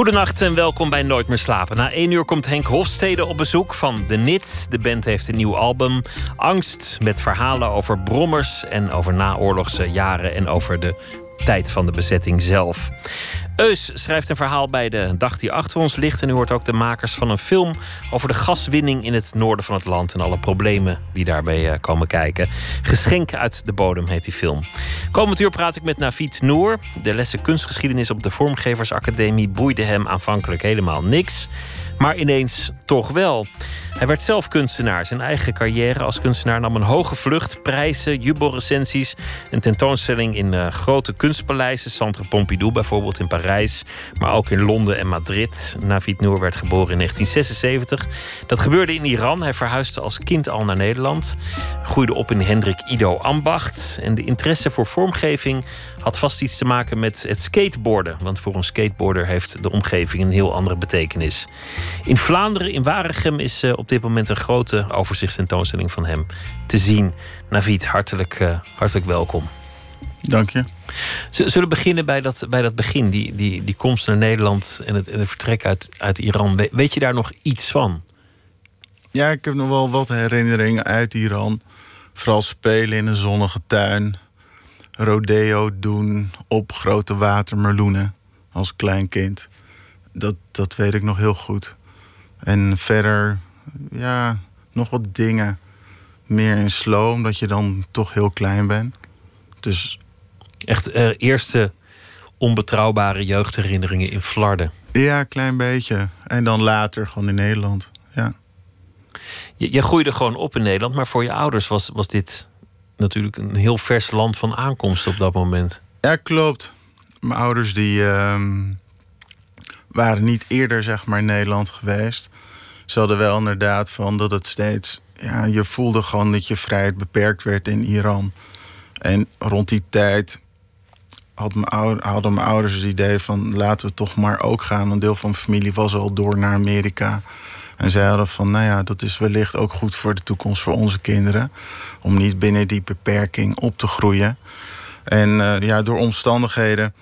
Goedenacht en welkom bij Nooit meer slapen. Na één uur komt Henk Hofstede op bezoek van The Nits. De band heeft een nieuw album. Angst met verhalen over brommers en over naoorlogse jaren en over de tijd van de bezetting zelf. Eus schrijft een verhaal bij de dag die achter ons ligt. En u hoort ook de makers van een film over de gaswinning in het noorden van het land. En alle problemen die daarbij eh, komen kijken. Geschenk uit de bodem heet die film. Komend uur praat ik met Navid Noor. De lessen kunstgeschiedenis op de Vormgeversacademie boeide hem aanvankelijk helemaal niks maar ineens toch wel. Hij werd zelf kunstenaar. Zijn eigen carrière als kunstenaar nam een hoge vlucht. Prijzen, jubelrecensies, een tentoonstelling in uh, grote kunstpaleizen. Centre Pompidou bijvoorbeeld in Parijs, maar ook in Londen en Madrid. Navid Noor werd geboren in 1976. Dat gebeurde in Iran. Hij verhuisde als kind al naar Nederland. Groeide op in Hendrik Ido Ambacht. En de interesse voor vormgeving had vast iets te maken met het skateboarden. Want voor een skateboarder heeft de omgeving een heel andere betekenis. In Vlaanderen, in Waregem, is uh, op dit moment een grote overzichtstentoonstelling van hem te zien. Navid, hartelijk, uh, hartelijk welkom. Dank je. Zullen we beginnen bij dat, bij dat begin, die, die, die komst naar Nederland en het, en het vertrek uit, uit Iran. Weet je daar nog iets van? Ja, ik heb nog wel wat herinneringen uit Iran. Vooral spelen in een zonnige tuin. Rodeo doen op grote watermeloenen als klein kind. Dat, dat weet ik nog heel goed. En verder, ja, nog wat dingen. Meer in slow, omdat je dan toch heel klein bent. Dus... Echt uh, eerste onbetrouwbare jeugdherinneringen in Flarden. Ja, klein beetje. En dan later gewoon in Nederland, ja. Je, je groeide gewoon op in Nederland, maar voor je ouders was, was dit natuurlijk een heel vers land van aankomst op dat moment. Ja, klopt. Mijn ouders die uh, waren niet eerder zeg maar in Nederland geweest. Ze hadden wel inderdaad van dat het steeds... Ja, je voelde gewoon dat je vrijheid beperkt werd in Iran. En rond die tijd hadden mijn ouders het idee van... laten we toch maar ook gaan. Een deel van mijn familie was al door naar Amerika... En zij hadden van, nou ja, dat is wellicht ook goed voor de toekomst voor onze kinderen. Om niet binnen die beperking op te groeien. En uh, ja, door omstandigheden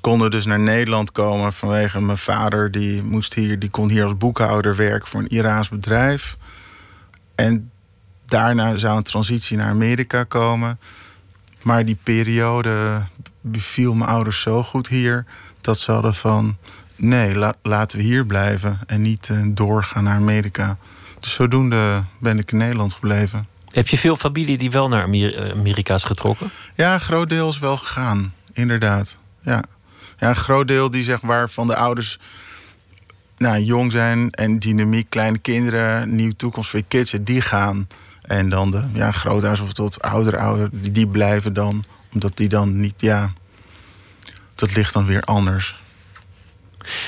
konden dus naar Nederland komen vanwege mijn vader. Die, moest hier, die kon hier als boekhouder werken voor een Iraans bedrijf. En daarna zou een transitie naar Amerika komen. Maar die periode beviel mijn ouders zo goed hier... dat ze hadden van, nee, laten we hier blijven en niet uh, doorgaan naar Amerika. Dus zodoende ben ik in Nederland gebleven. Heb je veel familie die wel naar Amer Amerika is getrokken? Ja, groot deel is wel gegaan, inderdaad. Ja, ja een groot deel die zeg waar van de ouders nou, jong zijn en dynamiek, kleine kinderen, nieuwe toekomst voor je kids, die gaan. En dan de ja, grootouders of tot ouder ouder, die, die blijven dan, omdat die dan niet, ja, dat ligt dan weer anders.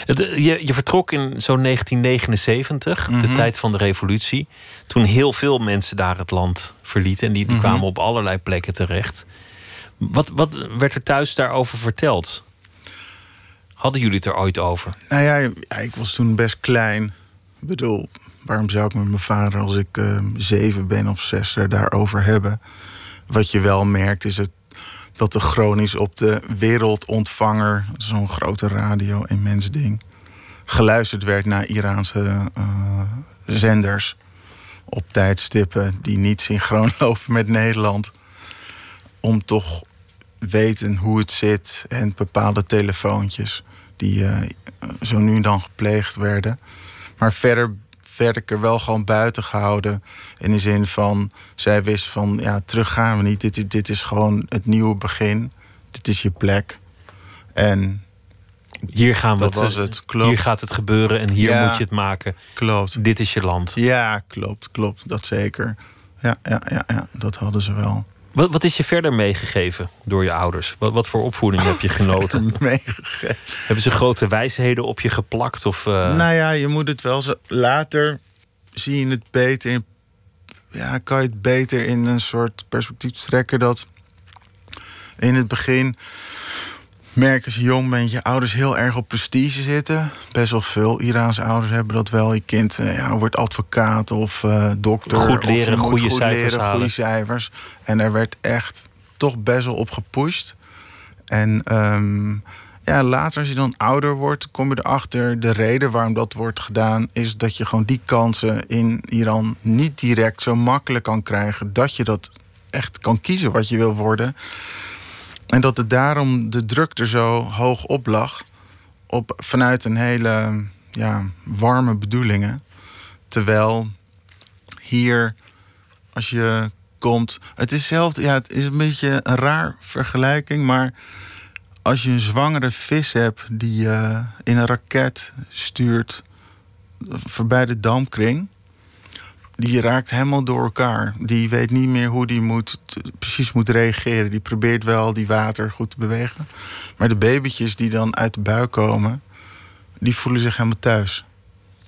Het, je, je, vertrok in zo'n 1979, de Mhm. tijd van de revolutie. Toen heel veel mensen daar het land verlieten. En die, die Mhm. kwamen op allerlei plekken terecht. Wat, wat werd er thuis daarover verteld? Hadden jullie het er ooit over? Nou ja, ik was toen best klein. Ik bedoel, waarom zou ik met mijn vader als ik eh, zeven ben of zes er daarover hebben? Wat je wel merkt is het, dat de chronisch op de wereldontvanger, zo'n grote radio immens ding, geluisterd werd naar Iraanse eh, zenders op tijdstippen die niet synchroon lopen met Nederland. Om toch weten hoe het zit en bepaalde telefoontjes die eh, zo nu en dan gepleegd werden. Maar verder werd ik er wel gewoon buiten gehouden. In de zin van, zij wist van, ja, terug gaan we niet. Dit, is- dit is gewoon het nieuwe begin. Dit is je plek. En Hier gaan we Dat het, was het, klopt. Hier gaat het gebeuren en hier Ja. moet je het maken. klopt. Dit is je land. Ja, klopt, klopt. Dat zeker. Ja, ja, ja, ja dat hadden ze wel. Wat, wat is je verder meegegeven door je ouders? Wat, wat voor opvoeding heb je genoten? Meegegeven. Hebben ze grote wijsheden op je geplakt? Of, eh, Nou ja, je moet het wel zo. Later zie je het beter. In, ja, kan je het beter in een soort perspectief trekken dat. In het begin merk als je jong bent, je ouders heel erg op prestige zitten. Best wel veel Iraanse ouders hebben dat wel. Je kind eh, ja, wordt advocaat of uh, dokter. Goed leren, goede goed cijfers leren, halen. goede cijfers. En er werd echt toch best wel op gepusht. En ehm, ja, later als je dan ouder wordt, kom je erachter... de reden waarom dat wordt gedaan... is dat je gewoon die kansen in Iran niet direct zo makkelijk kan krijgen... dat je dat echt kan kiezen wat je wil worden... En dat het daarom de druk er zo hoog op lag. Op, vanuit een hele ja, warme bedoelingen. Terwijl hier, als je komt. Het is zelf, ja, het is een beetje een raar vergelijking. Maar als je een zwangere vis hebt die je in een raket stuurt voorbij de dampkring die raakt helemaal door elkaar. Die weet niet meer hoe die moet, precies moet reageren. Die probeert wel die water goed te bewegen. Maar de babytjes die dan uit de buik komen, die voelen zich helemaal thuis.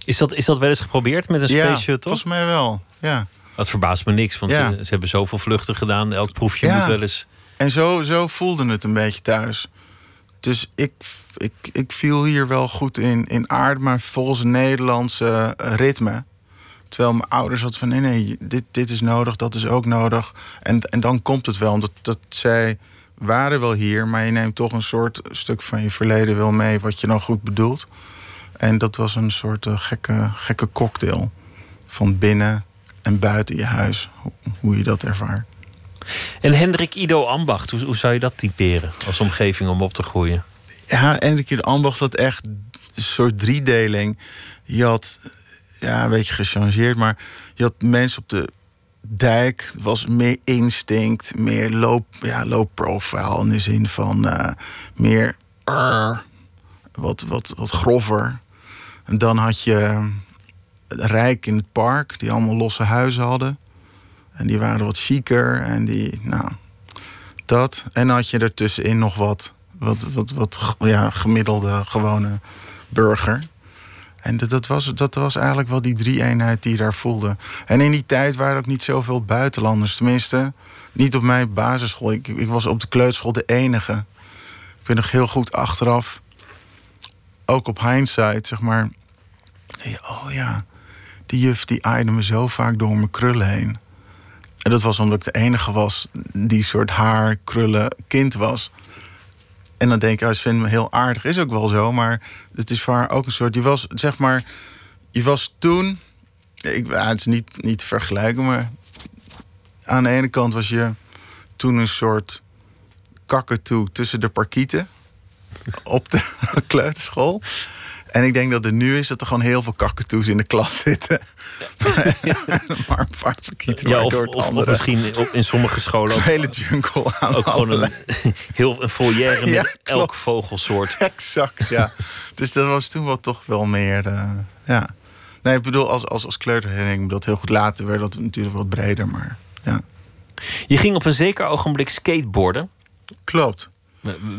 Is dat, is dat wel eens geprobeerd met een Space ja, Shuttle? volgens mij wel, ja. Dat verbaast me niks, want Ja. ze, ze hebben zoveel vluchten gedaan. Elk proefje Ja. moet wel eens... En zo, zo voelde het een beetje thuis. Dus ik, ik, ik viel hier wel goed in, in aard, maar volgens Nederlandse ritme. Terwijl mijn ouders hadden van nee, nee, dit, dit is nodig, dat is ook nodig. En, en dan komt het wel. Omdat dat zij waren wel hier, maar je neemt toch een soort stuk van je verleden wel mee wat je dan goed bedoelt. En dat was een soort eh, gekke, gekke cocktail. Van binnen en buiten je huis, hoe, hoe je dat ervaart. En Hendrik Ido Ambacht, hoe, hoe zou je dat typeren als omgeving om op te groeien? Ja, en de ambacht had echt een soort driedeling. Je had, ja, een beetje gechangeerd, maar je had mensen op de dijk. Was meer instinct, meer low, ja, low profile in de zin van eh, meer wat, wat, wat grover. En dan had je rijk in het park, die allemaal losse huizen hadden. En die waren wat chiquer en die, nou, dat. En dan had je ertussenin nog wat, wat, wat, wat ja, gemiddelde, gewone burger. En dat, dat, was, dat was eigenlijk wel die drie-eenheid die je daar voelde. En in die tijd waren er ook niet zoveel buitenlanders. Tenminste, niet op mijn basisschool. Ik, ik was op de kleuterschool de enige. Ik ben nog heel goed achteraf. Ook op hindsight, zeg maar. Oh ja, die juf die aaide me zo vaak door mijn krullen heen. En dat was omdat ik de enige was die soort haar, krullen kind was. En dan denk ik, oh, ze me heel aardig. Is ook wel zo, maar het is voor ook een soort... Je was, zeg maar, je was toen... Ik, ja, het niet, niet te vergelijken, maar... Aan de ene kant was je toen een soort kakatoe tussen de parkieten... op de kleuterschool. En ik denk dat het nu is dat er gewoon heel veel kakatoes in de klas zitten. maar een paar Ja, of, door het of, of andere. misschien op- in sommige scholen ook, Een hele jungle aan ook gewoon een, heel, een foyer met Ja, elk klopt. vogelsoort. Exact, ja. dus dat was toen wel toch wel meer... eh, ja. Nee, ik bedoel, als, als, als kleuterherinnering... ik bedoel, dat heel goed later werd dat natuurlijk wat breder, maar ja. Je ging op een zeker ogenblik skateboarden. Klopt.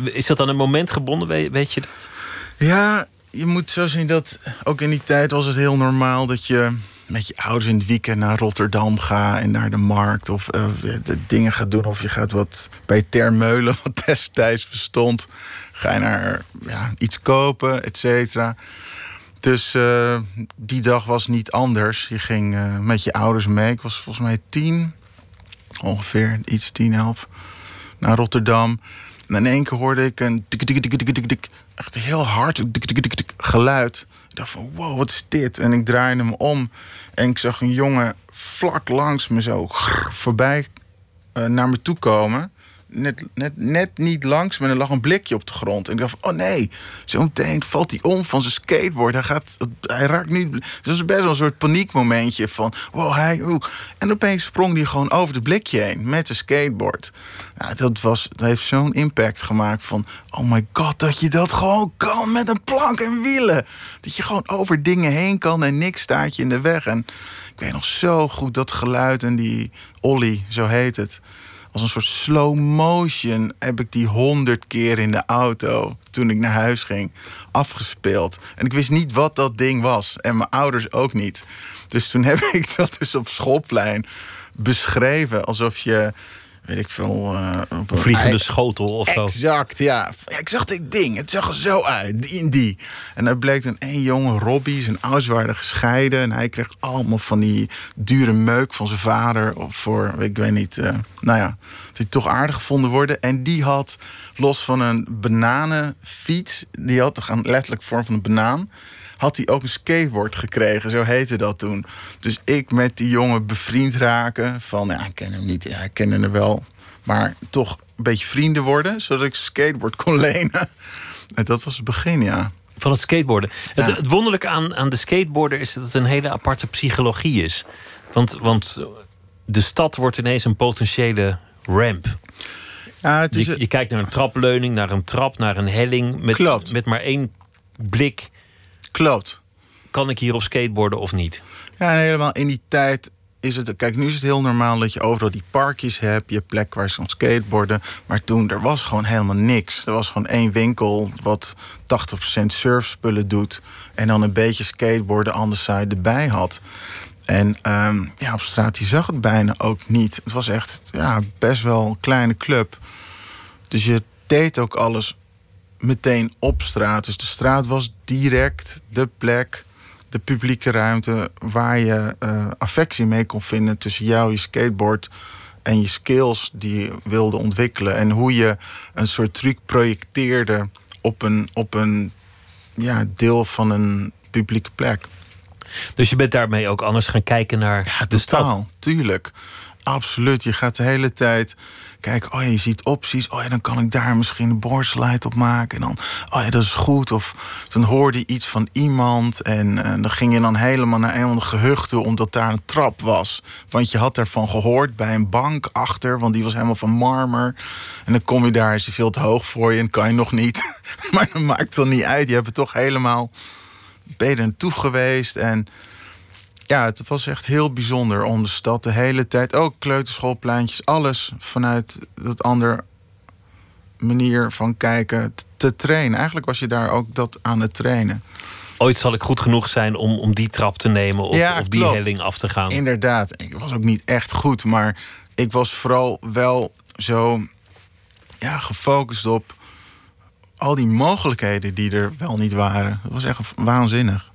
Is dat aan een moment gebonden, weet, weet je dat? Ja, je moet zo zien dat ook in die tijd was het heel normaal dat je met je ouders in het weekend naar Rotterdam gaat en naar de markt of eh, de dingen gaat doen. Of je gaat wat bij Termeulen, wat destijds bestond, ga je naar ja, iets kopen, et cetera. Dus eh, die dag was niet anders. Je ging eh, met je ouders mee. Ik was volgens mij tien, ongeveer iets tien, elf, naar Rotterdam. En in één keer hoorde ik een tik, tik, tik, tik, tik, echt heel hard geluid. Ik dacht van, wow, wat is dit? En ik draaide hem om en ik zag een jongen vlak langs me zo voorbij eh, naar me toe komen. Net, net, net niet langs me, er lag een blikje op de grond. En ik dacht oh nee, zo meteen valt hij om van zijn skateboard. Hij, gaat, hij raakt niet... Dat was best wel een soort paniekmomentje van, wow, hij... En opeens sprong hij gewoon over het blikje heen met zijn skateboard. Nou, dat, was, dat heeft zo'n impact gemaakt van... oh my god, dat je dat gewoon kan met een plank en wielen. Dat je gewoon over dingen heen kan en niks staat je in de weg. En ik weet nog zo goed dat geluid en die ollie, zo heet het... Als een soort slow motion heb ik die honderd keer in de auto toen ik naar huis ging afgespeeld. En ik wist niet wat dat ding was. En mijn ouders ook niet. Dus toen heb ik dat dus op schoolplein beschreven alsof je weet ik veel. Uh, op een vliegende schotel of zo. Exact, ja. ja. Ik zag dit ding. Het zag er zo uit. Die en die. En dan bleek een één jongen, Robbie. Zijn ouders waren gescheiden. En hij kreeg allemaal van die dure meuk van zijn vader. Of voor, ik weet niet. Uh, nou ja, die toch aardig gevonden worden. En die had, los van een bananenfiets. Die had toch een letterlijk vorm van een banaan had hij ook een skateboard gekregen. Zo heette dat toen. Dus ik met die jongen bevriend raken. Van, ja, ik ken hem niet. Ja, ik ken hem wel. Maar toch een beetje vrienden worden. Zodat ik skateboard kon lenen. En dat was het begin, ja. Van het skateboarden. Het, het, wonderlijke aan, aan de skateboarder is dat het een hele aparte psychologie is. Want, want de stad wordt ineens een potentiële ramp. Ja, het is je, je, kijkt naar een trapleuning, naar een trap, naar een helling. Met, met maar één blik Klopt. Kan ik hier op skateboarden of niet? Ja, helemaal in die tijd is het. Kijk, nu is het heel normaal dat je overal die parkjes hebt. Je plek waar ze kan skateboarden. Maar toen, er was gewoon helemaal niks. Er was gewoon één winkel wat 80% surfspullen doet. En dan een beetje skateboarden anders zij erbij had. En ehm, ja, op straat die zag het bijna ook niet. Het was echt ja, best wel een kleine club. Dus je deed ook alles meteen op straat. Dus de straat was direct de plek, de publieke ruimte waar je uh, affectie mee kon vinden tussen jou, je skateboard en je skills die je wilde ontwikkelen. En hoe je een soort truc projecteerde op een, op een ja, deel van een publieke plek. Dus je bent daarmee ook anders gaan kijken naar ja, de totaal, stad? tuurlijk. Absoluut. Je gaat de hele tijd Kijk, oh ja, je ziet opties. Oh ja, dan kan ik daar misschien een boordslijt op maken. En dan, oh ja, dat is goed. Of dan hoorde je iets van iemand. En, en dan ging je dan helemaal naar een van de omdat daar een trap was. Want je had daarvan gehoord bij een bank achter. Want die was helemaal van marmer. En dan kom je daar, is hij veel te hoog voor je... en kan je nog niet. maar dat maakt dan niet uit. Je hebt het toch helemaal... Ben je er naartoe geweest en ja, het was echt heel bijzonder om de stad de hele tijd, ook kleuterschoolpleintjes, alles vanuit dat andere manier van kijken te trainen. Eigenlijk was je daar ook dat aan het trainen. Ooit zal ik goed genoeg zijn om, om die trap te nemen of, ja, of die helling af te gaan. Inderdaad, ik was ook niet echt goed, maar ik was vooral wel zo ja, gefocust op al die mogelijkheden die er wel niet waren. Dat was echt waanzinnig.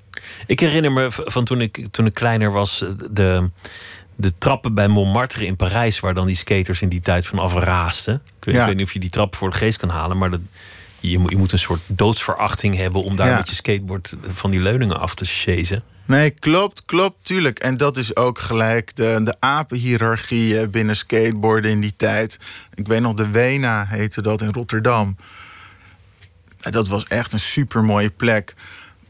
Ik herinner me van toen ik, toen ik kleiner was, de, de trappen bij Montmartre in Parijs, waar dan die skaters in die tijd van afraasten. Ik weet, niet of je die trap voor de geest kan halen, maar dat, je, moet, je moet een soort doodsverachting hebben om daar met je skateboard van die leuningen af te chasen. Nee, klopt, klopt, tuurlijk. En dat is ook gelijk de, de apenhierarchie binnen skateboarden in die tijd. Ik weet nog, de Wena heette dat in Rotterdam. Dat was echt een super mooie plek.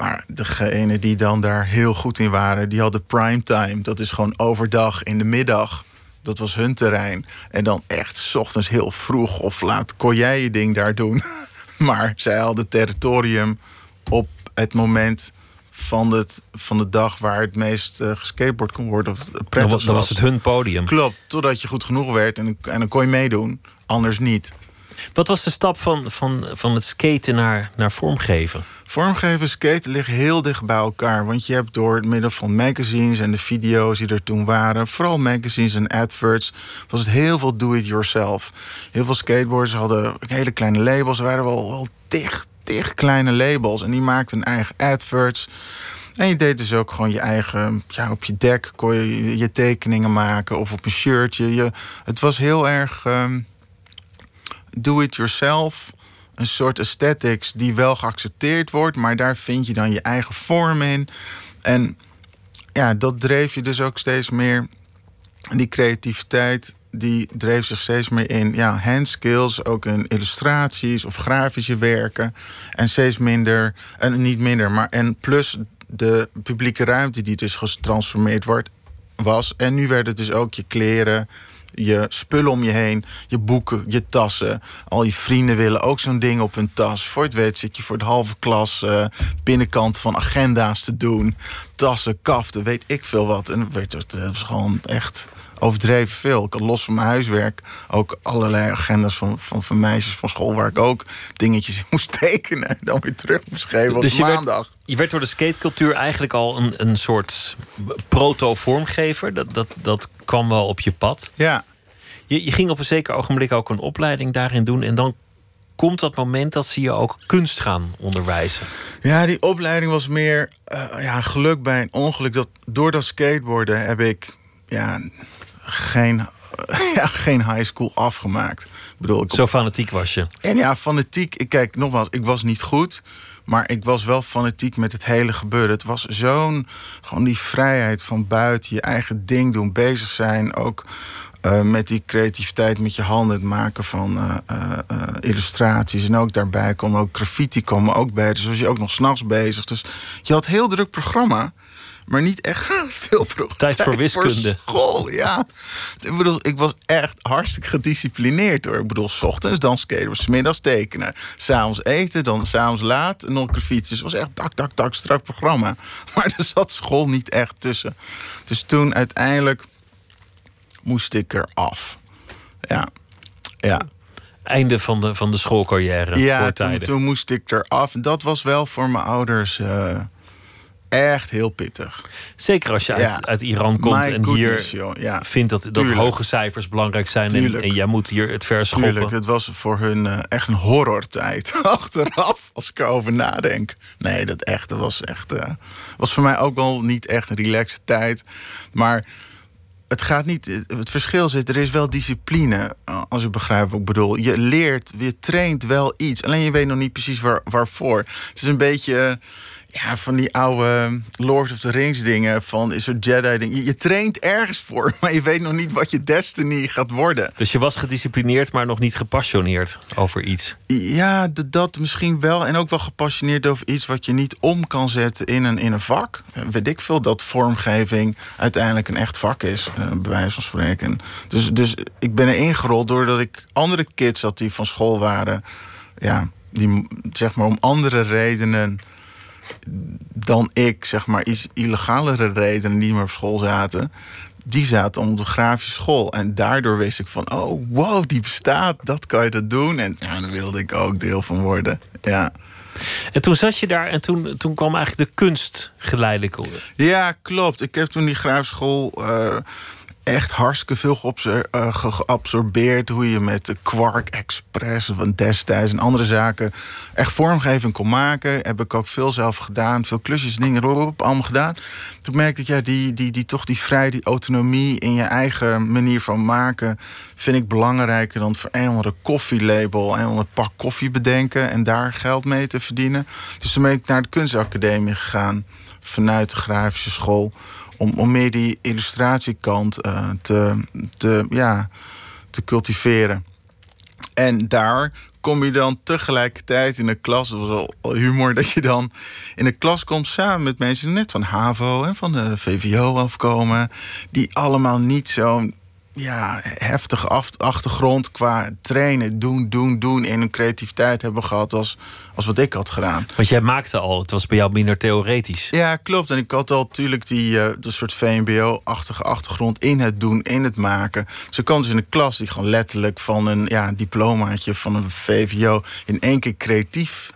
Maar degene die dan daar heel goed in waren, die hadden primetime. Dat is gewoon overdag in de middag. Dat was hun terrein. En dan echt s ochtends heel vroeg of laat kon jij je ding daar doen. maar zij hadden territorium op het moment van, het, van de dag waar het meest uh, geskateboard kon worden. Was, dan was het hun podium. Klopt, totdat je goed genoeg werd en, en dan kon je meedoen. Anders niet. Wat was de stap van, van, van het skaten naar, naar vormgeven? Vormgeven en skaten liggen heel dicht bij elkaar. Want je hebt door het middel van magazines en de video's die er toen waren, vooral magazines en adverts, was het heel veel do-it-yourself. Heel veel skateboarders hadden hele kleine labels, er waren wel, wel dicht, dicht kleine labels. En die maakten hun eigen adverts. En je deed dus ook gewoon je eigen, ja, op je dek kon je je tekeningen maken of op een shirtje. Je, het was heel erg. Ehm, do it yourself. Een soort aesthetics die wel geaccepteerd wordt, maar daar vind je dan je eigen vorm in. En ja, dat dreef je dus ook steeds meer. Die creativiteit, die dreef zich steeds meer in ja, handskills, ook in illustraties of grafische werken. En steeds minder, en niet minder, maar en plus de publieke ruimte die dus getransformeerd wordt, was. En nu werd het dus ook je kleren, je spullen om je heen, je boeken, je tassen. Al je vrienden willen ook zo'n ding op hun tas. Voor het weet zit je voor de halve klas uh, binnenkant van agenda's te doen. Tassen, kaften, weet ik veel wat. En het was gewoon echt overdreven veel. Ik had los van mijn huiswerk ook allerlei agendas van, van, van meisjes van school... waar ik ook dingetjes in moest tekenen en dan weer terug moest geven dus op maandag. Werd, je werd door de skatecultuur eigenlijk al een, een soort proto-vormgever. Dat, dat, dat kwam wel op je pad. Ja. Je, je ging op een zeker ogenblik ook een opleiding daarin doen. En dan komt dat moment dat ze je ook kunst gaan onderwijzen. Ja, die opleiding was meer uh, ja, geluk bij een ongeluk. Dat, door dat skateboarden heb ik ja, geen, ja, geen high school afgemaakt. Ik bedoel, ik Zo fanatiek was je. En ja, fanatiek. Ik kijk nogmaals, ik was niet goed. Maar ik was wel fanatiek met het hele gebeuren. Het was zo'n. Gewoon die vrijheid van buiten, je eigen ding doen, bezig zijn. Ook uh, met die creativiteit met je handen, het maken van uh, uh, illustraties. En ook daarbij komen ook graffiti komen ook bij. Dus was je ook nog s'nachts bezig. Dus je had heel druk programma. Maar niet echt veel programma. Tijd voor wiskunde. Voor school, ja. Ik bedoel, ik was echt hartstikke gedisciplineerd hoor. Ik bedoel, s ochtends dan skaten, s middags tekenen. S'avonds eten, dan s'avonds laat nog graffiti. Dus het was echt tak, tak, tak, strak programma. Maar er zat school niet echt tussen. Dus toen uiteindelijk moest ik er af. Ja, ja. Einde van de, van de schoolcarrière. Ja, toen, toen, moest ik er af. En dat was wel voor mijn ouders uh, echt heel pittig. Zeker als je uit, uit Iran komt en hier ja. vindt dat, dat hoge cijfers belangrijk zijn. En, en, jij moet hier het verschoppen. Tuurlijk, het was voor hun uh, echt een horrortijd. Achteraf, als ik erover nadenk. Nee, dat echt, dat was echt. Uh, was voor mij ook wel niet echt een relaxe tijd. Maar het gaat niet. Het verschil zit, er is wel discipline. Als ik begrijp wat ik bedoel. Je leert, je traint wel iets. Alleen je weet nog niet precies waar, waarvoor. Het is een beetje ja, van die oude Lord of the Rings dingen. Van is er Jedi ding. Je, je, traint ergens voor, maar je weet nog niet wat je destiny gaat worden. Dus je was gedisciplineerd, maar nog niet gepassioneerd over iets. Ja, dat misschien wel. En ook wel gepassioneerd over iets wat je niet om kan zetten in een, in een vak. Weet ik veel dat vormgeving uiteindelijk een echt vak is, eh, bij wijze van spreken. Dus, dus ik ben er ingerold doordat ik andere kids had die van school waren. Ja, die zeg maar om andere redenen dan ik, zeg maar, iets illegalere redenen niet meer op school zaten. Die zaten op de grafische school. En daardoor wist ik van, oh, wow, die bestaat. Dat kan je dat doen. En ja, daar wilde ik ook deel van worden. Ja. En toen zat je daar en toen, toen kwam eigenlijk de kunst geleidelijk. Ja, klopt. Ik heb toen die grafische school... Uh, echt hartstikke veel uh, geabsorbeerd. Hoe je met de Quark Express van destijds en andere zaken echt vormgeving kon maken. Heb ik ook veel zelf gedaan. Veel klusjes en dingen allemaal gedaan. Toen merkte ik, ja, die, die, die, toch die vrijheid, die autonomie in je eigen manier van maken... vind ik belangrijker dan voor een of andere koffielabel... een of ander pak koffie bedenken en daar geld mee te verdienen. Dus toen ben ik naar de kunstacademie gegaan vanuit de grafische school om, meer die illustratiekant uh, te, te, ja, te cultiveren. En daar kom je dan tegelijkertijd in de klas. Het was al humor dat je dan in de klas komt samen met mensen net van HAVO en van de VVO afkomen. Die allemaal niet zo'n ja, heftige achtergrond qua trainen, doen, doen, doen in hun creativiteit hebben gehad als, als wat ik had gedaan. Want jij maakte al, het was bij jou minder theoretisch. Ja, klopt. En ik had al natuurlijk die uh, de soort VMBO-achtige achtergrond in het doen, in het maken. Ze kwam dus in de klas die gewoon letterlijk van een ja, diplomaatje van een VVO in één keer creatief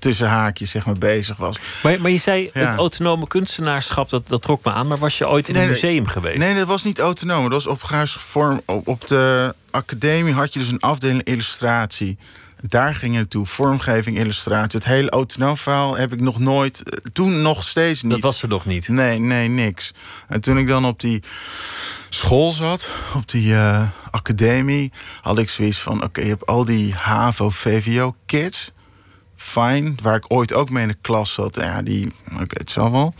tussen haakjes zeg maar, bezig was. Maar, maar je zei, het autonome kunstenaarschap, dat, dat trok me aan. Maar was je ooit in een museum geweest? Nee, dat was niet autonoom. Dat was op vorm. Op, op de academie had je dus een afdeling illustratie. Daar ging het toe. Vormgeving, illustratie. Het hele autonoom verhaal heb ik nog nooit... Eh, toen nog steeds niet. Dat was er nog niet? Nee, nee, niks. En toen ik dan op die school zat, op die uh, academie... had ik zoiets van, oké, je hebt al die HAVO-VVO-kids fijn. Waar ik ooit ook mee in de klas zat. Ja, die, oké, het zal wel.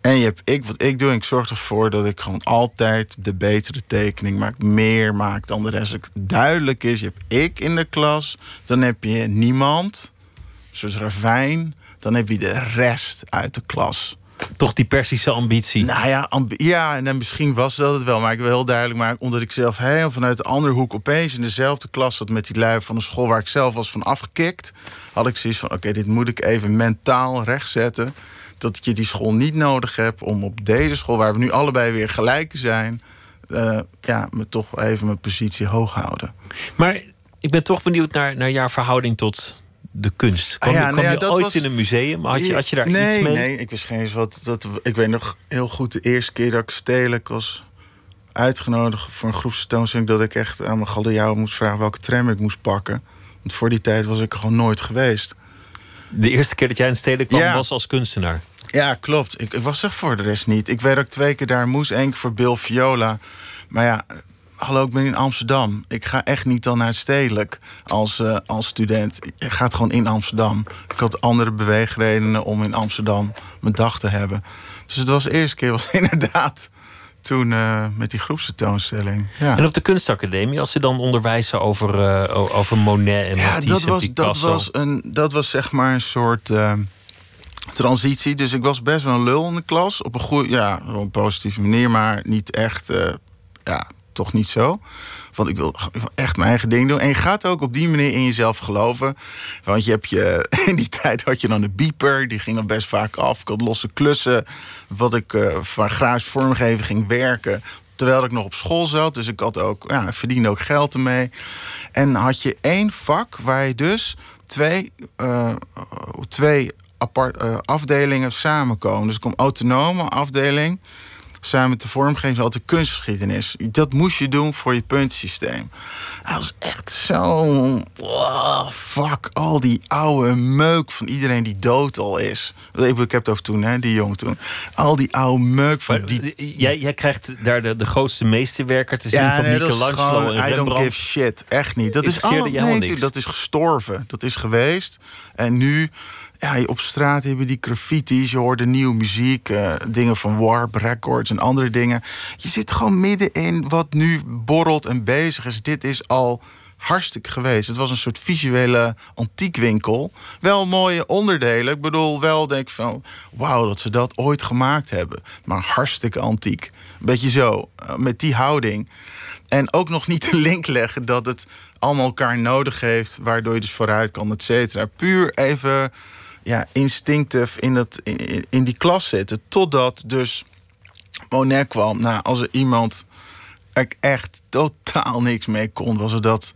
En je hebt ik, wat ik doe, ik zorg ervoor dat ik gewoon altijd de betere tekening maak. Meer maak dan de rest. Duidelijk is, je hebt ik in de klas. Dan heb je niemand. Zoals ravijn. Dan heb je de rest uit de klas toch die Persische ambitie. Nou ja, ja, en misschien was dat het wel. Maar ik wil heel duidelijk maken, omdat ik zelf vanuit de andere hoek opeens in dezelfde klas zat met die lui van de school waar ik zelf was van afgekikt. Had ik zoiets van: oké, dit moet ik even mentaal rechtzetten. Dat je die school niet nodig hebt om op deze school, waar we nu allebei weer gelijk zijn, uh, ja, me toch even mijn positie hoog houden. Maar ik ben toch benieuwd naar, naar jouw verhouding tot de kunst? Kwam, ah ja, nou je ooit was... in een museum? Had je, had je daar nee, iets mee? Nee, ik wist geen eens wat. Dat, ik weet nog heel goed de eerste keer dat ik stedelijk was uitgenodigd voor een groepstentoonstelling... dat ik echt aan mijn galejouw moest vragen welke tram ik moest pakken. Want voor die tijd was ik er gewoon nooit geweest. De eerste keer dat jij in steden kwam Ja. was als kunstenaar. Ja, klopt. Ik, ik was er voor de rest niet. Ik weet ook twee keer daar moest, één keer voor Bill Viola. Maar ja, hallo, ik ben in Amsterdam. Ik ga echt niet dan naar stedelijk als, eh, als student. Je gaat gewoon in Amsterdam. Ik had andere beweegredenen om in Amsterdam mijn dag te hebben. Dus het was de eerste keer was inderdaad toen eh, met die groepstentoonstelling. Ja. En op de kunstacademie, als ze dan onderwijzen over, eh, over Monet en Ja, Matisse dat en was, dat, was een, dat was zeg maar een soort transitie. Dus ik was best wel een lul in de klas. Op een goede, ja, op een positieve manier, maar niet echt, ja, toch niet zo. Want ik wil echt mijn eigen ding doen. En je gaat ook op die manier in jezelf geloven. Want je hebt je, in die tijd had je dan een beeper. Die ging dan best vaak af. Ik had losse klussen. Wat ik eh van grafisch vormgeven ging werken. Terwijl ik nog op school zat. Dus ik had ook, ja, verdiende ook geld ermee. En had je één vak waar je dus twee, eh, twee apart, eh, afdelingen samenkomen. Dus ik kom autonome afdeling samen met de vormgeving altijd kunstgeschiedenis. Dat moest je doen voor je puntensysteem. Dat was echt zo... wow, fuck, al die oude meuk van iedereen die dood al is. Ik heb het over toen, hè, die jongen toen. Al die oude meuk van Maar, die... eh, jij, jij krijgt daar de, de grootste meesterwerker te zien van nee, Michelangelo en I don't Rembrandt. give shit. Echt niet. Dat is allemaal, nee, dat is gestorven. Dat is geweest. En nu, ja, op straat hebben die graffiti's. Je hoort de nieuwe muziek. eh, dingen van Warp Records en andere dingen. Je zit gewoon midden in wat nu borrelt en bezig is. Dit is al hartstikke geweest. Het was een soort visuele antiekwinkel. Wel mooie onderdelen. Ik bedoel, wel denk ik van... wauw, dat ze dat ooit gemaakt hebben. Maar hartstikke antiek. Beetje zo, eh, met die houding. En ook nog niet de link leggen dat het allemaal elkaar nodig heeft... waardoor je dus vooruit kan, et cetera. Puur even ja, instinctief in, dat, in, in die klas zitten. Totdat dus Monet kwam. Nou, als er iemand er echt totaal niks mee kon... was het dat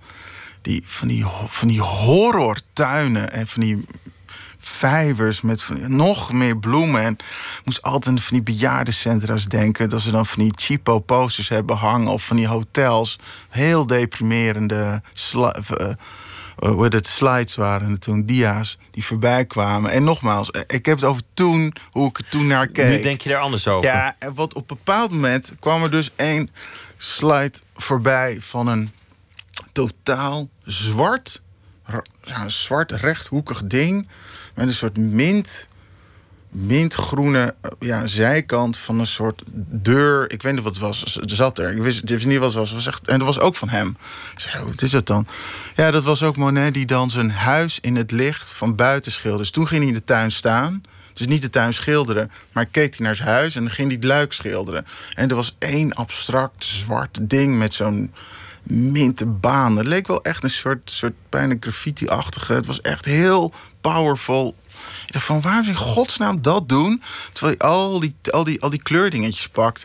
die, van, die, van die horrortuinen en van die vijvers met van, nog meer bloemen. En ik moest altijd van die bejaardencentra's denken... dat ze dan van die cheapo posters hebben hangen... of van die hotels. Heel deprimerende eh, eh, slides waren toen, dia's, die voorbij kwamen. En nogmaals, eh, ik heb het over toen, hoe ik er toen naar keek. Nu denk je daar anders over. Ja, en wat op een bepaald moment kwam er dus één slide voorbij van een totaal zwart, ra- ja, een zwart rechthoekig ding met een soort mint, mintgroene eh, ja, zijkant van een soort deur. Ik weet niet wat het was. Het zat er. Ik wist, niet wat het was. Was echt, en dat was ook van hem. Ik zei, wat is dat dan? Ja, dat was ook Monet die dan zijn huis in het licht van buiten schilderde. Dus toen ging hij in de tuin staan. Dus niet de tuin schilderen, maar keek hij naar zijn huis en dan ging hij het luik schilderen. En er was één abstract zwart ding met zo'n minten baan. Het leek wel echt een soort, soort bijna graffiti-achtige. Het was echt heel powerful. Ik dacht van, waarom in godsnaam dat doen? Terwijl je al die, al die, al die kleurdingetjes pakt.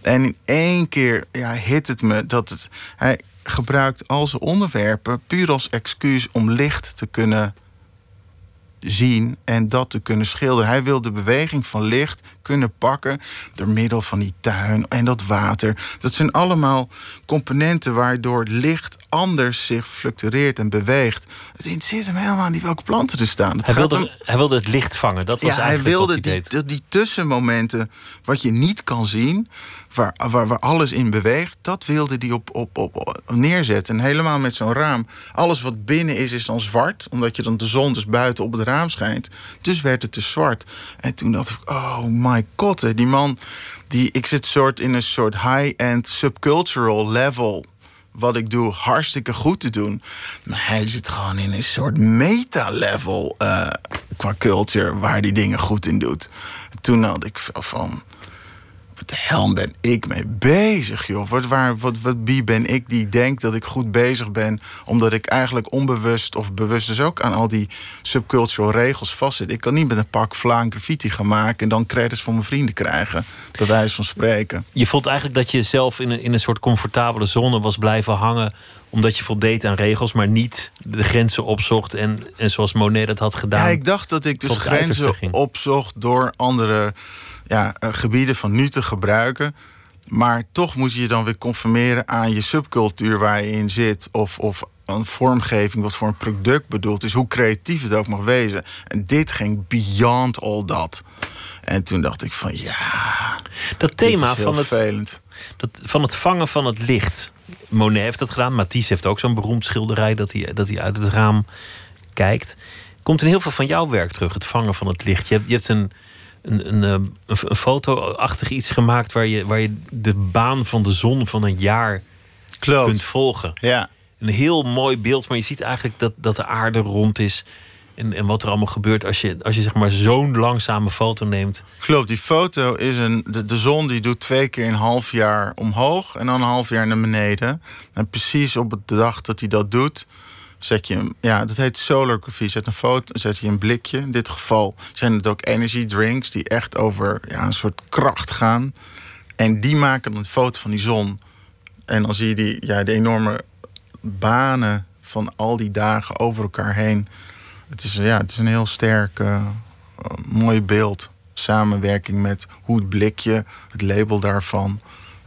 En in één keer ja, hit het me dat het... Hij gebruikt al zijn onderwerpen puur als excuus om licht te kunnen zien en dat te kunnen schilderen. Hij wil de beweging van licht kunnen pakken door middel van die tuin en dat water. Dat zijn allemaal componenten waardoor licht anders zich fluctueert en beweegt. Het interesseert hem helemaal niet welke planten er staan. Het Hij wilde, hem- hij wilde het licht vangen. Dat was ja, hij eigenlijk wilde wat hij die, deed. die, die tussenmomenten wat je niet kan zien, waar, alles in beweegt, dat wilde hij op, op, op, neerzetten. En helemaal met zo'n raam. Alles wat binnen is, is dan zwart, omdat je dan de zon dus buiten op het raam schijnt. Dus werd het dus zwart. En toen dacht ik, oh my god, die man, die, ik zit soort in een soort high-end subcultural level wat ik doe hartstikke goed te doen. Maar hij zit gewoon in een soort meta-level eh, qua culture waar die dingen goed in doet. Toen had ik van. Wat de hel ben ik mee bezig, joh? Wat, waar, wat, wat, wie ben ik die denkt dat ik goed bezig ben... omdat ik eigenlijk onbewust of bewust dus ook aan al die subcultural regels vastzit. Ik kan niet met een pak vlaan graffiti gaan maken... en dan credits van mijn vrienden krijgen, bij wijze van spreken. Je voelt eigenlijk dat je zelf in een, in een soort comfortabele zone was blijven hangen. Omdat je voldeed aan regels, maar niet de grenzen opzocht. En, en zoals Monet dat had gedaan. Ja, ik dacht dat ik dus grenzen opzocht door andere ja, eh, gebieden van nu te gebruiken. Maar toch moet je je dan weer conformeren aan je subcultuur waar je in zit. Of, of een vormgeving wat voor een product bedoeld is. Hoe creatief het ook mag wezen. En dit ging beyond all dat. En toen dacht ik van ja. Dat thema van het, dat, van het vangen van het licht. Monet heeft dat gedaan. Matisse heeft ook zo'n beroemd schilderij dat hij, dat hij uit het raam kijkt. Komt in heel veel van jouw werk terug, het vangen van het licht. Je hebt, je hebt een, een, een, een, een foto-achtig iets gemaakt waar je, waar je de baan van de zon van een jaar kunt volgen. Ja. Een heel mooi beeld, maar je ziet eigenlijk dat, dat de aarde rond is. En, en wat er allemaal gebeurt als je, als je zeg maar zo'n langzame foto neemt. Klopt, die foto is een. De, de zon die doet twee keer een half jaar omhoog en dan een half jaar naar beneden. En precies op de dag dat hij dat doet, zet je. Ja, dat heet solargrafie. Zet een foto, zet je een blikje. In dit geval zijn het ook energy drinks die echt over ja, een soort kracht gaan. En die maken een foto van die zon. En dan zie je die, ja, de enorme banen van al die dagen over elkaar heen. Het is, ja, het is een heel sterk, uh, mooi beeld. Samenwerking met hoe het blikje, het label daarvan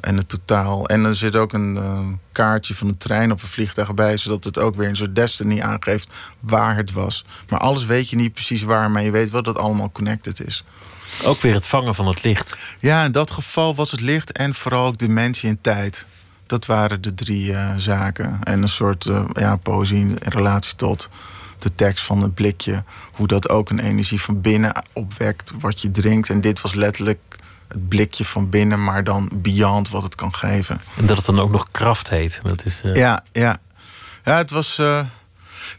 en het totaal. En er zit ook een uh, kaartje van de trein of een vliegtuig bij, zodat het ook weer een soort destiny aangeeft waar het was. Maar alles weet je niet precies waar, maar je weet wel dat het allemaal connected is. Ook weer het vangen van het licht. Ja, in dat geval was het licht en vooral ook dimensie en tijd. Dat waren de drie uh, zaken. En een soort uh, ja, poëzie in relatie tot de tekst van het blikje. Hoe dat ook een energie van binnen opwekt wat je drinkt. En dit was letterlijk het blikje van binnen, maar dan beyond wat het kan geven. En dat het dan ook nog kracht heet. Dat is, uh... Ja, ja. Ja, het was. Uh...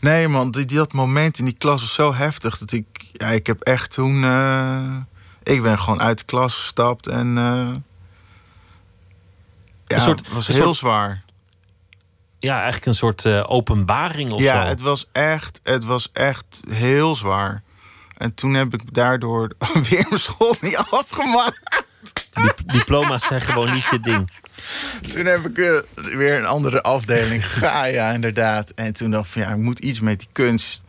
Nee, man, die, dat moment in die klas was zo heftig dat ik. Ja, ik heb echt toen. Uh... Ik ben gewoon uit de klas gestapt en. Ja, soort, het was heel soort... zwaar ja, eigenlijk een soort openbaring of ja, zo. het was echt, het was echt heel zwaar. En toen heb ik daardoor weer mijn school niet afgemaakt. diploma's zijn gewoon niet je ding. Toen heb ik uh, weer een andere afdeling gegaan, ja, inderdaad. En toen dacht ik van ja, ik moet iets met die kunst.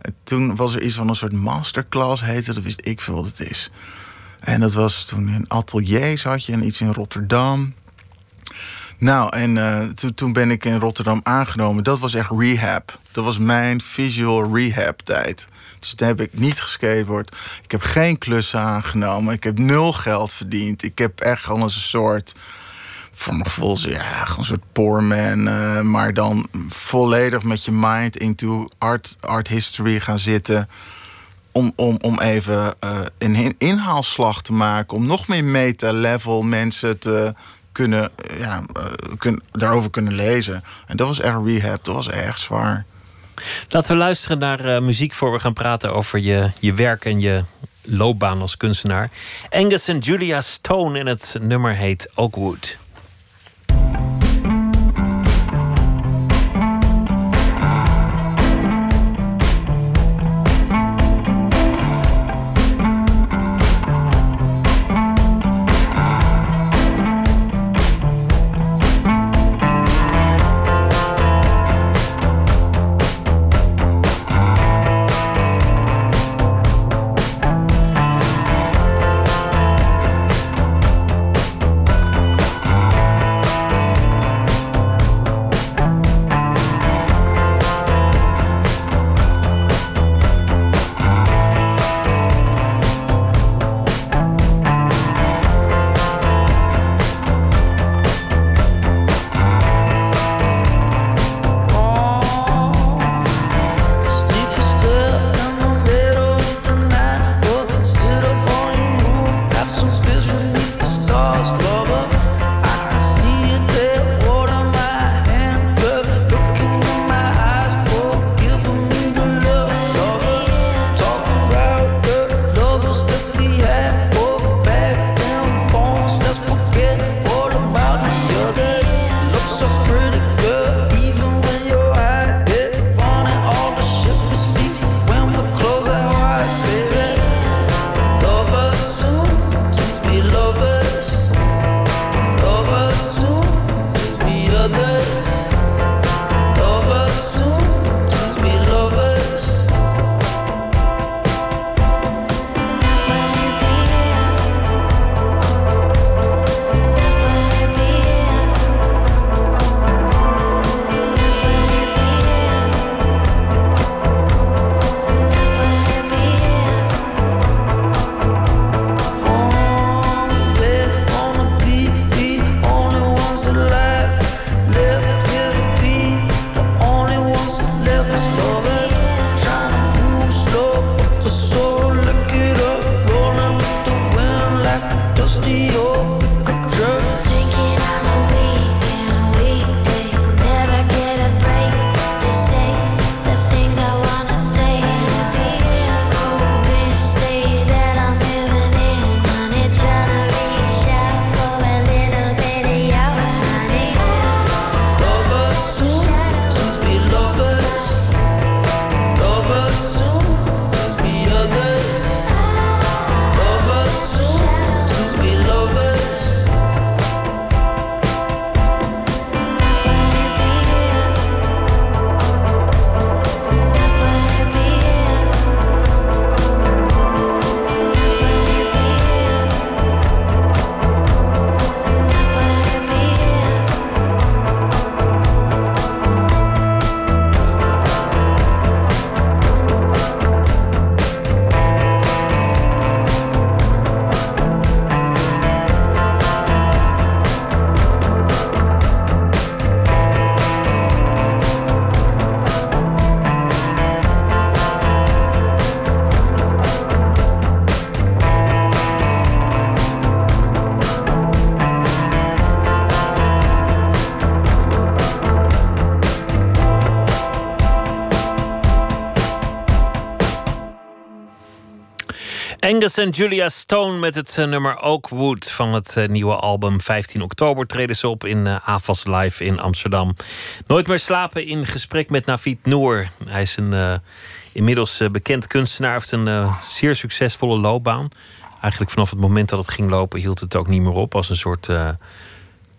En toen was er iets van een soort masterclass heette, dat wist ik veel wat het is. En dat was toen in ateliers had je en iets in Rotterdam. Nou, en uh, toen, toen ben ik in Rotterdam aangenomen. Dat was echt rehab. Dat was mijn visual rehab tijd. Dus toen heb ik niet geskateboard. Ik heb geen klussen aangenomen. Ik heb nul geld verdiend. Ik heb echt gewoon een soort... Voor mijn gevoel, ja, gewoon een soort poor man. Uh, maar dan volledig met je mind into art, art history gaan zitten om, om, om even uh, een inhaalslag te maken. Om nog meer meta-level mensen te, kunnen, ja, kun, daarover kunnen lezen. En dat was echt rehab, dat was erg zwaar. Laten we luisteren naar uh, muziek voor we gaan praten over je, je werk en je loopbaan als kunstenaar. Angus en Julia Stone en het nummer heet Oakwood. Angus en Julia Stone met het eh, nummer Oakwood van het eh, nieuwe album. 15 oktober treden ze op in uh, AFAS Live in Amsterdam. Nooit meer slapen in gesprek met Navid Noor. Hij is een inmiddels bekend kunstenaar, heeft een zeer succesvolle loopbaan. Eigenlijk vanaf het moment dat het ging lopen hield het ook niet meer op. Als een soort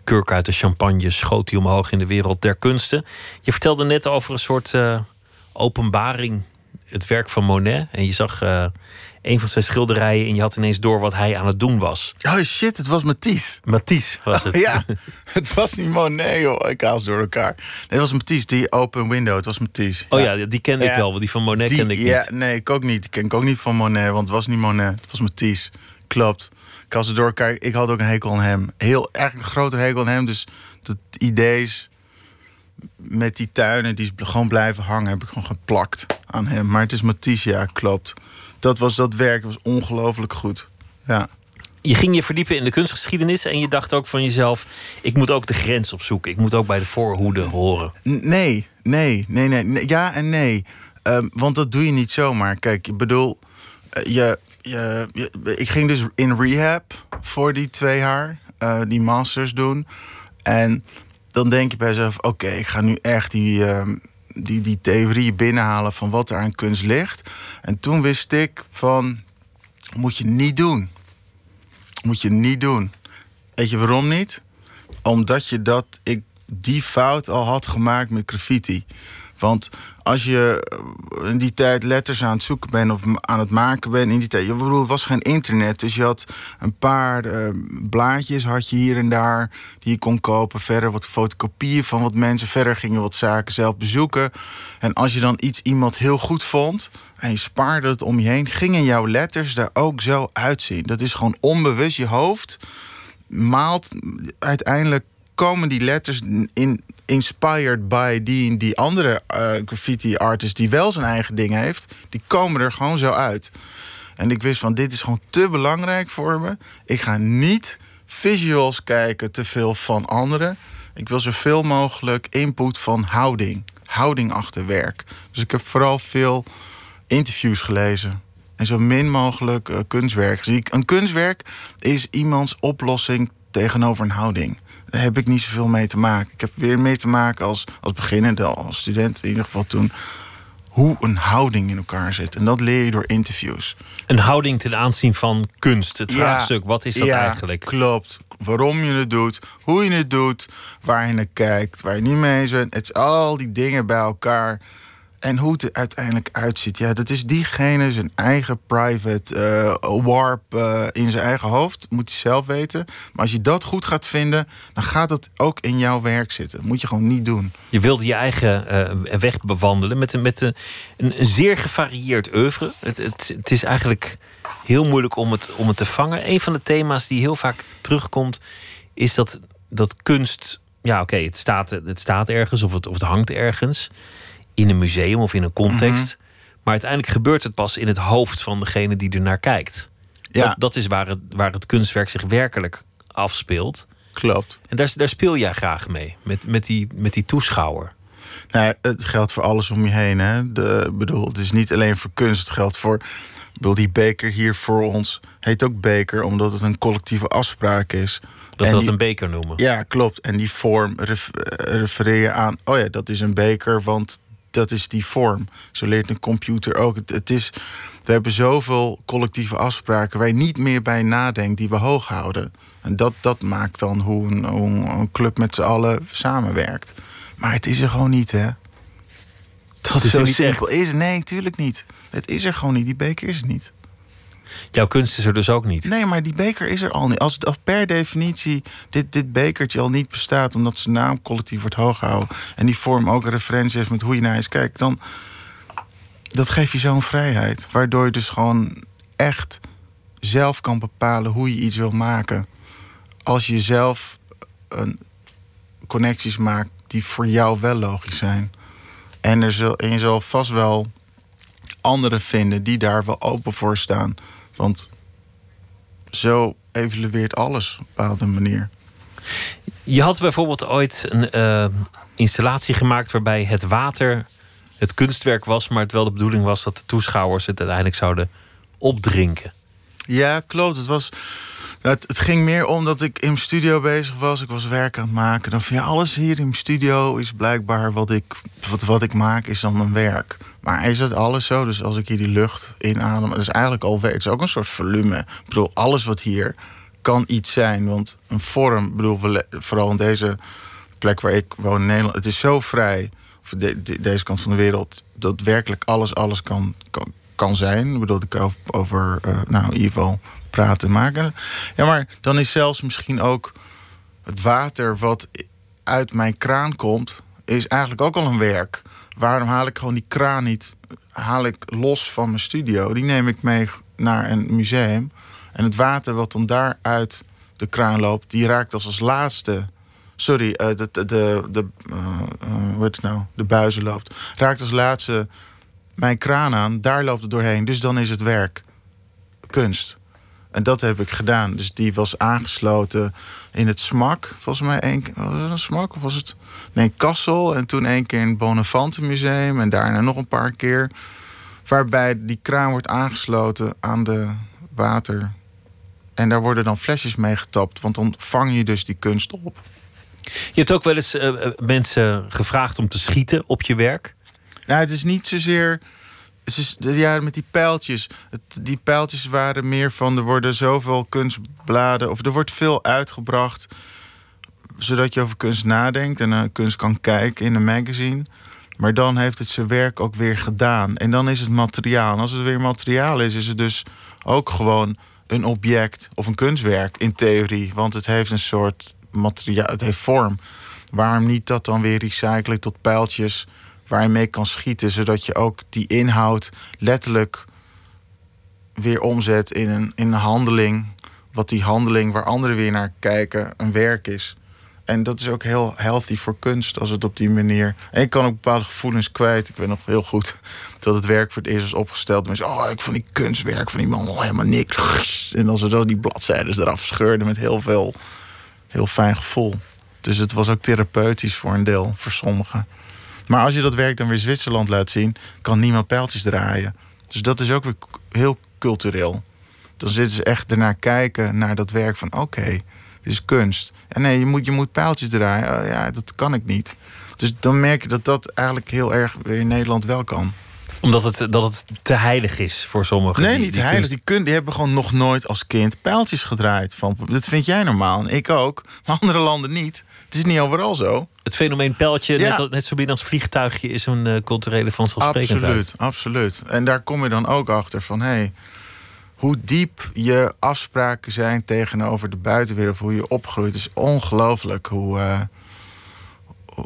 kurk uit de champagne schoot hij omhoog in de wereld der kunsten. Je vertelde net over een soort openbaring, het werk van Monet. En je zag een van zijn schilderijen en je had ineens door wat hij aan het doen was. Oh shit, het was Matisse. Matisse was het. ja, het was niet Monet, joh. Ik haal door elkaar. Nee, het was Matisse, die open window. Het was Matisse. Oh ja, die kende ik wel, want die van Monet die, kende ik ja, Nee, ik ook niet. Die ken ik ook niet van Monet, want het was niet Monet. Het was Matisse. Klopt. Ik had ze door elkaar. Ik had ook een hekel aan hem. Heel erg een groter hekel aan hem. Dus het idee met die tuinen, die gewoon blijven hangen, heb ik gewoon geplakt aan hem. Maar het is Matisse, ja, klopt dat was dat werk was ongelooflijk goed. Ja. Je ging je verdiepen in de kunstgeschiedenis en je dacht ook van jezelf: ik moet ook de grens opzoeken. Ik moet ook bij de voorhoede horen. Nee, nee, nee, nee. Ja en nee. Um, want dat doe je niet zomaar. Kijk, ik bedoel, eh, je, je, ik ging dus in rehab voor die twee jaar, uh, die masters doen. En dan denk je bij jezelf: oké, ik ga nu echt die. Um, die, die theorie binnenhalen van wat er aan kunst ligt. En toen wist ik van, moet je niet doen. Moet je niet doen. Weet je waarom niet? Omdat je dat, ik die fout al had gemaakt met graffiti. Want als je in die tijd letters aan het zoeken bent of aan het maken bent, in die tijd, je bedoel, het was geen internet, dus je had een paar uh, blaadjes had je hier en daar die je kon kopen. Verder wat fotocopieën van wat mensen. Verder gingen wat zaken zelf bezoeken. En als je dan iets iemand heel goed vond en je spaarde het om je heen, gingen jouw letters daar ook zo uitzien. Dat is gewoon onbewust. Je hoofd maalt uiteindelijk komen die letters in, inspired by die, die andere uh, graffiti artist die wel zijn eigen ding heeft, die komen er gewoon zo uit. En ik wist van dit is gewoon te belangrijk voor me. Ik ga niet visuals kijken te veel van anderen. Ik wil zoveel mogelijk input van houding. Houding achter werk. Dus ik heb vooral veel interviews gelezen. En zo min mogelijk uh, kunstwerk. Een kunstwerk is iemands oplossing tegenover een houding heb ik niet zoveel mee te maken. Ik heb weer mee te maken als, als beginnende, als student in ieder geval toen. Hoe een houding in elkaar zit. En dat leer je door interviews. Een houding ten aanzien van kunst. Het vraagstuk, wat is dat ja, eigenlijk? Klopt. Waarom je het doet, hoe je het doet, waar je naar kijkt, waar je niet mee bent. Het is al die dingen bij elkaar. En hoe het er uiteindelijk uitziet, ja, dat is diegene zijn eigen private uh, warp uh, in zijn eigen hoofd. Moet hij zelf weten. Maar als je dat goed gaat vinden, dan gaat dat ook in jouw werk zitten. Dat moet je gewoon niet doen. Je wilde je eigen uh, weg bewandelen met, met een, een, zeer gevarieerd oeuvre. Het, het, het, is eigenlijk heel moeilijk om het, om het te vangen. Een van de thema's die heel vaak terugkomt, is dat, dat kunst. Ja, oké, het, staat, het staat ergens of het, of het hangt ergens in een museum of in een context. Mhm. Maar uiteindelijk gebeurt het pas in het hoofd van degene die er naar kijkt. Ja. Dat, dat is waar het, waar het kunstwerk zich werkelijk afspeelt. Klopt. En daar, daar speel jij graag mee, met, met, die, met die toeschouwer. Nou, het geldt voor alles om je heen. Hè? De, bedoel, het is niet alleen voor kunst. Het geldt voor. Bedoel, die beker hier voor ons heet ook beker, omdat het een collectieve afspraak is. Dat we dat een beker noemen. Ja, klopt. En die vorm refereer je aan. Oh ja, dat is een beker, want dat is die vorm. Zo leert een computer ook. Het, is, we hebben zoveel collectieve afspraken waar je niet meer bij nadenkt, die we hoog houden. En dat, dat maakt dan hoe een, een club met z'n allen samenwerkt. Maar het is er gewoon niet, hè? Dat is zo simpel. Is, nee, natuurlijk niet. Het is er gewoon niet. Die beker is er niet. Jouw kunst is er dus ook niet. Nee, maar die beker is er al niet. Als, per definitie dit, dit bekertje al niet bestaat... omdat zijn naam collectief wordt hooggehouden... en die vorm ook een referentie heeft met hoe je naar eens kijkt... dan dat geeft je zo'n vrijheid. Waardoor je dus gewoon echt zelf kan bepalen hoe je iets wil maken. Als je zelf een connecties maakt die voor jou wel logisch zijn. En, er zal, en je zal vast wel anderen vinden die daar wel open voor staan. Want zo evalueert alles op een bepaalde manier. Je had bijvoorbeeld ooit een uh, installatie gemaakt waarbij het water het kunstwerk was, maar het wel de bedoeling was dat de toeschouwers het uiteindelijk zouden opdrinken. Ja, klopt. Het, was, het, ging meer om dat ik in mijn studio bezig was. Ik was werk aan het maken. Dan van ja, alles hier in mijn studio is blijkbaar wat ik, wat, wat ik maak, is dan een werk. Maar is het alles zo? Dus als ik hier die lucht inadem, dat is eigenlijk al. Het is ook een soort volume. Ik bedoel, alles wat hier kan iets zijn. Want een vorm, bedoel, vooral in deze plek waar ik woon in Nederland, het is zo vrij. De, deze kant van de wereld, dat werkelijk alles, alles kan, kan, kan zijn. Ik bedoel, ik over, over uh, nou, in ieder geval praten maken. Ja, maar dan is zelfs misschien ook het water wat uit mijn kraan komt, is eigenlijk ook al een werk. Waarom haal ik gewoon die kraan niet haal ik los van mijn studio? Die neem ik mee naar een museum. En het water wat dan daar uit de kraan loopt, die raakt als als laatste. Sorry, uh, de, de, de, de, uh, nou? de buizen loopt. Raakt als laatste mijn kraan aan, daar loopt het doorheen. Dus dan is het werk kunst. En dat heb ik gedaan. Dus die was aangesloten in het smak. Volgens mij één keer. Was het een smak? Of was het. Nee, Kassel. En toen één keer in het Bonafante Museum. En daarna nog een paar keer. Waarbij die kraan wordt aangesloten aan de water. En daar worden dan flesjes mee getapt. Want dan vang je dus die kunst op. Je hebt ook wel eens uh, mensen gevraagd om te schieten op je werk. Nou, het is niet zozeer. Is, ja, met die pijltjes. Die pijltjes waren meer van. Er worden zoveel kunstbladen. Of er wordt veel uitgebracht. Zodat je over kunst nadenkt. En naar kunst kan kijken in een magazine. Maar dan heeft het zijn werk ook weer gedaan. En dan is het materiaal. En als het weer materiaal is, is het dus ook gewoon een object of een kunstwerk in theorie. Want het heeft een soort materiaal, het heeft vorm. Waarom niet dat dan weer recyclen tot pijltjes waar je mee kan schieten, zodat je ook die inhoud letterlijk weer omzet in een, in een handeling. Wat die handeling waar anderen weer naar kijken, een werk is. En dat is ook heel healthy voor kunst als het op die manier. En ik kan ook bepaalde gevoelens kwijt. Ik weet nog heel goed dat het werk voor het eerst is opgesteld. Mensen, oh, ik vond die kunstwerk van die man al helemaal niks. En als ze dan die bladzijden eraf scheurden met heel veel, heel fijn gevoel. Dus het was ook therapeutisch voor een deel, voor sommigen. Maar als je dat werk dan weer Zwitserland laat zien, kan niemand pijltjes draaien. Dus dat is ook weer heel cultureel. Dan zitten ze echt ernaar kijken naar dat werk van oké, dit is kunst. En nee, je moet, je moet pijltjes draaien. Oh, ja, dat kan ik niet. Dus dan merk je dat dat eigenlijk heel erg weer in Nederland wel kan omdat het, dat het te heilig is voor sommigen. Nee, niet heilig. Die, kun, die hebben gewoon nog nooit als kind pijltjes gedraaid. Van, dat vind jij normaal en ik ook. Maar andere landen niet. Het is niet overal zo. Het fenomeen pijltje, net, net zo binnen als vliegtuigje, is een uh, culturele vanzelfsprekendheid. Absoluut, absoluut. En daar kom je dan ook achter van... Hey, hoe diep je afspraken zijn tegenover de buitenwereld... hoe je opgroeit, is ongelooflijk hoe... Uh,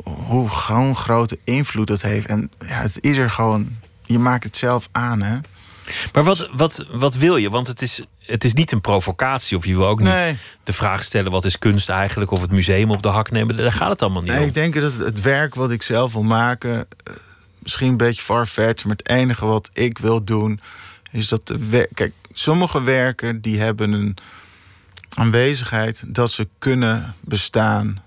hoe gewoon grote invloed dat heeft. En ja, het is er gewoon je maakt het zelf aan, hè? Maar wat, wat, wat wil je? Want het is, het is niet een provocatie. Of je wil ook niet de vraag stellen: wat is kunst eigenlijk? Of het museum op de hak nemen. Daar gaat het allemaal niet nee, om. Ik denk dat het werk wat ik zelf wil maken. Eh, misschien een beetje farfetch. Maar het enige wat ik wil doen. Is dat de Kijk, sommige werken die hebben een aanwezigheid. dat ze kunnen bestaan.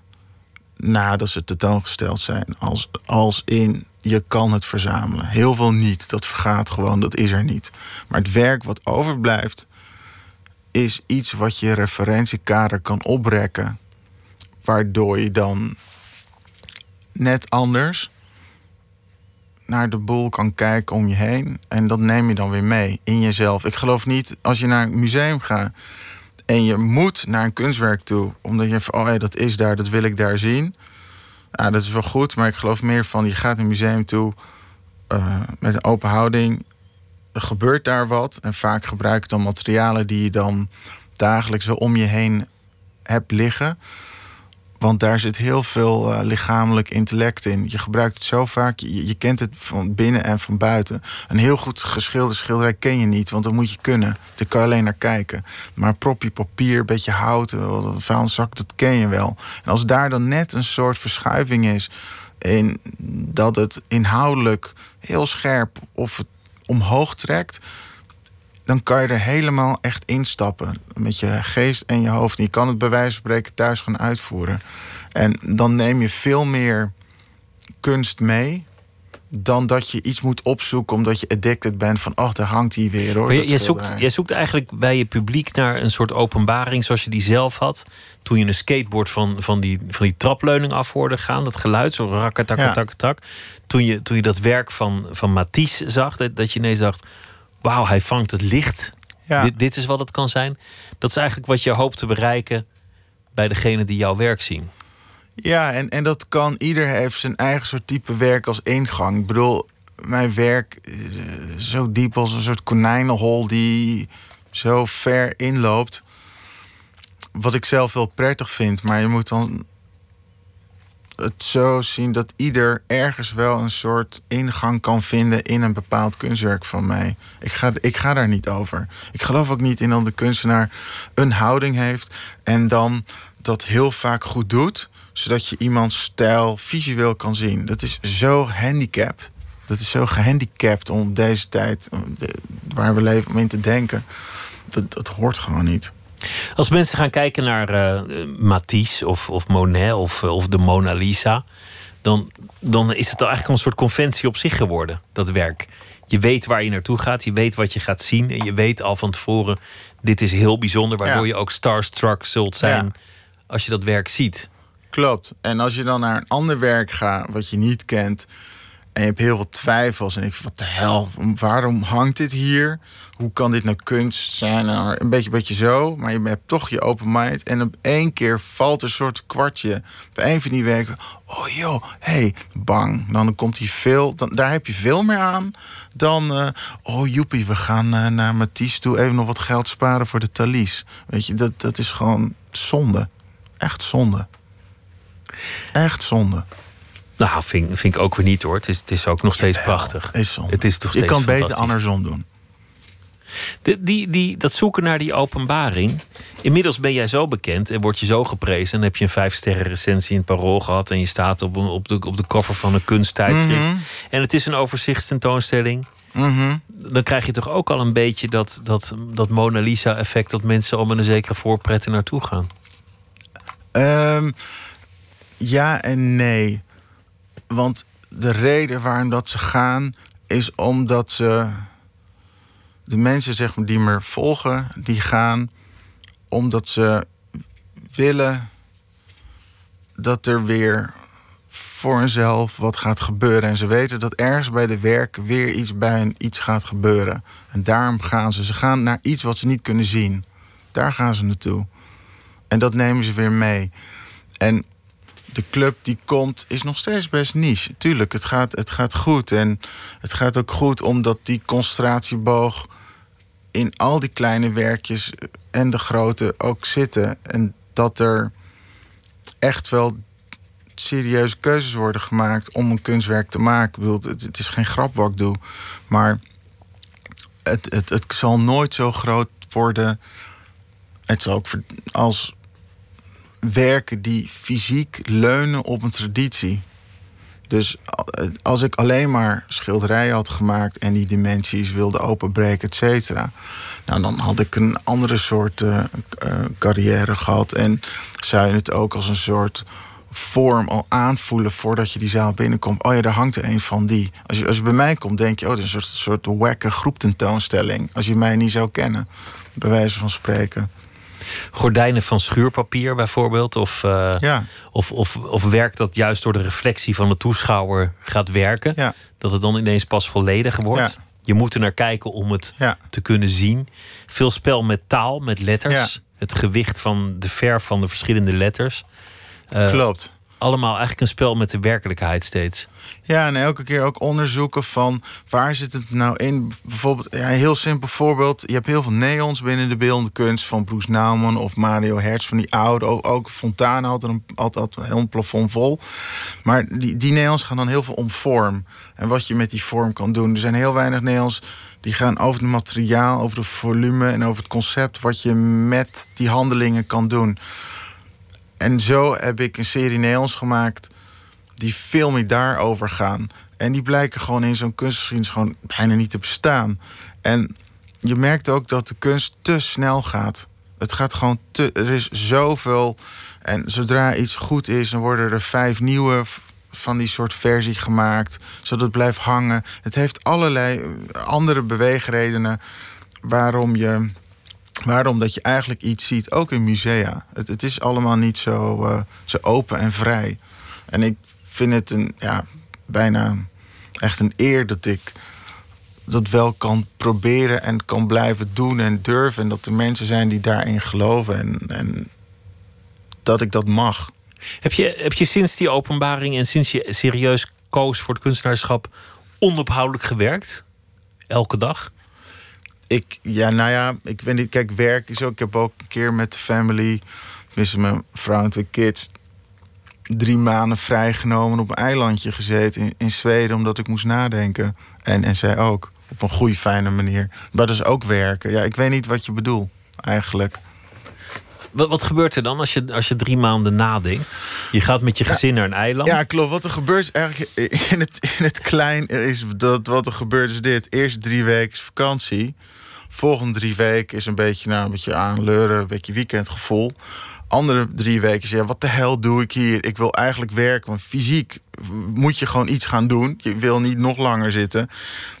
nadat ze tentoongesteld zijn. Als, als in je kan het verzamelen. Heel veel niet. Dat vergaat gewoon, dat is er niet. Maar het werk wat overblijft, is iets wat je referentiekader kan oprekken. Waardoor je dan net anders naar de boel kan kijken om je heen. En dat neem je dan weer mee in jezelf. Ik geloof niet, als je naar een museum gaat en je moet naar een kunstwerk toe, omdat je van, oh ja, dat is daar, dat wil ik daar zien ja, dat is wel goed, maar ik geloof meer van je gaat naar een museum toe uh, met een open houding. Er gebeurt daar wat en vaak gebruik je dan materialen die je dan dagelijks wel om je heen hebt liggen. Want daar zit heel veel uh, lichamelijk intellect in. Je gebruikt het zo vaak, je, kent het van binnen en van buiten. Een heel goed geschilderde schilderij ken je niet, want dat moet je kunnen. Daar kan je alleen naar kijken. Maar een propje papier, een beetje hout, een vuilniszak, dat ken je wel. En als daar dan net een soort verschuiving is... in dat het inhoudelijk heel scherp of het omhoog trekt dan kan je er helemaal echt instappen. Met je geest en je hoofd. En je kan het bij wijze van spreken thuis gaan uitvoeren. En dan neem je veel meer kunst mee dan dat je iets moet opzoeken omdat je addicted bent van, oh, daar hangt hij weer hoor. Je, je, zoekt, je zoekt eigenlijk bij je publiek naar een soort openbaring zoals je die zelf had. Toen je een skateboard van, van, die, van die trapleuning af hoorde gaan. Dat geluid, zo rakketakketak. Toen, je, toen je dat werk van, van Matisse zag, dat, dat je ineens dacht... wauw, hij vangt het licht. Ja. Dit, dit is wat het kan zijn. Dat is eigenlijk wat je hoopt te bereiken bij degene die jouw werk zien. Ja, en, en dat kan. Ieder heeft zijn eigen soort type werk als ingang. Ik bedoel, mijn werk eh, zo diep als een soort konijnenhol die zo ver inloopt. Wat ik zelf wel prettig vind, maar je moet dan het zo zien dat ieder ergens wel een soort ingang kan vinden in een bepaald kunstwerk van mij. Ik ga, ik ga daar niet over. Ik geloof ook niet in dat de kunstenaar een houding heeft en dan dat heel vaak goed doet, zodat je iemands stijl visueel kan zien. Dat is zo handicapped. Dat is zo gehandicapt om deze tijd waar we leven om in te denken. Dat, dat hoort gewoon niet. Als mensen gaan kijken naar eh, Matisse of, of Monet of, eh, of de Mona Lisa, dan, dan is het al eigenlijk een soort conventie op zich geworden, dat werk. Je weet waar je naartoe gaat, je weet wat je gaat zien en je weet al van tevoren, dit is heel bijzonder, waardoor Ja. je ook starstruck zult zijn Ja. als je dat werk ziet. Klopt. En als je dan naar een ander werk gaat wat je niet kent. En je hebt heel veel twijfels. En ik wat de hel, waarom hangt dit hier? Hoe kan dit nou kunst zijn? Nou, Een beetje, beetje zo. Maar je hebt toch je open mind. En op één keer valt een soort kwartje. Bij een van die werken. Oh joh, hey, bang. Dan komt hij veel. Dan, daar heb je veel meer aan. Dan, eh, oh joepie, we gaan eh, naar Matisse toe. Even nog wat geld sparen voor de Thalys. Weet je, dat, dat is gewoon zonde. Echt zonde. Echt zonde. Nou, vind, vind ik ook weer niet hoor. Het is, het is ook nog steeds prachtig. Is zonde. Het is toch je kan beter andersom doen. De, die, die, dat zoeken naar die openbaring. Inmiddels ben jij zo bekend en word je zo geprezen. En heb je een vijf sterren recensie in het Parool gehad. En je staat op, een- op, de, op de cover van een kunsttijdschrift. Mhm. En het is een overzichtstentoonstelling. Mhm. Dan krijg je toch ook al een beetje dat, dat, dat Mona Lisa effect... dat mensen al met een zekere voorpret er naartoe gaan. Ehm, ja en nee. Want de reden waarom dat ze gaan... is omdat ze... de mensen zeg die me volgen, die gaan... omdat ze willen dat er weer voor hunzelf wat gaat gebeuren. En ze weten dat ergens bij de werk weer iets bij hen iets gaat gebeuren. En daarom gaan ze. Ze gaan naar iets wat ze niet kunnen zien. Daar gaan ze naartoe. En dat nemen ze weer mee. En de club die komt is nog steeds best niche. Tuurlijk, het gaat, het gaat goed. En het gaat ook goed omdat die concentratieboog in al die kleine werkjes en de grote ook zitten. En dat er echt wel serieuze keuzes worden gemaakt om een kunstwerk te maken. Ik bedoel, het, is geen grap wat ik doe. Maar het, het, het zal nooit zo groot worden. Het zal ook als werken die fysiek leunen op een traditie. Dus a- als ik alleen maar schilderijen had gemaakt en die dimensies wilde openbreken, et cetera. Nou, dan had ik een andere soort eh, eh, carrière gehad. En zou je het ook als een soort vorm al aanvoelen voordat je die zaal binnenkomt. Oh ja, daar hangt er een van die. Als je, als je bij mij komt, denk je, oh, het is een soort, soort wakke groeptentoonstelling. Als je mij niet zou kennen, bij wijze van spreken. Gordijnen van schuurpapier bijvoorbeeld. Of, eh, Ja. of, of, of werk dat juist door de reflectie van de toeschouwer gaat werken. Ja. Dat het dan ineens pas volledig wordt. Ja. Je moet er naar kijken om het te kunnen zien. Veel spel met taal, met letters. Het gewicht van de verf van de verschillende letters. Eh, Klopt. Allemaal eigenlijk een spel met de werkelijkheid steeds. Ja, en elke keer ook onderzoeken van waar zit het nou in. Bijvoorbeeld, ja, een heel simpel voorbeeld. Je hebt heel veel neons binnen de beeldende kunst van Bruce Nauman of Mario Hertz van die oude. Ook, ook Fontana had een, een heel plafond vol. Maar die, die neons gaan dan heel veel om vorm. En wat je met die vorm kan doen. Er zijn heel weinig neons die gaan over het materiaal, over de volume en over het concept. Wat je met die handelingen kan doen. En zo heb ik een serie neons gemaakt die veel meer daarover gaan. En die blijken gewoon in zo'n kunstgeschiedenis gewoon bijna niet te bestaan. En je merkt ook dat de kunst te snel gaat. Het gaat gewoon te. Er is zoveel. En zodra iets goed is, dan worden er vijf nieuwe van die soort versie gemaakt, zodat het blijft hangen. Het heeft allerlei andere beweegredenen waarom je. Waarom dat je eigenlijk iets ziet, ook in musea. Het, het is allemaal niet zo, uh, zo open en vrij. En ik vind het een, ja, bijna echt een eer dat ik dat wel kan proberen en kan blijven doen en durven. En dat er mensen zijn die daarin geloven en, en dat ik dat mag. Heb je, heb je sinds die openbaring en sinds je serieus koos voor het kunstenaarschap onophoudelijk gewerkt? Elke dag? Ik, ja, nou ja, ik weet niet. Kijk, werk is ook. Ik heb ook een keer met de family, tenminste mijn vrouw en twee kids, drie maanden vrijgenomen op een eilandje gezeten in, in Zweden, omdat ik moest nadenken. En, en zij ook. Op een goede, fijne manier. Maar dat is ook werken. Ja, ik weet niet wat je bedoelt, eigenlijk. Wat, wat gebeurt er dan als je, als je drie maanden nadenkt? Je gaat met je gezin naar een eiland. Ja, klopt. Wat er gebeurt is eigenlijk in het, in het klein is dat wat er gebeurt is dit. Eerst drie weken vakantie. Volgende drie weken is een beetje, nou, een beetje aanleuren, een beetje weekendgevoel andere drie weken zeg wat de hel doe ik hier? Ik wil eigenlijk werken, want fysiek moet je gewoon iets gaan doen. Je wil niet nog langer zitten.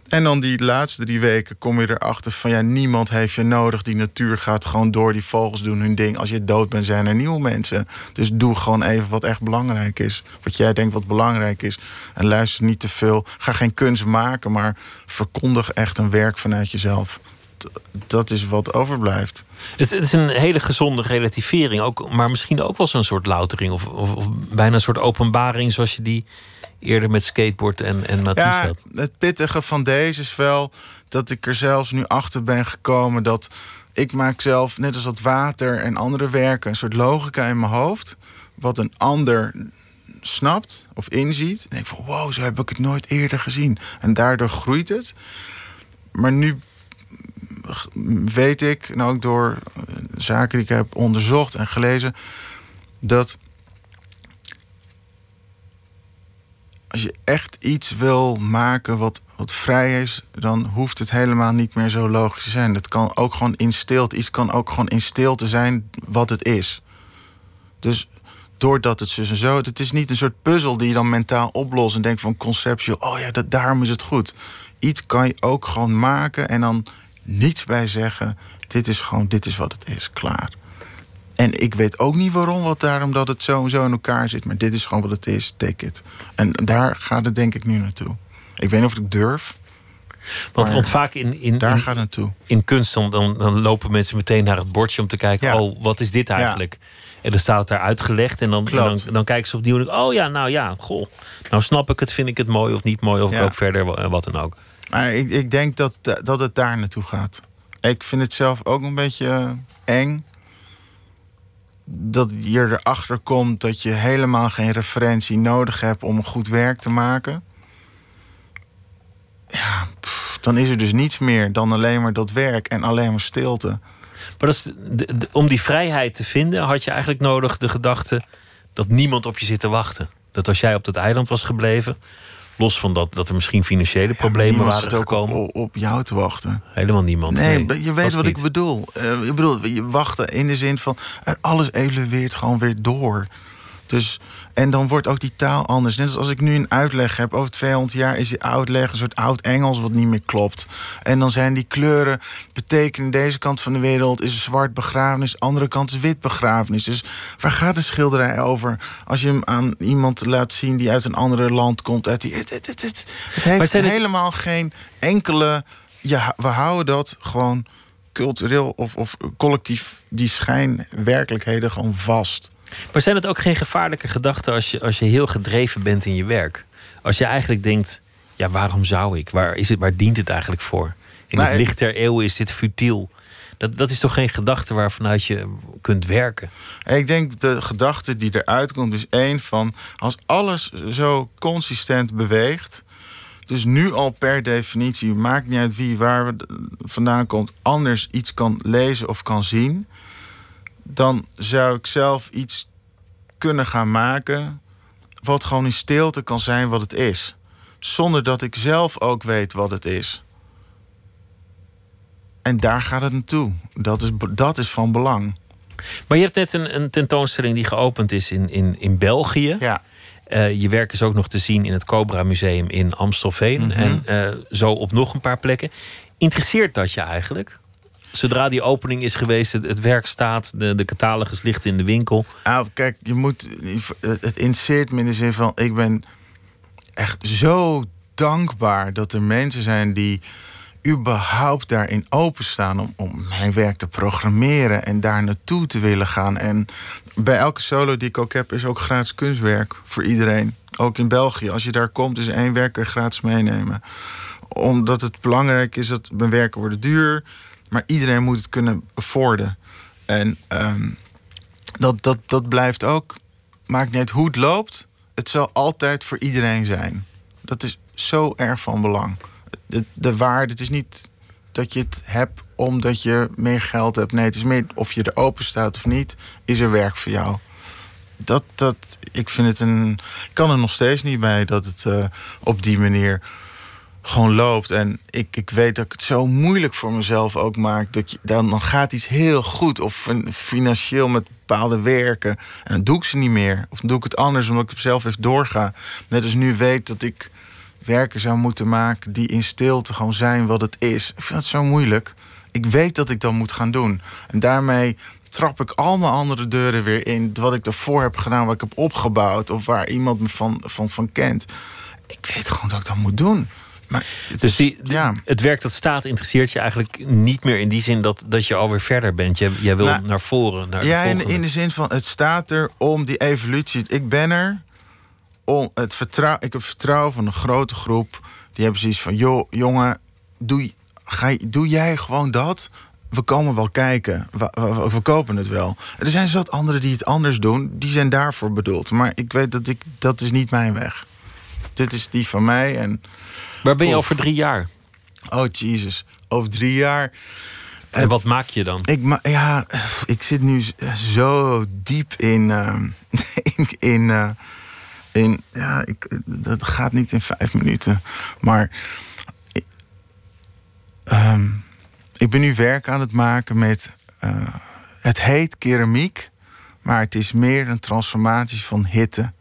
En dan die laatste drie weken kom je erachter van ja, niemand heeft je nodig. Die natuur gaat gewoon door, die vogels doen hun ding. Als je dood bent, zijn er nieuwe mensen. Dus doe gewoon even wat echt belangrijk is. Wat jij denkt wat belangrijk is. En luister niet te veel. Ga geen kunst maken, maar verkondig echt een werk vanuit jezelf dat is wat overblijft. Het is een hele gezonde relativering, ook, maar misschien ook wel zo'n soort loutering of, of, of, bijna een soort openbaring zoals je die eerder met skateboard en, en Matisse ja, had. Het pittige van deze is wel dat ik er zelfs nu achter ben gekomen dat ik maak zelf, net als dat water en andere werken, een soort logica in mijn hoofd. Wat een ander snapt of inziet. En denk van wow, zo heb ik het nooit eerder gezien. En daardoor groeit het. Maar nu weet ik, en ook door eh, zaken die ik heb onderzocht en gelezen, dat als je echt iets wil maken wat, wat vrij is, dan hoeft het helemaal niet meer zo logisch te zijn. Het kan ook gewoon in stilte, iets kan ook gewoon in stilte zijn wat het is. Dus doordat het zo en zo, het is niet een soort puzzel die je dan mentaal oplost en denkt van conceptueel, oh ja, dat, daarom is het goed. Iets kan je ook gewoon maken en dan niets bij zeggen. Dit is gewoon, dit is wat het is, klaar. En ik weet ook niet waarom, wat daarom dat het zo en zo in elkaar zit. Maar dit is gewoon wat het is, take it. En daar gaat het denk ik nu naartoe. Ik weet niet of ik durf. Want, want vaak in, in, daar gaat het naartoe. in kunst dan, dan, lopen mensen meteen naar het bordje om te kijken... oh, wat is dit eigenlijk? En dan staat het daar uitgelegd en dan, dan, dan, kijken ze opnieuw en oh ja, nou ja, goh. Nou snap ik het, vind ik het mooi of niet mooi... of ik ook verder, wat dan ook. Maar ik, ik denk dat, dat het daar naartoe gaat. Ik vind het zelf ook een beetje eh, eng. Dat je erachter komt dat je helemaal geen referentie nodig hebt om goed werk te maken. Ja, dan is er dus niets meer dan alleen maar dat werk en alleen maar stilte. Maar dat om die vrijheid te vinden, had je eigenlijk nodig de gedachte dat niemand op je zit te wachten. Dat als jij op dat eiland was gebleven, Los van dat, dat er misschien financiële problemen waren gekomen. Op, op, jou te wachten. Helemaal niemand. Nee, je weet wat ik bedoel. Uh, ik bedoel, je wachten in de zin van alles evolueert gewoon weer door. Dus, en dan wordt ook die taal anders. Net als ik nu een uitleg heb over 200 jaar, is die uitleg een soort oud Engels wat niet meer klopt. En dan zijn die kleuren betekenen deze kant van de wereld is zwart begrafenis, andere kant is wit begrafenis. Dus waar gaat de schilderij over als je hem aan iemand laat zien die uit een andere land komt? Uit die, het, het, het, het heeft helemaal geen enkele. Ja, we houden dat gewoon cultureel of, of collectief die schijnwerkelijkheden gewoon vast. Maar zijn het ook geen gevaarlijke gedachten als je, als je heel gedreven bent in je werk? Als je eigenlijk denkt, ja, waarom zou ik? Waar, is het, waar dient het eigenlijk voor? In het licht der eeuwen is dit futiel. Dat, dat is toch geen gedachte waarvanuit je kunt werken? Ik denk de gedachte die eruit komt is één van... als alles zo consistent beweegt... dus nu al per definitie, maakt niet uit wie waar vandaan komt... anders iets kan lezen of kan zien dan zou ik zelf iets kunnen gaan maken. wat gewoon in stilte kan zijn wat het is. Zonder dat ik zelf ook weet wat het is. En daar gaat het naartoe. Dat is, dat is van belang. Maar je hebt net een, een tentoonstelling die geopend is in, in, in België. Ja. je werk is ook nog te zien in het Cobra Museum in Amstelveen. Mhm. En zo op nog een paar plekken. Interesseert dat je eigenlijk? Zodra die opening is geweest, het, werk staat, de, de catalogus ligt in de winkel. Nou, kijk, je moet. Het interesseert me in de zin van: ik ben echt zo dankbaar dat er mensen zijn die überhaupt daarin openstaan om, om mijn werk te programmeren en daar naartoe te willen gaan. En bij elke solo die ik ook heb, is ook gratis kunstwerk voor iedereen. Ook in België. Als je daar komt, is één werk gratis meenemen. Omdat het belangrijk is dat mijn werken worden duur. Maar iedereen moet het kunnen afforden. En ehm, dat, dat, dat blijft ook. Maakt niet hoe het loopt. Het zal altijd voor iedereen zijn. Dat is zo erg van belang. De, de waarde, het is niet dat je het hebt omdat je meer geld hebt. Nee, het is meer of je er open staat of niet, is er werk voor jou. Dat, dat, ik vind het een. Ik kan er nog steeds niet bij dat het uh, op die manier gewoon loopt. En ik, ik weet dat ik het zo moeilijk voor mezelf ook maak. Dat je, dan, dan gaat iets heel goed. Of financieel met bepaalde werken. En dan doe ik ze niet meer. Of dan doe ik het anders omdat ik zelf even doorga. Net als nu weet dat ik werken zou moeten maken die in stilte gewoon zijn wat het is. Ik vind het zo moeilijk. Ik weet dat ik dat moet gaan doen. En daarmee trap ik al mijn andere deuren weer in. Wat ik ervoor heb gedaan, wat ik heb opgebouwd. Of waar iemand me van, van, van kent. Ik weet gewoon dat ik dat moet doen. Maar het, dus die, ja. het werk dat staat interesseert je eigenlijk niet meer in die zin dat, dat je alweer verder bent. Je, jij wil nou, naar voren. Naar ja, de in, in de zin van het staat er om die evolutie. Ik ben er om het vertrouwen. Ik heb vertrouwen van een grote groep. Die hebben zoiets van: joh, jongen, doe, ga, doe jij gewoon dat? We komen wel kijken. We, we, we, kopen het wel. Er zijn zat anderen die het anders doen. Die zijn daarvoor bedoeld. Maar ik weet dat ik dat is niet mijn weg. Dit is die van mij. En Waar ben je over drie jaar? Oh, Jesus. Over drie jaar. En wat maak je dan? Ik, ma ja, ik zit nu zo diep in. Uh, in, in, uh, in ja, ik, dat gaat niet in vijf minuten. Maar. Uh, ik ben nu werk aan het maken met. Uh, het heet keramiek, maar het is meer een transformatie van hitte.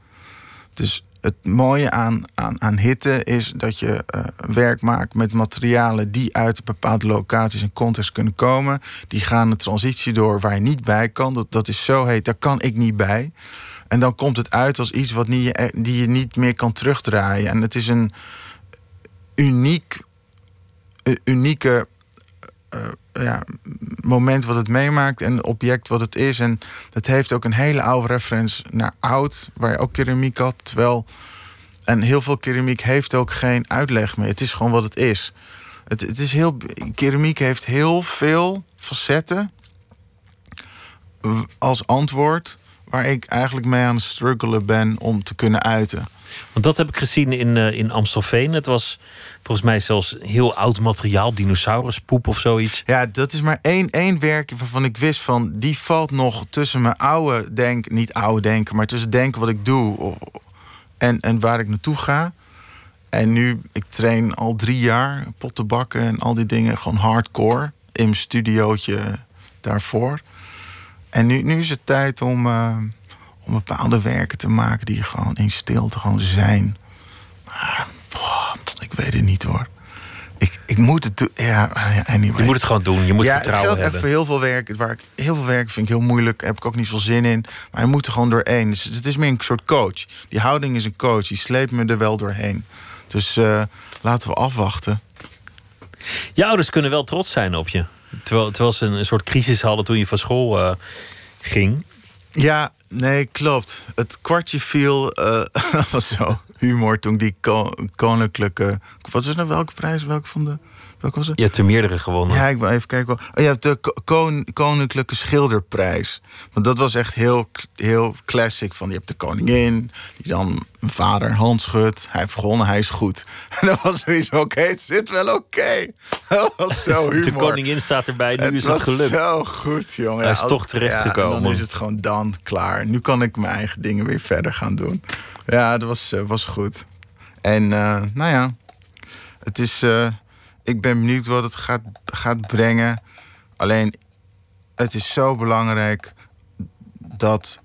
Dus het mooie aan, aan, aan hitte is dat je uh, werk maakt met materialen die uit bepaalde locaties en context kunnen komen. Die gaan een transitie door waar je niet bij kan. Dat, dat is zo heet, daar kan ik niet bij. En dan komt het uit als iets wat niet, die je niet meer kan terugdraaien. En het is een uniek, unieke uh, ja, moment wat het meemaakt en object wat het is. En het heeft ook een hele oude reference naar oud, waar je ook keramiek had. Terwijl, en heel veel keramiek heeft ook geen uitleg meer. Het is gewoon wat het is. Het, het is heel, keramiek heeft heel veel facetten als antwoord waar ik eigenlijk mee aan het struggelen ben om te kunnen uiten. Want dat heb ik gezien in, uh, in Amstelveen. Het was volgens mij zelfs heel oud materiaal, dinosauruspoep of zoiets. Ja, dat is maar één, één werkje waarvan ik wist van... die valt nog tussen mijn oude denken... niet oude denken, maar tussen denken wat ik doe... en, en waar ik naartoe ga. En nu, ik train al drie jaar potten bakken en al die dingen gewoon hardcore... in mijn studiootje daarvoor. En nu, nu is het tijd om... Uh, om bepaalde werken te maken die gewoon in stilte gewoon zijn. Maar, boah, ik weet het niet hoor. Ik, ik moet het doen. Ja, anyway. Je moet het gewoon doen. Je moet ja, vertrouwen het hebben. echt voor heel veel werk. Waar ik, heel veel werk vind ik heel moeilijk. Heb ik ook niet veel zin in. Maar je moet er gewoon doorheen. Dus het is meer een soort coach. Die houding is een coach. Die sleept me er wel doorheen. Dus uh, laten we afwachten. Je ouders kunnen wel trots zijn op je. Terwijl, terwijl ze een, soort crisis hadden toen je van school uh, ging. Ja, nee, klopt. Het kwartje viel, uh, was zo humor toen die koninklijke... Wat is nou, welke prijs? Welke van de... Welke was het? Je hebt er meerdere gewonnen. Ja, ik wil even kijken. Oh, je hebt de kon Koninklijke Schilderprijs. Want dat was echt heel, heel classic. Van, je hebt de koningin, die dan mijn vader hand schudt. Hij heeft gewonnen, hij is goed. En dat was zoiets oké, okay, het zit wel oké. Okay. Dat was zo humor. De koningin staat erbij, nu het is het gelukt. zo goed, jongen. Hij is toch terechtgekomen. Ja, dan is het gewoon dan klaar. Nu kan ik mijn eigen dingen weer verder gaan doen. Ja, dat was, uh, was goed. En uh, nou ja, het is... Uh, ik ben benieuwd wat het gaat, gaat brengen. Alleen, het is zo belangrijk dat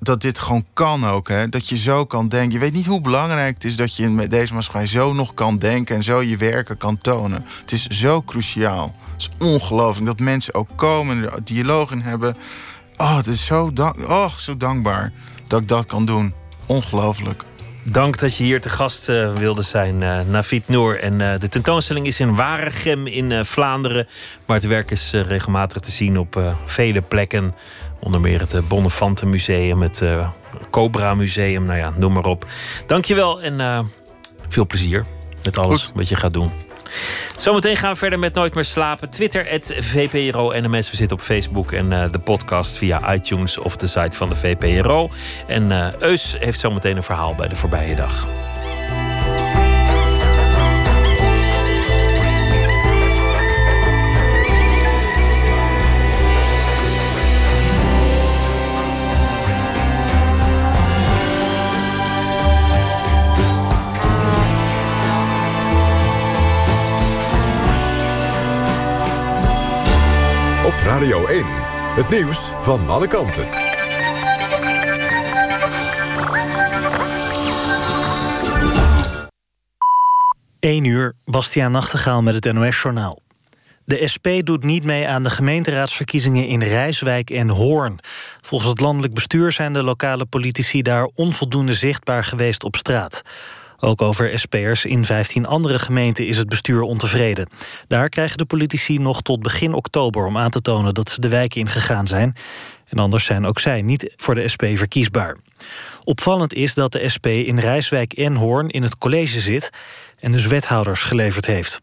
dat dit gewoon kan ook. Hè? Dat je zo kan denken. Je weet niet hoe belangrijk het is dat je in deze maatschappij zo nog kan denken en zo je werken kan tonen. Het is zo cruciaal. Het is ongelooflijk dat mensen ook komen en er dialoog in hebben. Oh, het is zo, dank oh, zo dankbaar dat ik dat kan doen. Ongelooflijk. Dank dat je hier te gast uh, wilde zijn, uh, Navid Noor. En uh, de tentoonstelling is in Waregem in Vlaanderen. Maar het werk is regelmatig te zien op vele plekken. Onder meer het Bonnefante Museum, het Cobra Museum. Nou ja, noem maar op. Dankjewel en veel plezier met alles Goed. wat je gaat doen. Zometeen gaan we verder met Nooit meer slapen. Twitter, het VPRO NMS. We zitten op Facebook en uh, de podcast via iTunes of de site van de VPRO. En uh, Eus heeft zometeen een verhaal bij de voorbije dag. Radio 1. Het nieuws van alle kanten. 1 uur, Bastiaan Nachtegaal met het NOS-journaal. De SP doet niet mee aan de gemeenteraadsverkiezingen in Rijswijk en Hoorn. Volgens het landelijk bestuur zijn de lokale politici daar onvoldoende zichtbaar geweest op straat. Ook over SP'ers in 15 andere gemeenten is het bestuur ontevreden. Daar krijgen de politici nog tot begin oktober om aan te tonen dat ze de wijken ingegaan zijn. En anders zijn ook zij niet voor de SP verkiesbaar. Opvallend is dat de SP in Rijswijk en Hoorn in het college zit en dus wethouders geleverd heeft.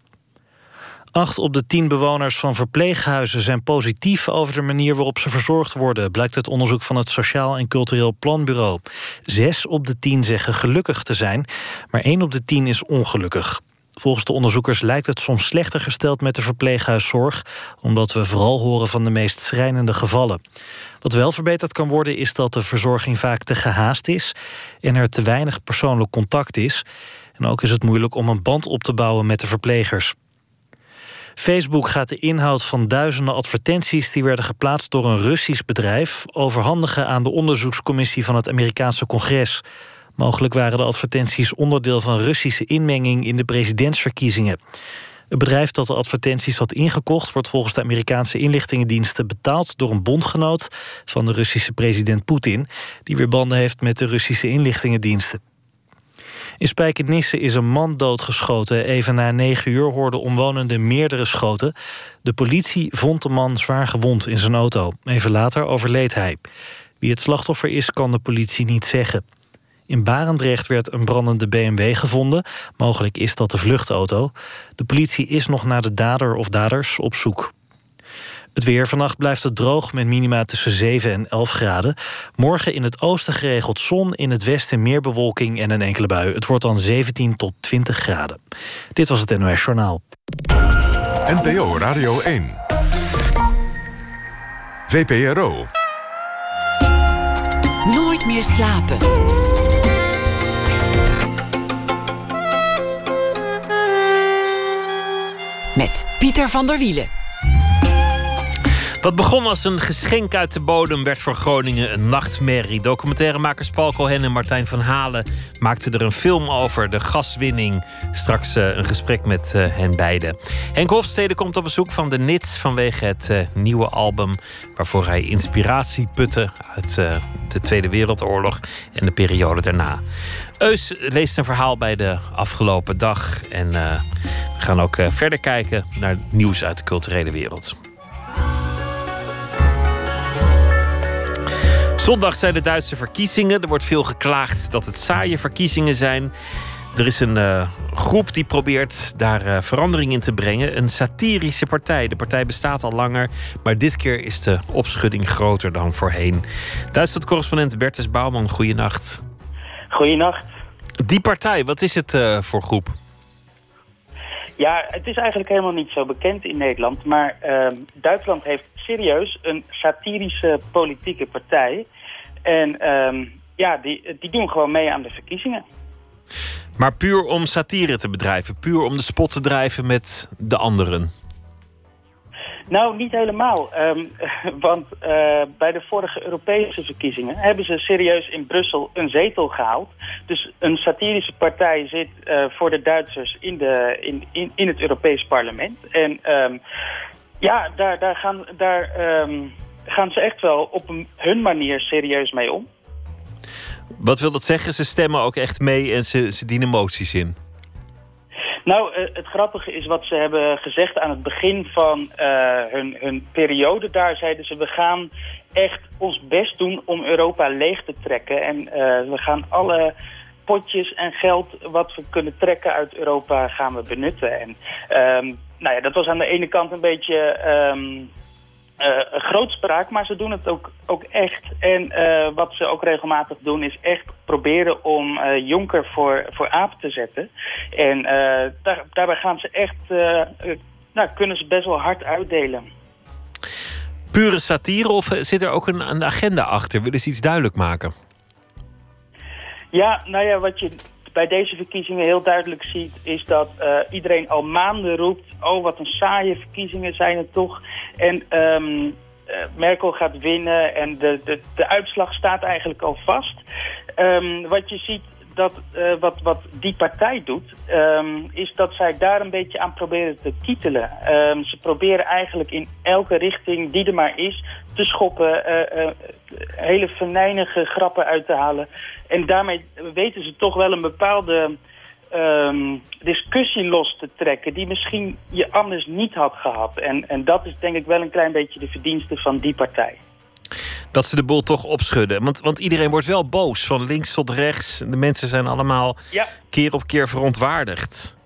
Acht op de tien bewoners van verpleeghuizen zijn positief over de manier waarop ze verzorgd worden, blijkt uit onderzoek van het Sociaal en Cultureel Planbureau. Zes op de tien zeggen gelukkig te zijn, maar één op de tien is ongelukkig. Volgens de onderzoekers lijkt het soms slechter gesteld met de verpleeghuiszorg, omdat we vooral horen van de meest schrijnende gevallen. Wat wel verbeterd kan worden is dat de verzorging vaak te gehaast is en er te weinig persoonlijk contact is. En ook is het moeilijk om een band op te bouwen met de verplegers. Facebook gaat de inhoud van duizenden advertenties die werden geplaatst door een Russisch bedrijf overhandigen aan de onderzoekscommissie van het Amerikaanse congres. Mogelijk waren de advertenties onderdeel van Russische inmenging in de presidentsverkiezingen. Het bedrijf dat de advertenties had ingekocht wordt volgens de Amerikaanse inlichtingendiensten betaald door een bondgenoot van de Russische president Poetin, die weer banden heeft met de Russische inlichtingendiensten. In Spijkenisse is een man doodgeschoten. Even na negen uur hoorden omwonenden meerdere schoten. De politie vond de man zwaar gewond in zijn auto. Even later overleed hij. Wie het slachtoffer is, kan de politie niet zeggen. In Barendrecht werd een brandende BMW gevonden. Mogelijk is dat de vluchtauto. De politie is nog naar de dader of daders op zoek. Het weer vannacht blijft het droog met minima tussen 7 en 11 graden. Morgen in het oosten geregeld zon, in het westen meer bewolking en een enkele bui. Het wordt dan 17 tot 20 graden. Dit was het NOS Journaal. NPO Radio 1. VPRO. Nooit meer slapen. Met Pieter van der Wielen. Wat begon als een geschenk uit de bodem werd voor Groningen een nachtmerrie. Documentairemakers Paul Cohen en Martijn van Halen maakten er een film over, de gaswinning. Straks uh, een gesprek met uh, hen beiden. Henk Hofstede komt op bezoek van de Nits vanwege het uh, nieuwe album... waarvoor hij inspiratie putte uit de Tweede Wereldoorlog en de periode daarna. Eus leest een verhaal bij de afgelopen dag. En we gaan ook verder kijken naar nieuws uit de culturele wereld. Zondag zijn de Duitse verkiezingen. Er wordt veel geklaagd dat het saaie verkiezingen zijn. Er is een uh, groep die probeert daar uh, verandering in te brengen. Een satirische partij. De partij bestaat al langer, maar dit keer is de opschudding groter dan voorheen. Duitsland-correspondent Bertus Bouwman, goeienacht. Goeienacht. Die partij, wat is het uh, voor groep? Ja, het is eigenlijk helemaal niet zo bekend in Nederland. Maar ehm, Duitsland heeft serieus een satirische politieke partij. En ehm, ja, die, die doen gewoon mee aan de verkiezingen. Maar puur om satire te bedrijven, puur om de spot te drijven met de anderen. Nou, niet helemaal. Ehm, want uh, bij de vorige Europese verkiezingen hebben ze serieus in Brussel een zetel gehaald. Dus een satirische partij zit uh, voor de Duitsers in, de, in, in, in het Europees parlement. En um, ja, daar, daar, gaan, daar um, gaan ze echt wel op hun manier serieus mee om. Wat wil dat zeggen? Ze stemmen ook echt mee en ze, ze dienen moties in? Nou, uh, het grappige is wat ze hebben gezegd aan het begin van uh, hun, hun periode. Daar zeiden ze, we gaan echt ons best doen om Europa leeg te trekken. En uh, we gaan alle potjes en geld wat we kunnen trekken uit Europa gaan we benutten. En um, nou ja, dat was aan de ene kant een beetje... Uh, grootspraak, maar ze doen het ook, ook echt. En uh, wat ze ook regelmatig doen is echt proberen om uh, Jonker voor, voor aap te zetten. En daar, daarbij gaan ze echt, nou, kunnen ze best wel hard uitdelen. Pure satire of zit er ook een, een agenda achter? Willen ze iets duidelijk maken? Ja, nou ja, wat je bij deze verkiezingen heel duidelijk ziet... is dat uh, iedereen al maanden roept... oh, wat een saaie verkiezingen zijn het toch. En um, uh, Merkel gaat winnen en de, de, de uitslag staat eigenlijk al vast. Um, wat je ziet dat uh, wat, wat die partij doet, um, is dat zij daar een beetje aan proberen te kietelen. Um, ze proberen eigenlijk in elke richting die er maar is te schoppen, uh, uh, hele venijnige grappen uit te halen. En daarmee weten ze toch wel een bepaalde um, discussie los te trekken die misschien je anders niet had gehad. En, en dat is denk ik wel een klein beetje de verdienste van die partij dat ze de boel toch opschudden. Want, want iedereen wordt wel boos, van links tot rechts. De mensen zijn allemaal ja. keer op keer verontwaardigd.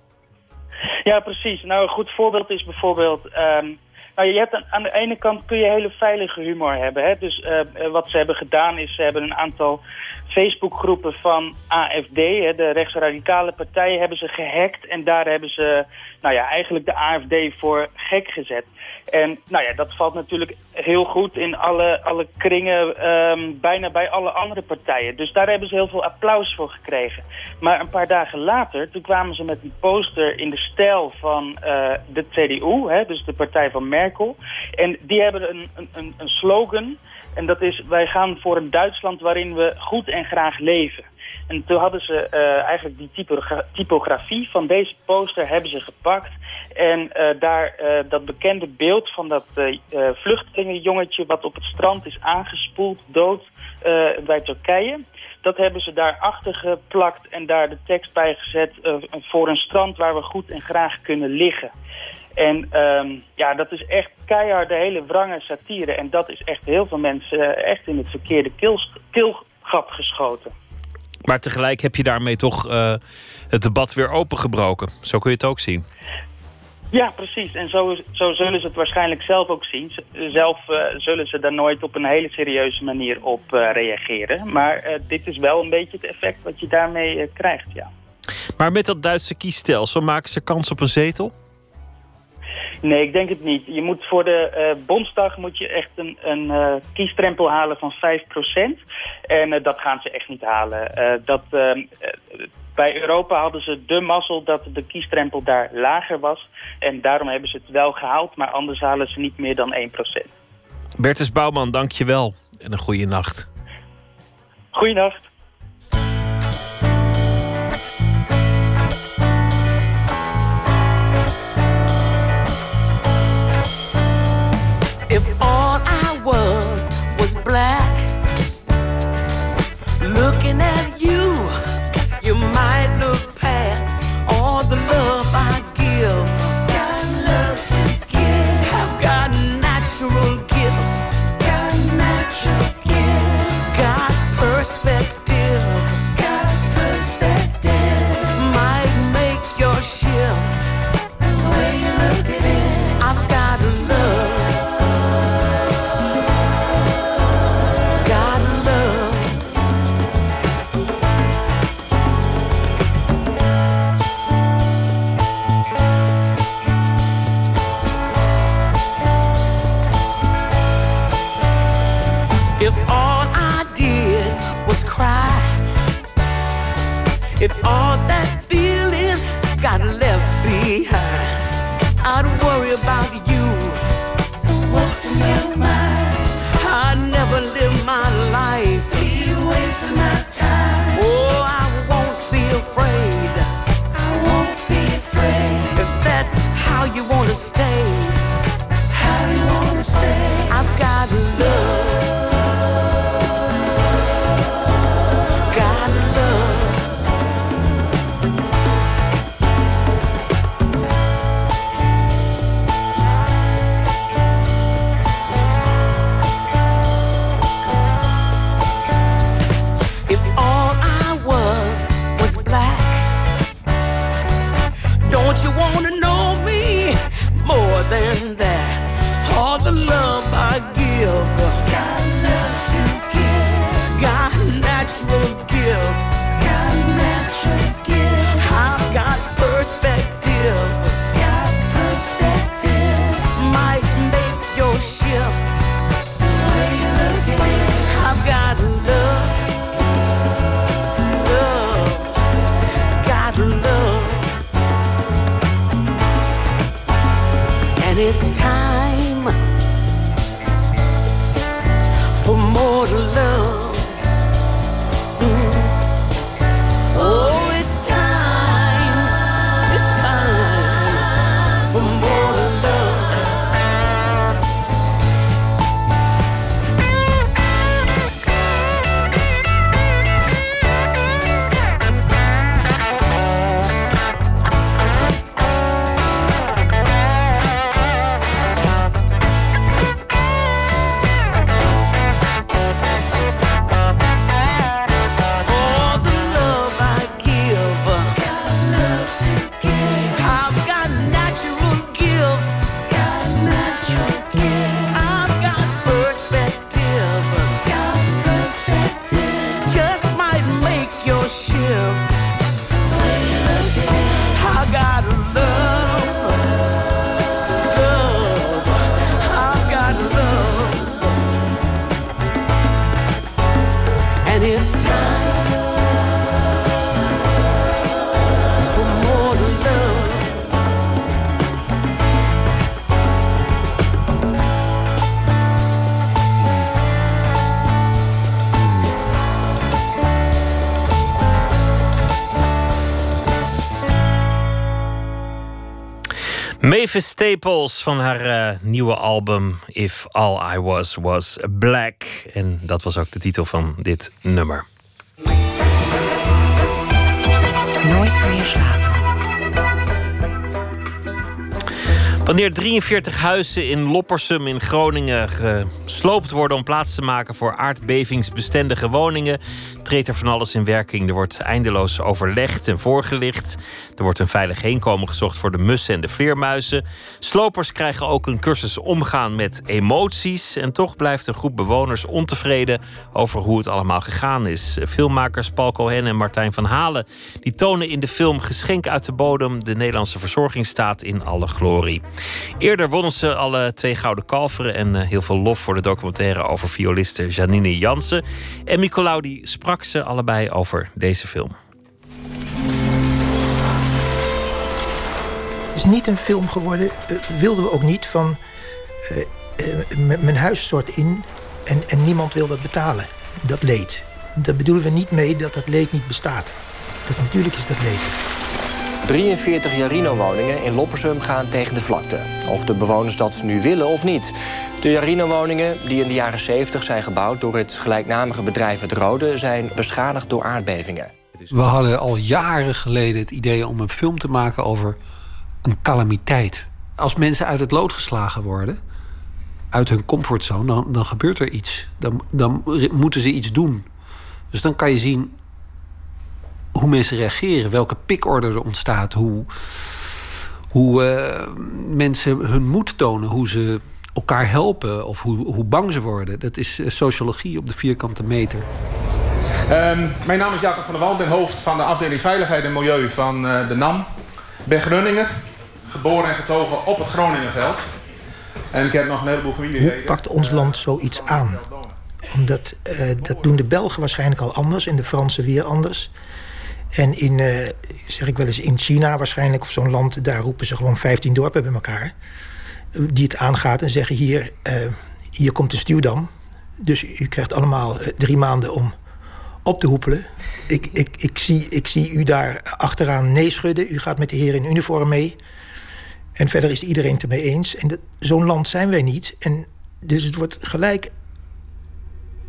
Ja, precies. Nou, een goed voorbeeld is bijvoorbeeld... Um, nou, je hebt aan, aan de ene kant kun je hele veilige humor hebben. Hè? Dus uh, wat ze hebben gedaan is, ze hebben een aantal Facebookgroepen van AFD, de rechtsradicale partijen, hebben ze gehackt. En daar hebben ze nou ja, eigenlijk de AFD voor gek gezet. En nou ja, dat valt natuurlijk heel goed in alle, alle kringen, um, bijna bij alle andere partijen. Dus daar hebben ze heel veel applaus voor gekregen. Maar een paar dagen later, toen kwamen ze met een poster in de stijl van uh, de CDU, hè, dus de partij van Merkel. En die hebben een, een, een slogan, en dat is, wij gaan voor een Duitsland waarin we goed en graag leven. En toen hadden ze uh, eigenlijk die typogra typografie van deze poster hebben ze gepakt. En uh, daar uh, dat bekende beeld van dat vluchtelingenjongetje wat op het strand is aangespoeld, dood bij Turkije. Dat hebben ze daarachter geplakt en daar de tekst bij gezet voor een strand waar we goed en graag kunnen liggen. En um, ja, dat is echt keihard de hele wrange satire. En dat is echt heel veel mensen echt in het verkeerde keelgat geschoten. Maar tegelijk heb je daarmee toch uh, het debat weer opengebroken. Zo kun je het ook zien. Ja, precies. En zo, zo zullen ze het waarschijnlijk zelf ook zien. Zelf uh, zullen ze daar nooit op een hele serieuze manier op uh, reageren. Maar dit is wel een beetje het effect wat je daarmee krijgt, ja. Maar met dat Duitse kiesstelsel maken ze kans op een zetel? Nee, ik denk het niet. Je moet voor de uh, Bondsdag moet je echt een, een uh, kiestrempel halen van 5%. En uh, dat gaan ze echt niet halen. dat, bij Europa hadden ze de mazzel dat de kiestrempel daar lager was. En daarom hebben ze het wel gehaald, maar anders halen ze niet meer dan 1%. Bertus Bouwman, dank je wel. En een goede nacht. Goeienacht. If all that feeling got left behind, I'd worry about you. What's in your mind? I'd never live my life. Be you wasting my Mavis Staples van haar eh, nieuwe album If All I Was Was Black. En dat was ook de titel van dit nummer. Nooit meer slapen. Wanneer 43 huizen in Loppersum in Groningen gesloopt worden om plaats te maken voor aardbevingsbestendige woningen, treedt er van alles in werking. Er wordt eindeloos overlegd en voorgelicht. Er wordt een veilig heenkomen gezocht voor de mussen en de vleermuizen. Slopers krijgen ook een cursus omgaan met emoties. En toch blijft een groep bewoners ontevreden over hoe het allemaal gegaan is. Filmmakers Paul Cohen en Martijn van Halen die tonen in de film Geschenk uit de bodem de Nederlandse verzorgingsstaat in alle glorie. Eerder wonnen ze alle twee gouden kalveren en eh, heel veel lof voor de documentaire over violiste Janine Jansen. En Nicolaou die ze allebei over deze film. Het is niet een film geworden, eh, wilden we ook niet, van m- mijn huis stort in en, en niemand wil dat betalen. Dat leed. Daar bedoelen we niet mee dat dat leed niet bestaat. Dat, natuurlijk is dat leed. 43 Jarino-woningen in Loppersum gaan tegen de vlakte. Of de bewoners dat nu willen of niet. De Jarino-woningen, die in de jaren 70 zijn gebouwd... door het gelijknamige bedrijf Het Rode... zijn beschadigd door aardbevingen. We hadden al jaren geleden het idee om een film te maken over een calamiteit. Als mensen uit het lood geslagen worden, uit hun comfortzone, dan, dan gebeurt er iets. Dan, dan moeten ze iets doen. Dus dan kan je zien hoe mensen reageren, welke pikorde er ontstaat, hoe, hoe eh, mensen hun moed tonen, hoe ze elkaar helpen of hoe, hoe bang ze worden. Dat is eh, sociologie op de vierkante meter. Ehm, mijn naam is Jacob van der Wal, ben hoofd van de afdeling Veiligheid en Milieu van eh, de NAM. Ben Groninger, geboren en getogen op het Groningenveld. En ik heb nog een heleboel Hoe familieleden. pakt ons land zoiets aan? Omdat eh, dat doen de Belgen waarschijnlijk al anders en de Fransen weer anders. En in, eh, zeg ik wel eens, in China waarschijnlijk, of zo'n land, daar roepen ze gewoon 15 dorpen bij elkaar. Die het aangaat en zeggen: hier, eh, hier komt de stuwdam. Dus u krijgt allemaal eh, drie maanden om op te hoepelen. Ik, ik, ik, zie, ik zie u daar achteraan nee schudden. U gaat met de heren in uniform mee. En verder is iedereen het ermee eens. En zo'n land zijn wij niet. En dus het wordt gelijk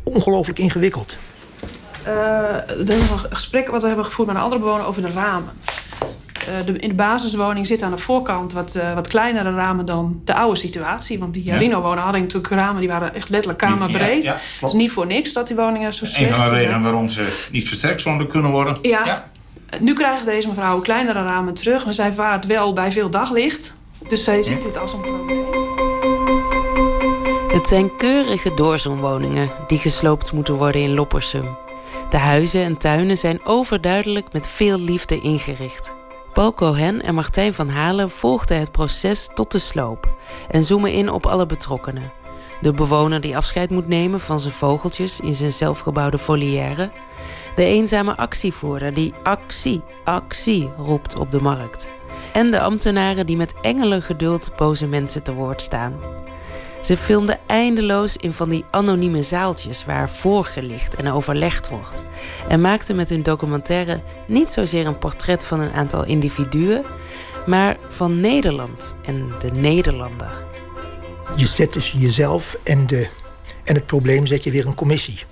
ongelooflijk ingewikkeld. Eh, dat is een gesprek wat we hebben gevoerd met een andere bewoner over de ramen. Eh, de, in de basiswoning zitten aan de voorkant wat, eh, wat kleinere ramen dan de oude situatie. Want die Ja. Jarino-woningen hadden natuurlijk ramen die waren echt letterlijk kamerbreed. Ja, ja, Het is klopt. niet voor niks dat die woningen zo Een slecht van de redenen zijn. waarom ze niet versterkt zouden kunnen worden. Ja. Nu krijgt deze mevrouw kleinere ramen terug. Maar zij vaart wel bij veel daglicht. Dus zij ziet dit als een probleem. Het zijn keurige doorzoomwoningen die gesloopt moeten worden in Loppersum. De huizen en tuinen zijn overduidelijk met veel liefde ingericht. Paul Cohen en Martijn van Halen volgden het proces tot de sloop en zoomen in op alle betrokkenen. De bewoner die afscheid moet nemen van zijn vogeltjes in zijn zelfgebouwde volière. De eenzame actievoerder die actie, actie roept op de markt. En de ambtenaren die met engelengeduld boze mensen te woord staan. Ze filmde eindeloos in van die anonieme zaaltjes waar voorgelicht en overlegd wordt. En maakte met hun documentaire niet zozeer een portret van een aantal individuen, maar van Nederland en de Nederlander. Je zet dus jezelf en, de, en het probleem zet je weer een commissie.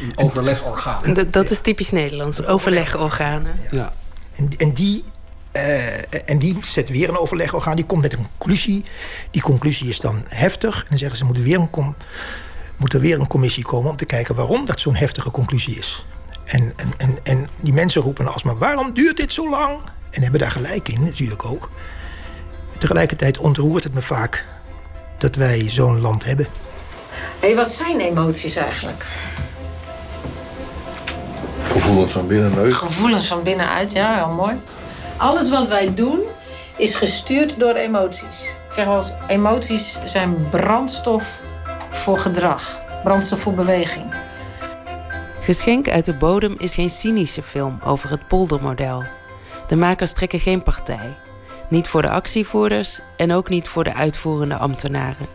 Een overlegorgaan. Dat, dat is typisch Nederlands, overlegorganen. Ja. En, en, die, eh, en die zet weer een overlegorgaan. Die komt met een conclusie. Die conclusie is dan heftig. En dan zeggen ze, moet er weer een, com- moet er weer een commissie komen... om te kijken waarom dat zo'n heftige conclusie is. En, en, en, en die mensen roepen alsmaar, waarom duurt dit zo lang? En hebben daar gelijk in, natuurlijk ook. Tegelijkertijd ontroert het me vaak dat wij zo'n land hebben. Hé, wat zijn emoties eigenlijk? Gevoelens van binneneus. Gevoelens van binnenuit, ja, heel mooi. Alles wat wij doen is gestuurd door emoties. Zeg wel eens, emoties zijn brandstof voor gedrag. Brandstof voor beweging. Geschenk uit de bodem is geen cynische film over het poldermodel. De makers trekken geen partij. Niet voor de actievoerders en ook niet voor de uitvoerende ambtenaren.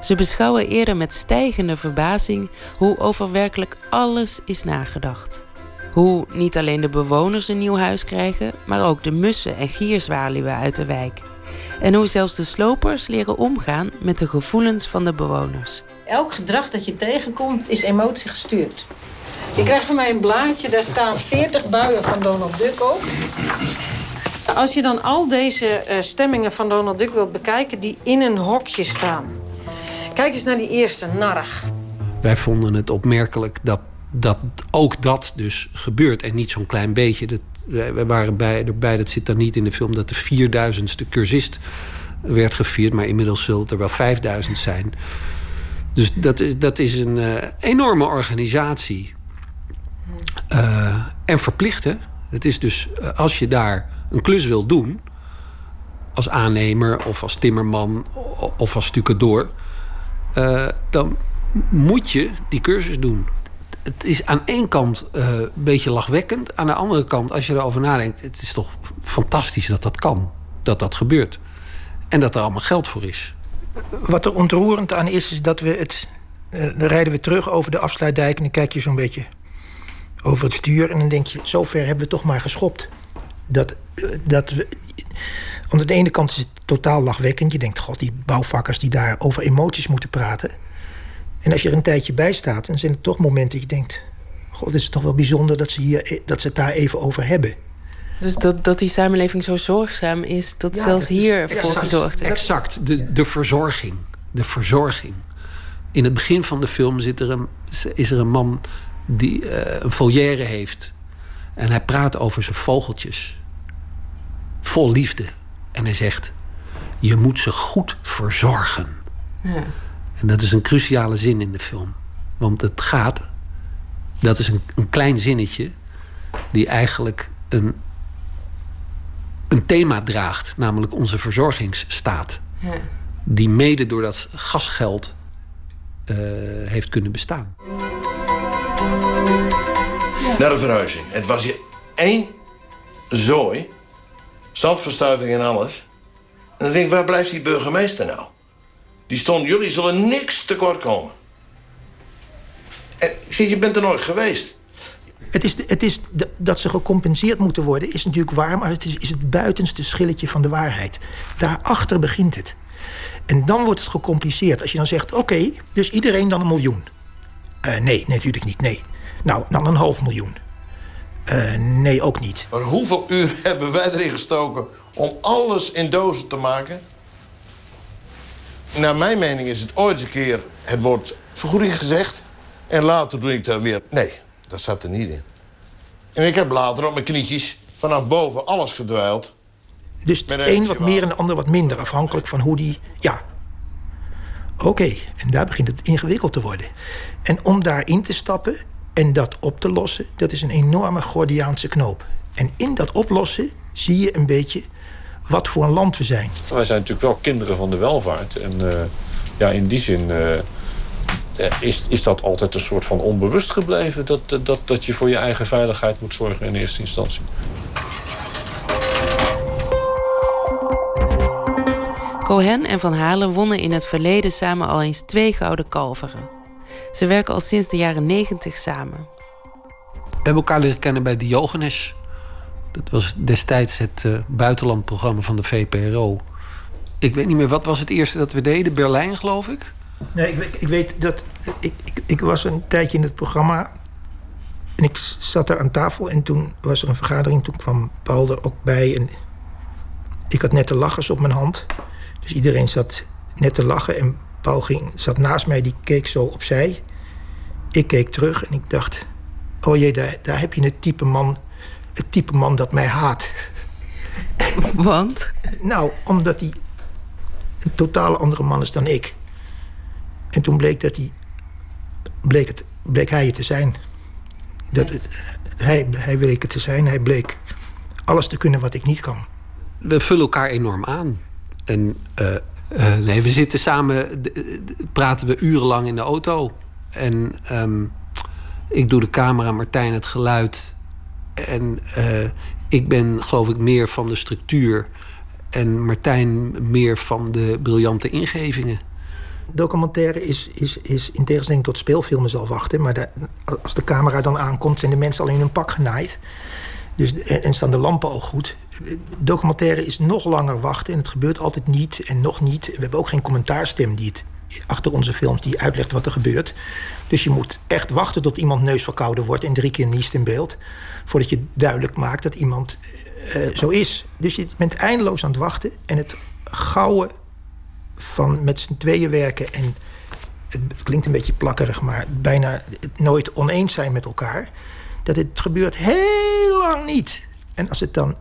Ze beschouwen eerder met stijgende verbazing hoe over werkelijk alles is nagedacht. Hoe niet alleen de bewoners een nieuw huis krijgen, maar ook de mussen en gierzwaluwen uit de wijk. En hoe zelfs de slopers leren omgaan met de gevoelens van de bewoners. Elk gedrag dat je tegenkomt is emotie gestuurd. Je krijgt van mij een blaadje, daar staan 40 buien van Donald Duck op. Als je dan al deze eh, stemmingen van Donald Duck wilt bekijken die in een hokje staan. Kijk eens naar die eerste, narrig. Wij vonden het opmerkelijk dat, dat ook dat dus gebeurt. En niet zo'n klein beetje. Dat, wij wij waren bij, erbij, dat zit dan niet in de film... dat de 4000ste cursist werd gevierd. Maar inmiddels zullen het er wel 5000 zijn. Dus dat is, dat is een eh, enorme organisatie. Eh, en verplicht, hè? Het is dus, eh, als je daar een klus wil doen... als aannemer of als timmerman of als stucadoor... eh, dan moet je die cursus doen. Het is aan één kant eh, een beetje lachwekkend. Aan de andere kant, als je erover nadenkt... het is toch fantastisch dat dat kan. Dat dat gebeurt. En dat er allemaal geld voor is. Wat er ontroerend aan is, is dat we het... eh, dan rijden we terug over de afsluitdijk... en dan kijk je zo'n beetje over het stuur... en dan denk je, zover hebben we toch maar geschopt. Dat, eh, dat we... Aan de ene kant is het totaal lachwekkend. Je denkt, god, die bouwvakkers die daar over emoties moeten praten. En als je er een tijdje bij staat... dan zijn er toch momenten dat je denkt... god, het is toch wel bijzonder dat ze, hier, eh, dat ze het daar even over hebben. Dus dat, dat die samenleving zo zorgzaam is, dat Ja, zelfs dat is- hier exact. voor gezorgd is. Exact, de, de verzorging. De verzorging. In het begin van de film zit er een, is er een man die eh, een volière heeft. En hij praat over zijn vogeltjes. Vol liefde. En hij zegt: Je moet ze goed verzorgen. Ja. En dat is een cruciale zin in de film. Want het gaat. Dat is een, een klein zinnetje. die eigenlijk een, een thema draagt. Namelijk onze verzorgingsstaat. Ja. Die mede door dat gasgeld eh, heeft kunnen bestaan. Naar de verhuizing. Het was hier één zooi. Zandverstuiving en alles. En dan denk ik, waar blijft die burgemeester nou? Die stond, jullie zullen niks tekort komen. En ik zeg, je bent er nooit geweest. Het is, het is de- dat ze gecompenseerd moeten worden, is natuurlijk waar, maar het is, is het buitenste schilletje van de waarheid. Daarachter begint het. En dan wordt het gecompliceerd. Als je dan zegt: oké, dus iedereen dan een miljoen. Eh, nee, natuurlijk niet. Nee. Nou, dan een half miljoen. Eh, nee, ook niet. Maar hoeveel uur hebben wij erin gestoken om alles in dozen te maken? Naar mijn mening is het ooit een keer het woord vergoeding gezegd. En later doe ik daar weer... Nee, dat zat er niet in. En ik heb later op mijn knietjes vanaf boven alles gedwijld. Dus de een een wat meer en de ander wat minder, afhankelijk van hoe die. Ja. Oké, en daar begint het ingewikkeld te worden. En om daarin te stappen en dat op te lossen, dat is een enorme Gordiaanse knoop. En in dat oplossen zie je een beetje wat voor een land we zijn. Wij zijn natuurlijk wel kinderen van de welvaart. En eh, ja, in die zin eh, eh, is, is dat altijd een soort van onbewust gebleven. Dat, dat, dat je voor je eigen veiligheid moet zorgen in eerste instantie. Cohen en Van Halen wonnen in het verleden samen al eens twee gouden kalveren. Ze werken al sinds de jaren 90 samen. We hebben elkaar leren kennen bij Diogenes. Dat was destijds het eh, buitenlandprogramma van de VPRO. Ik weet niet meer, wat was het eerste dat we deden? Berlijn, geloof ik? Nee, ik, weet- ik weet dat. Ik, ik, ik was een tijdje in het programma. En ik zat daar aan tafel en toen was er een vergadering. Toen kwam Paul er ook bij. En ik had net de lachers op mijn hand. Dus iedereen zat net te lachen. En Paul ging, zat naast mij, die keek zo opzij. Ik keek terug en ik dacht... Oh jee, daar, daar heb je het type man... Het type man dat mij haat. Want? Nou, omdat hij een totale andere man is dan ik. En toen bleek dat hij... Bleek, het, bleek hij het te zijn. Dat het, hij, hij bleek het te zijn. Hij bleek alles te kunnen wat ik niet kan. We vullen elkaar enorm aan. En eh, eh, nee, we zitten samen, praten we urenlang in de auto. En ehm, ik doe de camera, Martijn het geluid. En eh, ik ben geloof ik meer van de structuur. En Martijn meer van de briljante ingevingen. Documentaire is, is, is in tegenstelling tot speelfilmen zal wachten. Maar als de camera dan aankomt, zijn de mensen al in hun pak genaaid. Dus, en, en staan de lampen al goed. Documentaire is nog langer wachten en het gebeurt altijd niet en nog niet. We hebben ook geen commentaarstem die het achter onze films die uitlegt wat er gebeurt. Dus je moet echt wachten tot iemand neusverkouden wordt en drie keer niest in beeld. Voordat je duidelijk maakt dat iemand eh, zo is. Dus je bent eindeloos aan het wachten. En het gouden van met z'n tweeën werken en het, klinkt een beetje plakkerig, maar bijna nooit oneens zijn met elkaar. Dat het gebeurt heel lang niet. En als het dan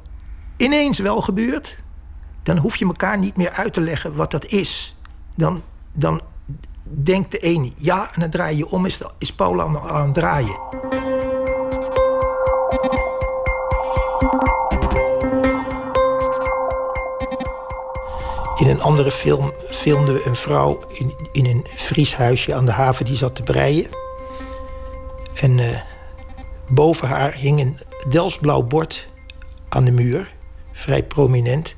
ineens wel gebeurt, dan hoef je elkaar niet meer uit te leggen wat dat is. Dan, dan denkt de een ja en dan draai je om, is, is Paul aan, het draaien. In een andere film filmden we een vrouw in, in een Fries huisje aan de haven die zat te breien. En eh, boven haar hing een Delftsblauw bord aan de muur, vrij prominent.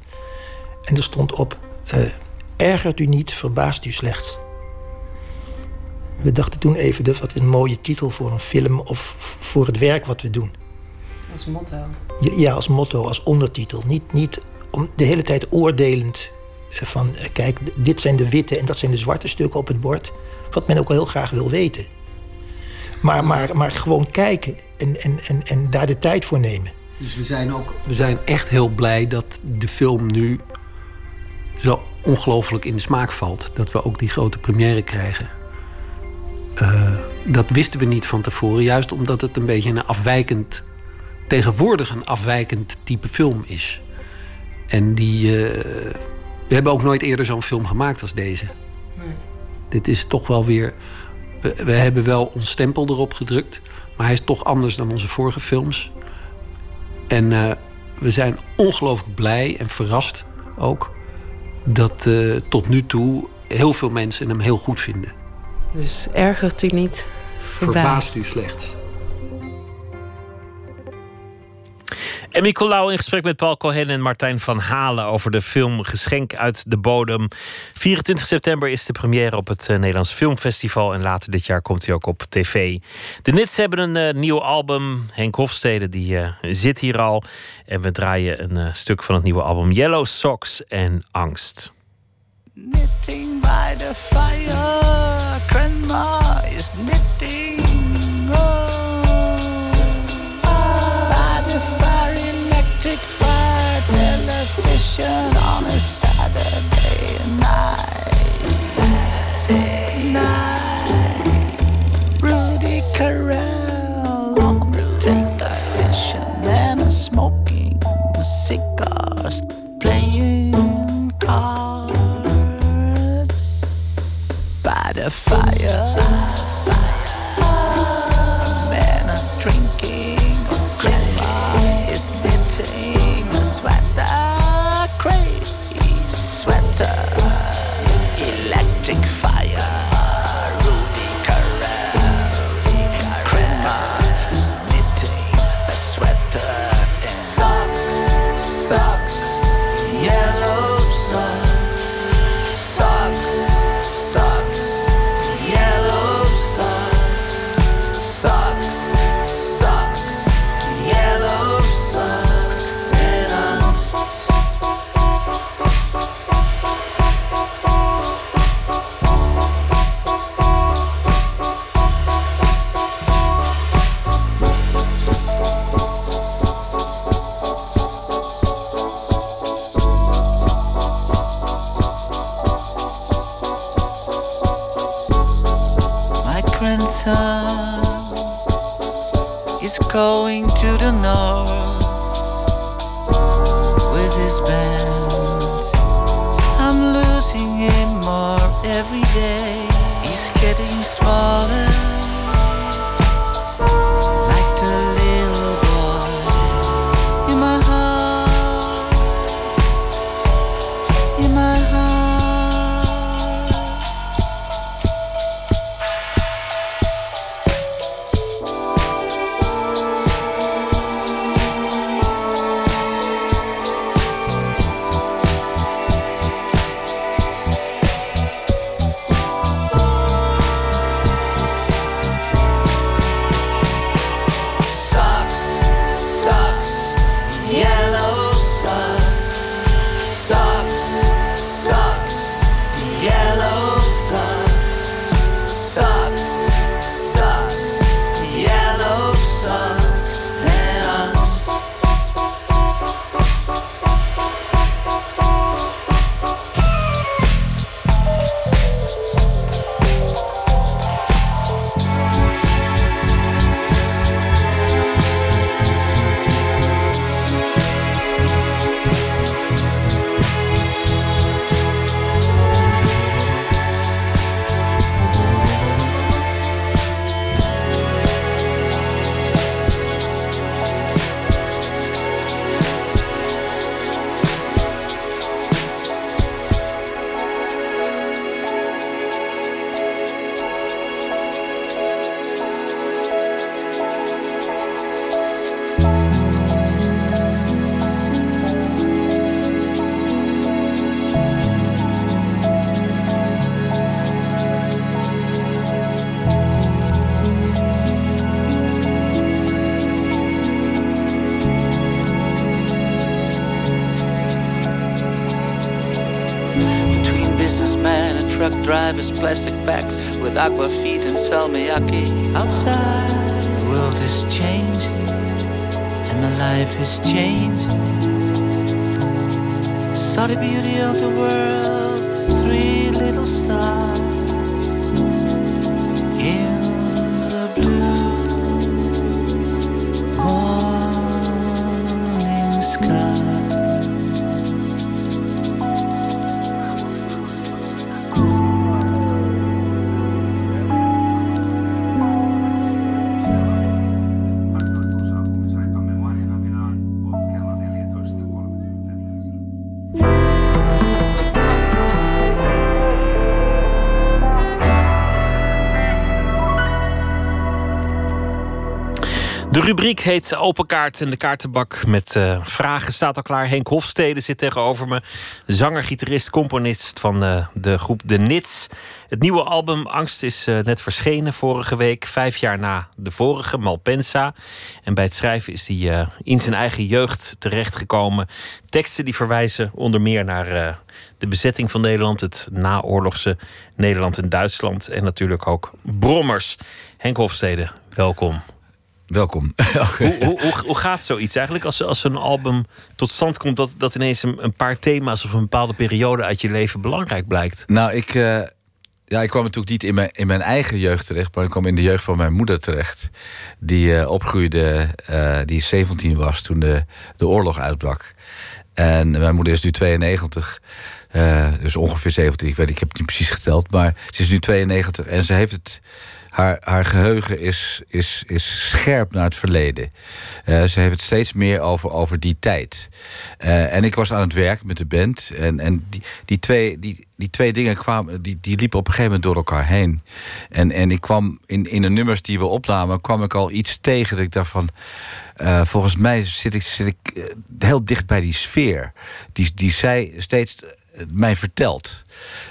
En er stond op: eh, Ergert u niet, verbaast u slechts. We dachten toen even: dat wat een mooie titel voor een film of voor het werk wat we doen. Als motto. Ja, ja, als motto, als ondertitel. Niet, niet om de hele tijd oordelend van... eh, kijk, dit zijn de witte en dat zijn de zwarte stukken op het bord. Wat men ook heel graag wil weten. Maar, maar, maar gewoon kijken en, en, en, en daar de tijd voor nemen. Dus we zijn ook we zijn echt heel blij dat de film nu zo ongelooflijk in de smaak valt. Dat we ook die grote première krijgen. Eh, dat wisten we niet van tevoren, juist omdat het een beetje een afwijkend, tegenwoordig een afwijkend type film is. En die, eh, we hebben ook nooit eerder zo'n film gemaakt als deze. Dit is toch wel weer. We, we hebben wel ons stempel erop gedrukt, maar hij is toch anders dan onze vorige films. En eh, we zijn ongelooflijk blij en verrast ook dat eh, tot nu toe heel veel mensen hem heel goed vinden. Dus ergert u niet, verbaasd. Verbaast u slechts. Emmy Colau in gesprek met Paul Cohen en Martijn van Halen over de film Geschenk uit de Bodem. 24 september is de première op het eh, Nederlands Filmfestival en later dit jaar komt hij ook op tv. De Nits hebben een eh, nieuw album. Henk Hofstede die eh, zit hier al en we draaien een stuk van het nieuwe album Yellow Socks en Angst. Knitting by the fire, grandma is knitting. Cigars, playing cards by the fire. Rubriek heet Open Kaart en de kaartenbak met eh, vragen staat al klaar. Henk Hofstede zit tegenover me. Zanger, gitarist, componist van eh, de groep De Nits. Het nieuwe album Angst is eh, net verschenen vorige week. Vijf jaar na de vorige, Malpensa. En bij het schrijven is hij in zijn eigen jeugd terechtgekomen. Teksten die verwijzen onder meer naar de bezetting van Nederland. Het naoorlogse Nederland en Duitsland. En natuurlijk ook brommers. Henk Hofstede, welkom. Welkom. hoe, hoe, hoe, gaat zoiets eigenlijk als, als een album tot stand komt... dat, dat ineens een, een paar thema's of een bepaalde periode uit je leven belangrijk blijkt? Nou, ik, uh, ja, ik kwam natuurlijk niet in mijn, in mijn eigen jeugd terecht... maar ik kwam in de jeugd van mijn moeder terecht. Die uh, opgroeide, uh, die 17 was toen de, de oorlog uitbrak. En mijn moeder is nu 92... dus ongeveer 70, ik weet ik heb het niet precies geteld, maar ze is nu 92 en ze heeft het haar, haar geheugen is, is, is scherp naar het verleden. Uh, ze heeft het steeds meer over, over die tijd. Uh, en ik was aan het werk met de band. En, en die, die, twee, die, die twee dingen kwamen, die, die liepen op een gegeven moment door elkaar heen. En, en ik kwam in, in de nummers die we opnamen, kwam ik al iets tegen dat ik dacht. Uh, volgens mij zit ik, zit ik heel dicht bij die sfeer. Die, die zij steeds mij vertelt.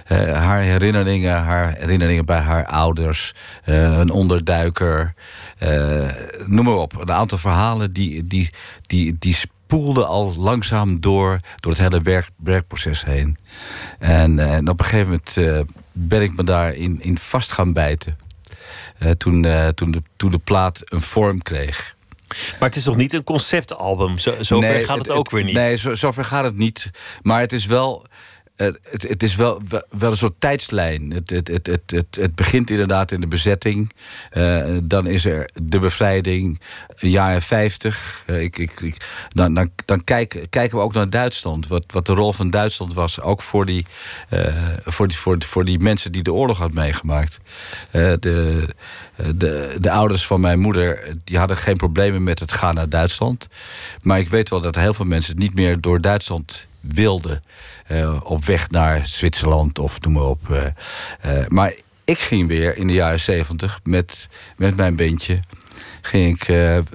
Uh, haar herinneringen, haar herinneringen bij haar ouders, uh, een onderduiker, uh, noem maar op. Een aantal verhalen die, die, die, die spoelden al langzaam door, door het hele werk, werkproces heen. En, en op een gegeven moment ben ik me daarin in vast gaan bijten. toen, toen, de, toen de plaat een vorm kreeg. Maar het is nog niet een conceptalbum. Zo, zover nee, gaat het, het, ook weer niet. Nee, zo, zover gaat het niet. Maar het is wel het, het, is wel, wel een soort tijdslijn. Het, het, het, het, het, het begint inderdaad in de bezetting. Uh, dan is er de bevrijding, jaren 50. Uh, ik, ik, dan dan, dan kijk, kijken we ook naar Duitsland. Wat, wat de rol van Duitsland was. Ook voor die, voor die, voor, voor die mensen die de oorlog had meegemaakt. de, de, de ouders van mijn moeder die hadden geen problemen met het gaan naar Duitsland. Maar ik weet wel dat heel veel mensen niet meer door Duitsland wilden. Uh, op weg naar Zwitserland of noem maar op. Uh, uh, maar ik ging weer in de jaren zeventig met, met mijn bandje. Ging ik,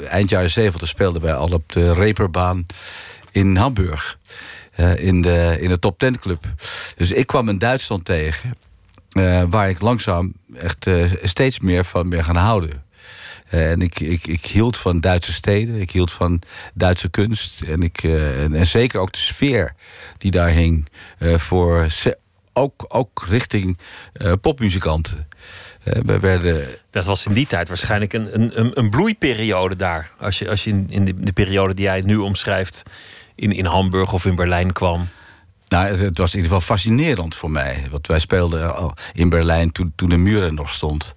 eind jaren zeventig speelden wij al op de Reperbaan in Hamburg. in, de, in de top 10 club. Dus ik kwam in Duitsland tegen. waar ik langzaam echt steeds meer van ben gaan houden. En ik, ik, ik hield van Duitse steden. Ik hield van Duitse kunst. En, ik, en, en, zeker ook de sfeer die daar hing. Uh, voor ook, ook richting popmuzikanten. We werden... Dat was in die tijd waarschijnlijk een, een, een bloeiperiode daar. Als je, als je in, in de, de periode die jij nu omschrijft... In, in Hamburg of in Berlijn kwam. Nou, het was in ieder geval fascinerend voor mij. Want wij speelden in Berlijn toen, toen de muur er nog stond.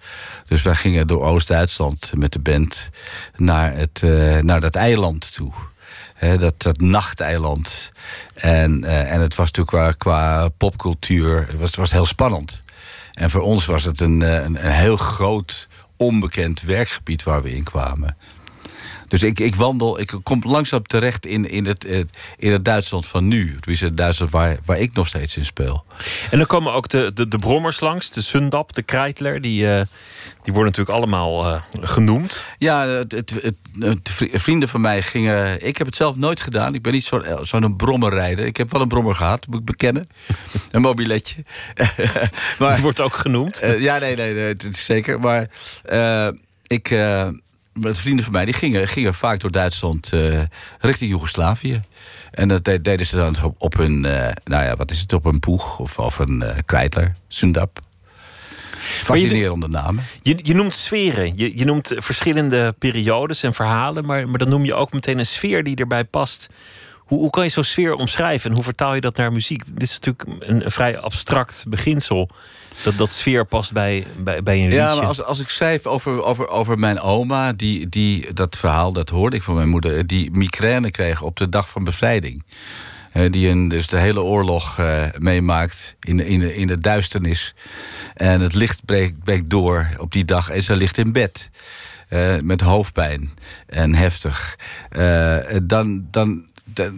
Dus wij gingen door Oost-Duitsland met de band naar, het, uh, naar dat eiland toe dat, dat nachteiland. En, uh, en het was natuurlijk qua, qua popcultuur, het was, het was heel spannend. En voor ons was het een, een, een heel groot, onbekend werkgebied waar we in kwamen. Dus ik, ik wandel, ik kom langzaam terecht in, in, het, in het Duitsland van nu. Dus het Duitsland waar, waar ik nog steeds in speel. En dan komen ook de, de, de brommers langs, de Sundap, de Kreitler. Die, uh, die worden natuurlijk allemaal uh, genoemd. Ja, het, het, het, vrienden van mij gingen... Ik heb het zelf nooit gedaan. Ik ben niet zo'n zo brommerrijder. Ik heb wel een brommer gehad, moet ik bekennen. een mobiletje. maar, die wordt ook genoemd. Uh, ja, nee, nee, nee, zeker. Maar ik met vrienden van mij, die gingen, gingen vaak door Duitsland uh, richting Joegoslavië. En dat deden ze dan op, op hun, uh, nou ja, wat is het, op een poeg of, of een uh, krijtler, Sundap. Fascinerende je, namen. Je, je noemt sferen, je, je noemt verschillende periodes en verhalen, maar, maar dan noem je ook meteen een sfeer die erbij past. Hoe, hoe kan je zo'n sfeer omschrijven en hoe vertaal je dat naar muziek? Dit is natuurlijk een, een vrij abstract beginsel dat, dat sfeer past bij, bij, bij een liedje. Ja, maar als, als ik schrijf over, over, over mijn oma... Die, die, dat verhaal, dat hoorde ik van mijn moeder... die migraine kreeg op de dag van bevrijding. Uh, die een, dus de hele oorlog uh, meemaakt in, in, in de duisternis. En het licht breekt, breekt door op die dag en ze ligt in bed. Uh, met hoofdpijn en heftig. dan, dan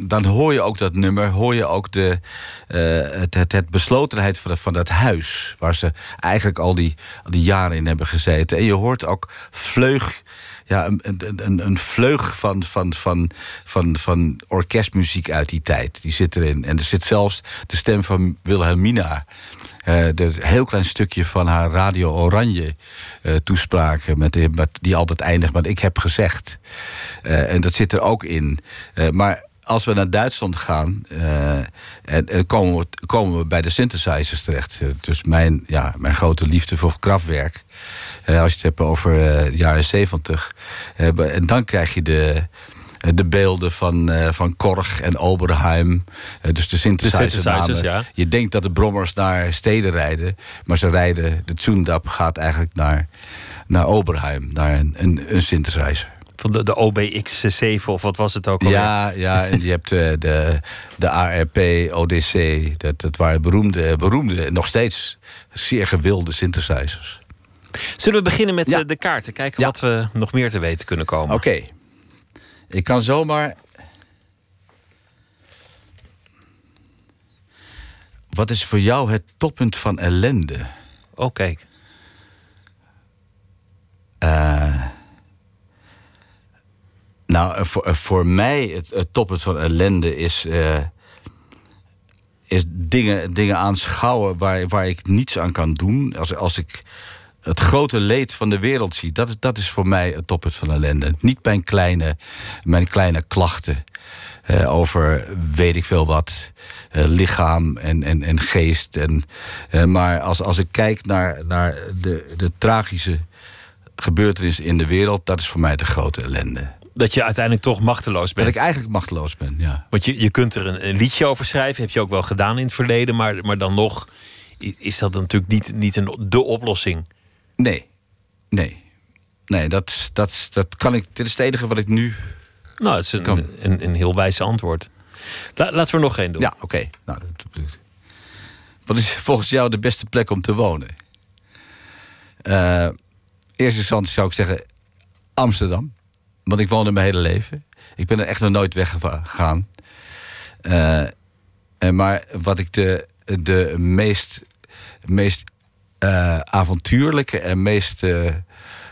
dan hoor je ook dat nummer, hoor je ook de, eh, het, het, beslotenheid van, van dat huis. Waar ze eigenlijk al die, al die jaren in hebben gezeten. En je hoort ook vleug. Ja, een, een, een, vleug van, van, van, van, van orkestmuziek uit die tijd. Die zit erin. En er zit zelfs de stem van Wilhelmina. Is een heel klein stukje van haar Radio Oranje eh, toespraken. Met, die altijd eindigt met ik heb gezegd. En dat zit er ook in. Maar als we naar Duitsland gaan, eh, en, en komen, we, komen we bij de synthesizers terecht. Eh, Dus mijn, ja, mijn grote liefde voor Kraftwerk. Eh, als je het hebt over de jaren zeventig. en dan krijg je de, de beelden van, van Korg en Oberheim. Dus de synthesizers. synthesizers, ja. Je denkt dat de brommers naar steden rijden. Maar ze rijden, de Zundap gaat eigenlijk naar, naar Oberheim. Naar een, een, een synthesizer. Van de, de OBX7 of wat was het ook alweer? Ja, ja, en je hebt eh, de, de ARP, ODC. Dat, dat waren beroemde, beroemde, nog steeds zeer gewilde synthesizers. Zullen we beginnen met eh, de kaarten? Kijken wat we nog meer te weten kunnen komen. Oké. Ik kan zomaar. Wat is voor jou het toppunt van ellende? Oh, kijk. Eh, nou, eh, voor, eh, voor mij het, het toppunt van ellende is, eh, is dingen, dingen aanschouwen waar, waar ik niets aan kan doen. Als, als ik het grote leed van de wereld zie, dat dat is voor mij het toppunt van ellende. Niet mijn kleine, mijn kleine klachten over weet ik veel wat, lichaam en, en, en geest. En, maar als, als ik kijk naar, naar de, de tragische gebeurtenissen in de wereld, dat is voor mij de grote ellende. Dat je uiteindelijk toch machteloos bent. Dat ik eigenlijk machteloos ben, ja. Want je, je kunt er een, een liedje over schrijven, heb je ook wel gedaan in het verleden, maar, maar dan nog is dat natuurlijk niet, niet een, de oplossing. Nee, nee. Nee, dat, dat, dat kan ik. Dit is het enige wat ik nu. Nou, het is een, een, een heel wijze antwoord. La- laten we er nog één doen. Ja, oké. Nou, wat is volgens jou de beste plek om te wonen? Eh eerste instantie zou ik zeggen Amsterdam. Want ik woon er mijn hele leven. Ik ben er echt nog nooit weggegaan. Eh, en maar wat ik de, de meest, meest eh, avontuurlijke en meest eh,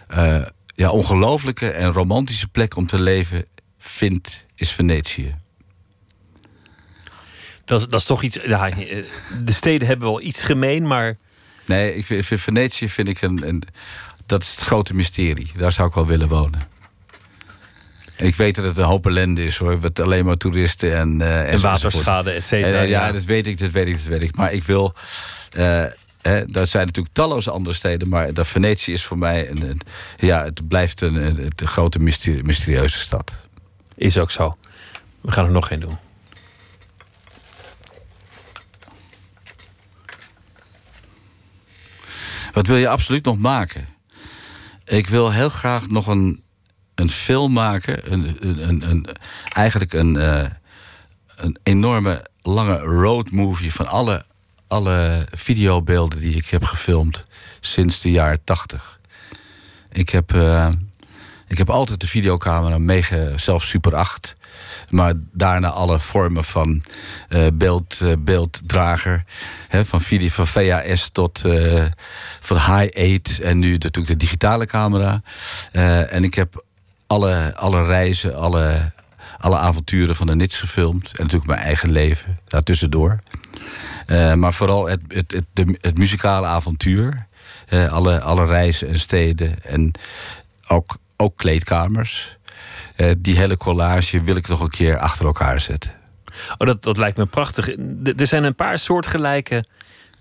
eh, ja, ongelooflijke en romantische plek om te leven vind, is Venetië. Dat, is- dat is toch iets. Ja, eh, de steden hebben wel iets gemeen, maar. Nee, ik vind, vind Venetië vind ik een, een. Dat is het grote mysterie. Daar zou ik wel willen wonen. Ik weet dat het een hoop ellende is hoor. Met alleen maar toeristen en. eh, En waterschade, et cetera, En, eh, ja, ja. dat weet ik, dat weet ik, dat weet ik. Maar ik wil. eh hè, daar zijn natuurlijk talloze andere steden. Maar dat Venetië is voor mij. Een, een- ja, het blijft een, een, een grote mysterie- mysterieuze stad. Is ook zo. We gaan er nog één doen. Wat wil je absoluut nog maken? Ik wil heel graag nog een, een film maken. Een, een, een, eigenlijk een, eh, een enorme lange roadmovie van alle, alle videobeelden die ik heb gefilmd sinds de jaren tachtig. Ik heb, eh, ik heb altijd de videocamera meege, zelfs Super 8. Maar daarna alle vormen van eh, beeld, beelddrager. Van, video, van VHS tot van high-8 en nu natuurlijk de digitale camera. En ik heb alle, alle reizen, alle, alle avonturen van de Nits gefilmd. En natuurlijk mijn eigen leven daartussendoor. Eh, maar vooral het, het, het, het muzikale avontuur. Eh, alle, alle reizen en steden. En ook, ook kleedkamers. Eh, die hele collage wil ik nog een keer achter elkaar zetten. Oh, dat, dat lijkt me prachtig. Er zijn een paar soortgelijke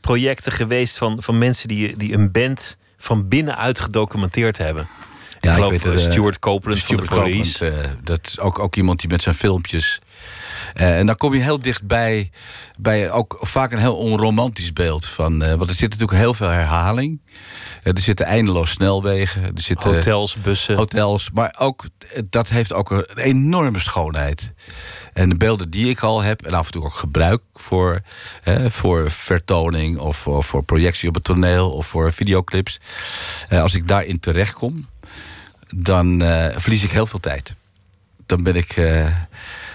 projecten geweest van, van mensen die, die een band van binnenuit gedocumenteerd hebben. Ik geloof het, eh, eh, Stuart Copeland Stuart van de police. Copeland, eh, dat is ook, ook iemand die met zijn filmpjes. en dan kom je heel dichtbij bij ook vaak een heel onromantisch beeld van. eh, want er zit natuurlijk heel veel herhaling. Er zitten eindeloos snelwegen. Er zitten Hotels, bussen. Hotels. Maar ook, dat heeft ook een enorme schoonheid. En de beelden die ik al heb, en af en toe ook gebruik voor, voor vertoning of, of voor projectie op het toneel of voor videoclips. Als ik daarin terechtkom, dan eh, verlies ik heel veel tijd. Dan ben ik. eh,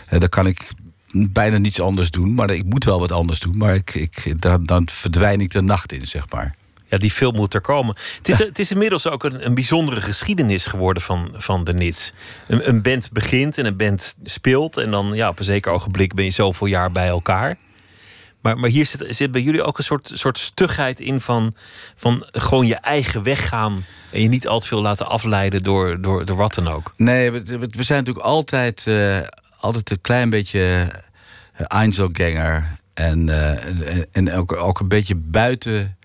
Eh, dan kan ik bijna niets anders doen. Maar ik moet wel wat anders doen. Maar ik, ik, dan, dan verdwijn ik de nacht in, zeg maar. Ja, die film moet er komen. Het is, het is inmiddels ook een, een bijzondere geschiedenis geworden van, van de Nits. Een, een band begint en een band speelt. En dan ja, op een zeker ogenblik ben je zoveel jaar bij elkaar. Maar, maar hier zit, zit bij jullie ook een soort, soort stugheid in van, van gewoon je eigen weg gaan. En je niet al te veel laten afleiden door, door, door wat dan ook. Nee, we, we- zijn natuurlijk altijd, eh, altijd een klein beetje uh, Einzelganger. En, eh, en, en ook een beetje buiten.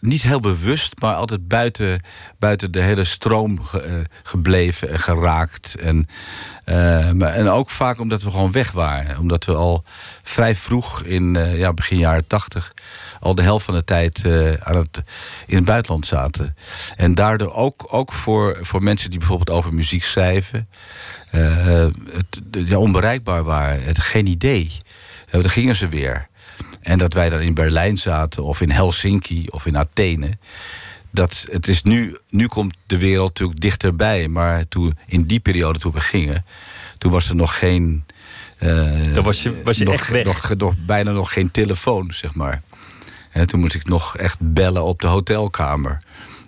Niet heel bewust, maar altijd buiten, buiten de hele stroom eh, gebleven en geraakt. En, eh, en ook vaak omdat we gewoon weg waren. Omdat we al vrij vroeg, in eh, ja, begin jaren tachtig... al de helft van de tijd aan het, in het buitenland zaten. En daardoor ook, ook voor, voor mensen die bijvoorbeeld over muziek schrijven... het, ja, onbereikbaar waren. Het, geen idee. Uh, dan gingen ze weer. En dat wij dan in Berlijn zaten, of in Helsinki, of in Athene. Dat het is nu, nu komt de wereld natuurlijk dichterbij. Maar toen, in die periode toen we gingen, toen was er nog geen. eh, Dan was je- was je nog, echt weg. Nog, nog, bijna nog geen telefoon, zeg maar. En toen moest ik nog echt bellen op de hotelkamer.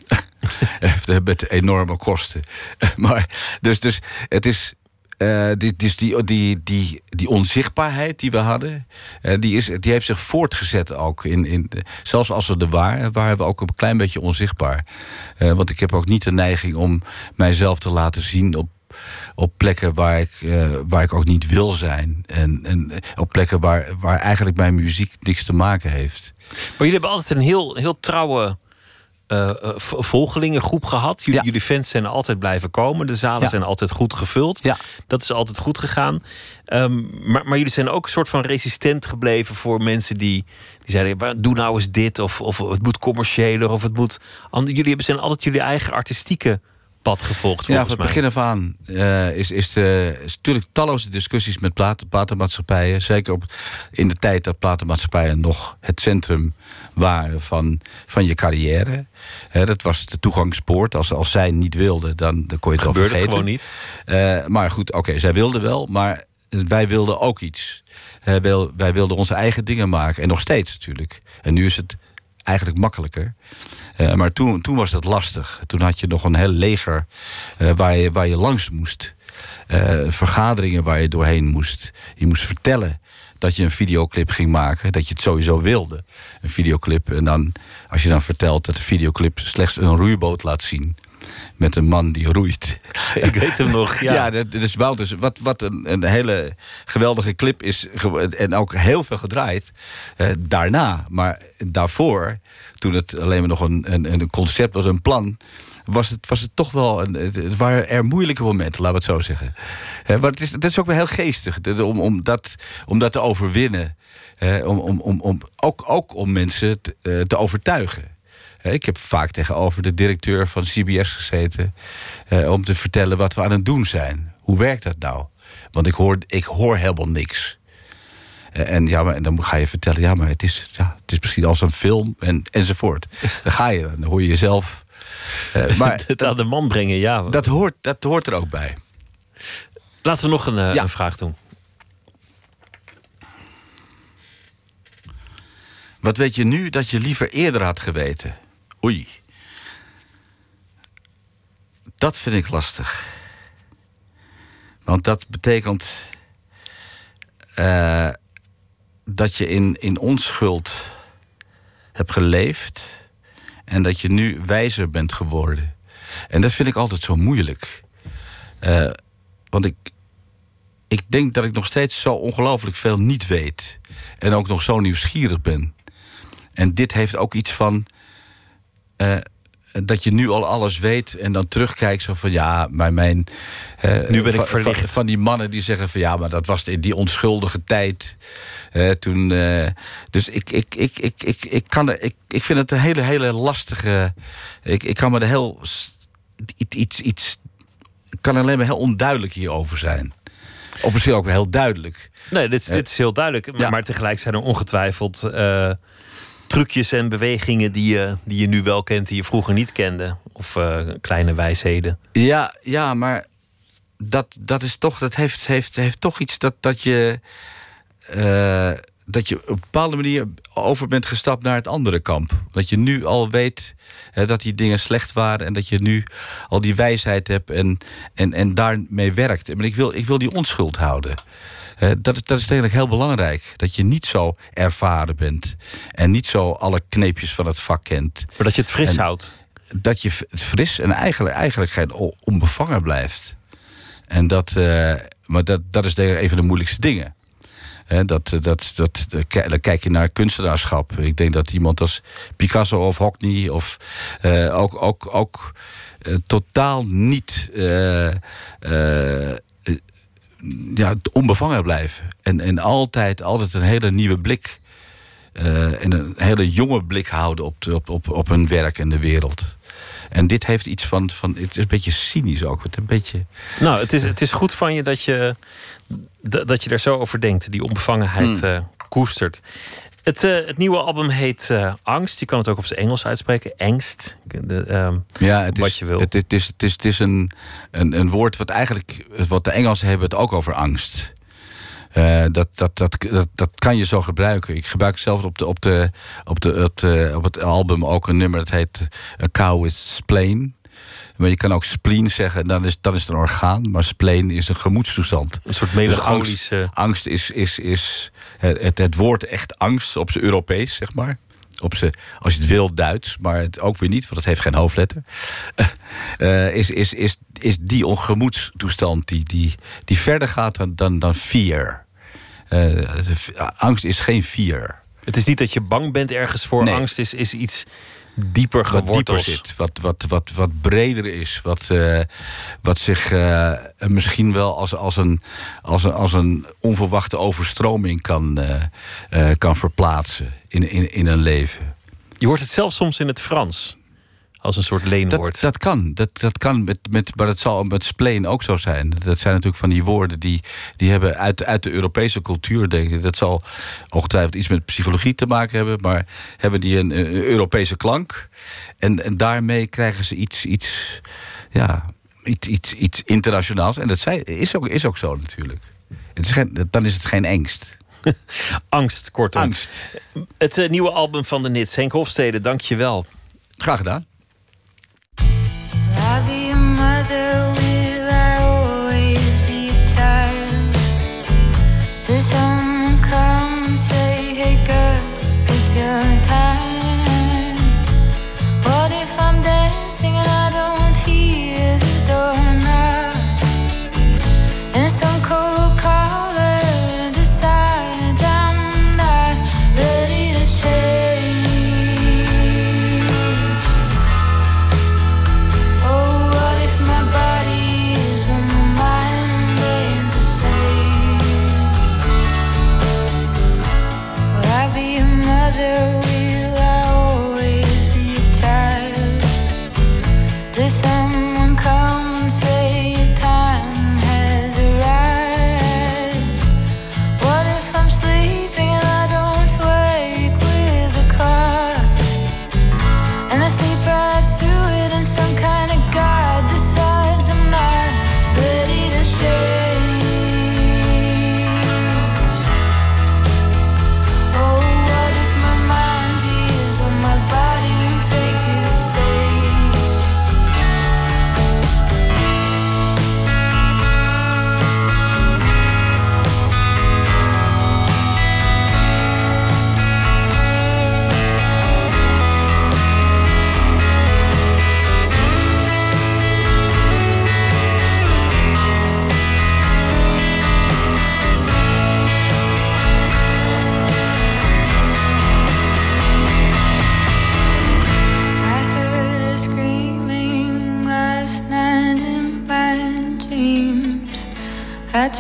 Met enorme kosten. Maar, dus, dus het is. Eh, die, dus die, die, die, die onzichtbaarheid die we hadden, eh, die, is, die heeft zich voortgezet ook. In, in, zelfs als we er waren, waren we ook een klein beetje onzichtbaar. Eh, want ik heb ook niet de neiging om mijzelf te laten zien op, op plekken waar ik, waar ik ook niet wil zijn. En, en op plekken waar, waar eigenlijk mijn muziek niks te maken heeft. Maar jullie hebben altijd een heel, heel trouwe v- volgelingengroep gehad. Jullie, jullie fans zijn altijd blijven komen. De zalen Ja. zijn altijd goed gevuld. Dat is altijd goed gegaan. Ehm, maar, maar jullie zijn ook een soort van resistent gebleven voor mensen die, die zeiden: "Maar doe nou eens dit. Of, of het moet commerciëler. Of het moet. Jullie hebben zijn altijd jullie eigen artistieke pad gevolgd. Ja, van het mij. begin af aan eh, is, is, de, is natuurlijk talloze discussies met platen, platenmaatschappijen. Zeker op, in de tijd dat platenmaatschappijen nog het centrum waren van, van je carrière. Dat was de toegangspoort. Als, als zij niet wilden, dan, dan kon je het al Gebeurde het vergeten. gewoon niet. Eh, maar goed, oké, zij wilden wel, maar wij wilden ook iets. Eh, wij, wij wilden onze eigen dingen maken. En nog steeds natuurlijk. En nu is het eigenlijk makkelijker. Eh, maar toen, toen was dat lastig. Toen had je nog een heel leger eh, waar, je, waar je langs moest. Eh, vergaderingen waar je doorheen moest. Je moest vertellen dat je een videoclip ging maken. Dat je het sowieso wilde. Een videoclip. En dan, als je dan vertelt dat de videoclip slechts een roeiboot laat zien. Met een man die roeit. Ik weet hem nog, ja. dat, dat is wel dus wat, wat een, een hele geweldige clip is. En ook heel veel gedraaid. eh, daarna. Maar daarvoor, toen het alleen maar nog een, een, een concept was, een plan. Was het, was het toch wel. Een, het waren er moeilijke momenten, laten we het zo zeggen. Eh, maar het is, het is ook wel heel geestig de- om, om, dat, om dat te overwinnen. Om, om, om, om, ook, ook om mensen te, eh, te overtuigen. Ik heb vaak tegenover de directeur van CBS gezeten eh, om te vertellen wat we aan het doen zijn. Hoe werkt dat nou? Want ik hoor, ik hoor helemaal niks. Eh, en, ja, maar, en dan ga je vertellen, ja, maar het is, ja, het is misschien als een film en, enzovoort. Dan ga je, dan hoor je jezelf. Eh, maar het aan de man brengen, ja. Dat hoort, dat hoort er ook bij. Laten we nog een, een vraag doen. Wat weet je nu dat je liever eerder had geweten? Oei. Dat vind ik lastig. Want dat betekent eh, dat je in, in onschuld hebt geleefd en dat je nu wijzer bent geworden. En dat vind ik altijd zo moeilijk. Eh, want ik, ik denk dat ik nog steeds zo ongelooflijk veel niet weet. En ook nog zo nieuwsgierig ben. En dit heeft ook iets van. Eh, dat je nu al alles weet en dan terugkijkt zo van ja, maar mijn. eh, Nu ben ik verlicht. Van, van die mannen die zeggen van ja, maar dat was in die onschuldige tijd. eh, toen, dus ik, ik, ik, ik, ik, ik, kan er, ik, ik vind het een hele, hele lastige. Ik, ik kan me er heel. Iets, iets, kan alleen maar heel onduidelijk hierover zijn. Of misschien ook wel heel duidelijk. Nee, dit, dit is heel duidelijk. Maar, ja. maar tegelijk zijn er ongetwijfeld trucjes en bewegingen die je, die je nu wel kent, die je vroeger niet kende. Of eh, kleine wijsheden. Ja, ja, maar dat, dat is toch, dat heeft, heeft, heeft toch iets dat, dat je. eh, dat je op een bepaalde manier over bent gestapt naar het andere kamp. Dat je nu al weet hè, dat die dingen slecht waren en dat je nu al die wijsheid hebt en, en, en daarmee werkt. Maar ik wil, ik wil die onschuld houden. Eh, dat, is, dat is eigenlijk heel belangrijk. Dat je niet zo ervaren bent. En niet zo alle kneepjes van het vak kent. Maar dat je het fris En houdt. Dat je het fris en eigenlijk, eigenlijk onbevangen blijft. En dat, eh, maar dat, dat is de, een van de moeilijkste dingen. Dat, eh, dat, dat, ki- dan kijk je naar kunstenaarschap. Ik denk dat iemand als Picasso of Hockney of ook, ook, ook totaal niet ja, onbevangen blijven. En, en altijd, altijd een hele nieuwe blik. eh, en een hele jonge blik houden op, de, op, op, op hun werk en de wereld. En dit heeft iets van, van. Het is een beetje cynisch ook. Het een beetje. Nou, het is, het is goed van je dat je, dat je er zo over denkt. Die onbevangenheid Hmm. eh, koestert. Het, eh, het nieuwe album heet eh, Angst. Je kan het ook op zijn Engels uitspreken. Angst. De, ehm, Ja, het is, wat je wil. Het, het is, het is, het is een, een, een woord wat eigenlijk. Wat de Engelsen hebben het ook over angst. Eh, dat, dat, dat, dat, dat kan je zo gebruiken. Ik gebruik zelf op, de, op, de, op, de, op, de, op het album ook een nummer dat heet A Cow is Spleen. Maar je kan ook spleen zeggen, dan is, dan is het een orgaan. Maar spleen is een gemoedstoestand. Een soort Dus melancholische... angst, angst is, is, is het, het woord echt angst op zijn Europees, zeg maar. Op zijn, als je het wil, Duits, maar het ook weer niet, want het heeft geen hoofdletter. Eh, is, is, is, is die ongemoedstoestand die, die, die verder gaat dan, dan, dan fear. Eh, angst is geen fear. Het is niet dat je bang bent ergens voor. Nee. Angst is, is iets dieper wat dieper geworteld. zit, wat, wat, wat, wat breder is, wat, eh, wat zich eh, misschien wel als, als, een, als, een, als een onverwachte overstroming kan, eh, kan verplaatsen in, in, in een leven. Je hoort het zelfs soms in het Frans. Als een soort leenwoord. Dat, dat kan, dat, dat kan met, met, maar dat zal met spleen ook zo zijn. Dat zijn natuurlijk van die woorden die, die hebben uit, uit de Europese cultuur, denk ik. Dat zal ongetwijfeld iets met psychologie te maken hebben, maar hebben die een, een Europese klank. En, en daarmee krijgen ze iets, iets, ja, iets, iets, iets internationaals. En dat zij, is, ook, is ook zo natuurlijk. Het is geen, dan is het geen angst. Angst, kortom. Angst. Het eh, nieuwe album van de Nits. Henk Hofstede, dank je wel. Graag gedaan. The.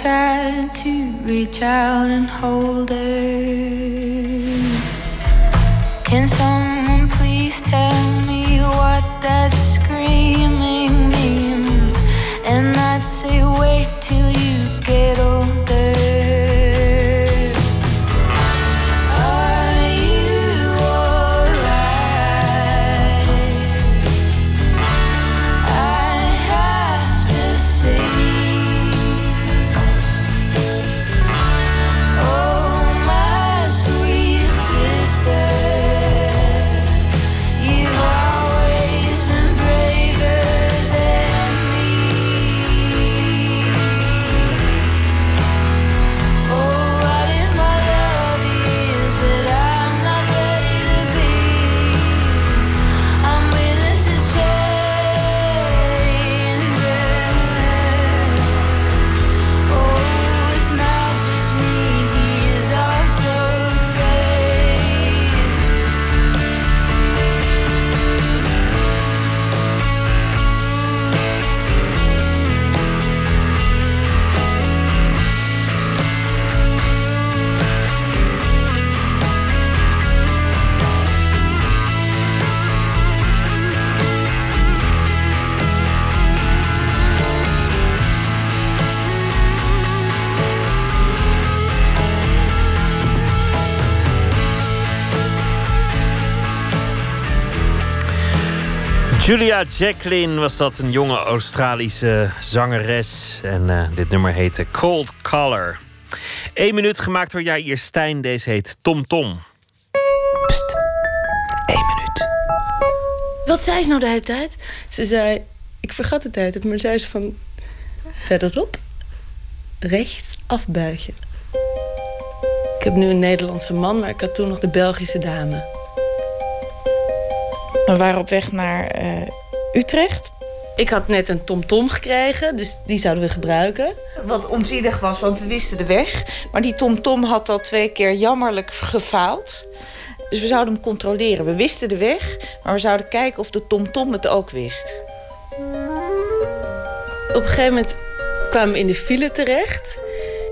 Tried to reach out and hold her. Can someone please tell me what that Julia Jacqueline was dat, een jonge Australische zangeres. En eh, dit nummer heette Cold Color. Eén minuut gemaakt door Jair Stijn. Deze heet Tom Tom. Wat zei ze nou de hele tijd? Ze zei, ik vergat de tijd, maar zei ze van verderop rechts afbuigen. Ik heb nu een Nederlandse man, maar ik had toen nog de Belgische dame. We waren op weg naar eh, Utrecht. Ik had net een tomtom gekregen, dus die zouden we gebruiken. Wat onzinnig was, want we wisten de weg. Maar die tomtom had al twee keer jammerlijk gefaald. Dus we zouden hem controleren. We wisten de weg, maar we zouden kijken of de tomtom het ook wist. Op een gegeven moment kwamen we in de file terecht.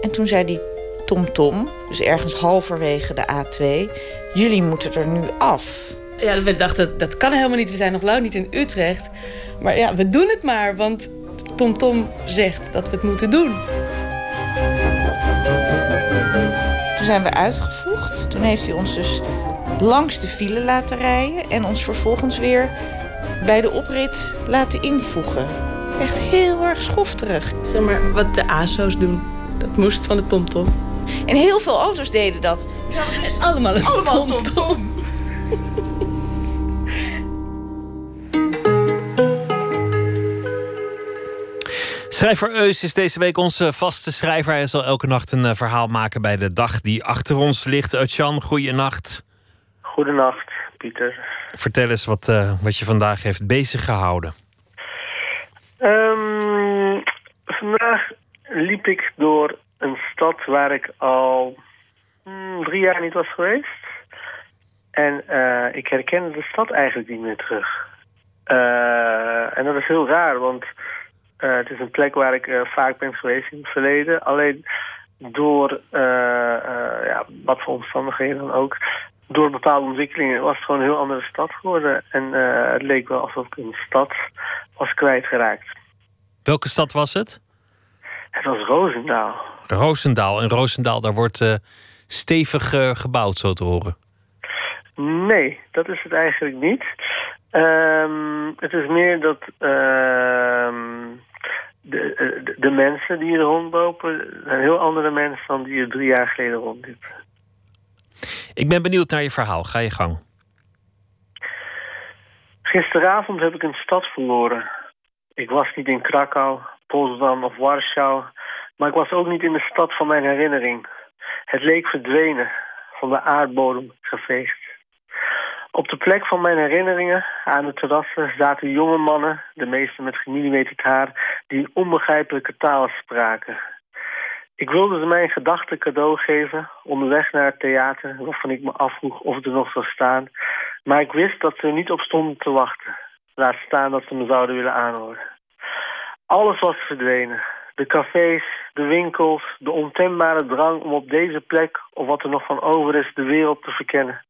En toen zei die tomtom, dus ergens halverwege de A2... jullie moeten er nu af. Ja, we dachten, dat kan helemaal niet. We zijn nog lang niet in Utrecht. Maar ja, we doen het maar, want TomTom Tom zegt dat we het moeten doen. Toen zijn we uitgevoegd. Toen heeft hij ons dus langs de file laten rijden... en ons vervolgens weer bij de oprit laten invoegen. Echt heel erg schofterig. Zeg maar, wat de ASO's doen, dat moest van de TomTom. En heel veel auto's deden dat. Allemaal een TomTom. Schrijver Eus is deze week onze vaste schrijver. Hij zal elke nacht een eh, verhaal maken bij de dag die achter ons ligt. Utjan, goeienacht. Goedenacht, Pieter. Vertel eens wat, eh, wat je vandaag heeft bezig gehouden. Ehm, vandaag liep ik door een stad waar ik al hmm, drie jaar niet was geweest. En eh, ik herkende de stad eigenlijk niet meer terug. Eh, en dat is heel raar, want eh, het is een plek waar ik eh, vaak ben geweest in het verleden. Alleen door eh, ja, wat voor omstandigheden dan ook, door bepaalde ontwikkelingen was het gewoon een heel andere stad geworden. En het leek wel alsof ik een stad was kwijtgeraakt. Welke stad was het? Het was Roosendaal. Roosendaal. En Roosendaal, daar wordt stevig gebouwd, zo te horen. Nee, dat is het eigenlijk niet. Ehm, het is meer dat ehm, de, de, de mensen die er rondlopen... zijn heel andere mensen dan die er drie jaar geleden rondliepen. Ik ben benieuwd naar je verhaal. Ga je gang. Gisteravond heb ik een stad verloren. Ik was niet in Krakau, Potsdam of Warschau... maar ik was ook niet in de stad van mijn herinnering. Het leek verdwenen, van de aardbodem geveegd. Op de plek van mijn herinneringen, aan de terrassen, zaten jonge mannen... de meeste met gemillimeterd haar, die onbegrijpelijke taal spraken. Ik wilde ze mijn gedachten cadeau geven, onderweg naar het theater... waarvan ik me afvroeg of het er nog zou staan... Maar ik wist dat ze er niet op stonden te wachten. Laat staan dat ze me zouden willen aanhoren. Alles was verdwenen. De cafés, de winkels, de ontembare drang om op deze plek... of wat er nog van over is, de wereld te verkennen.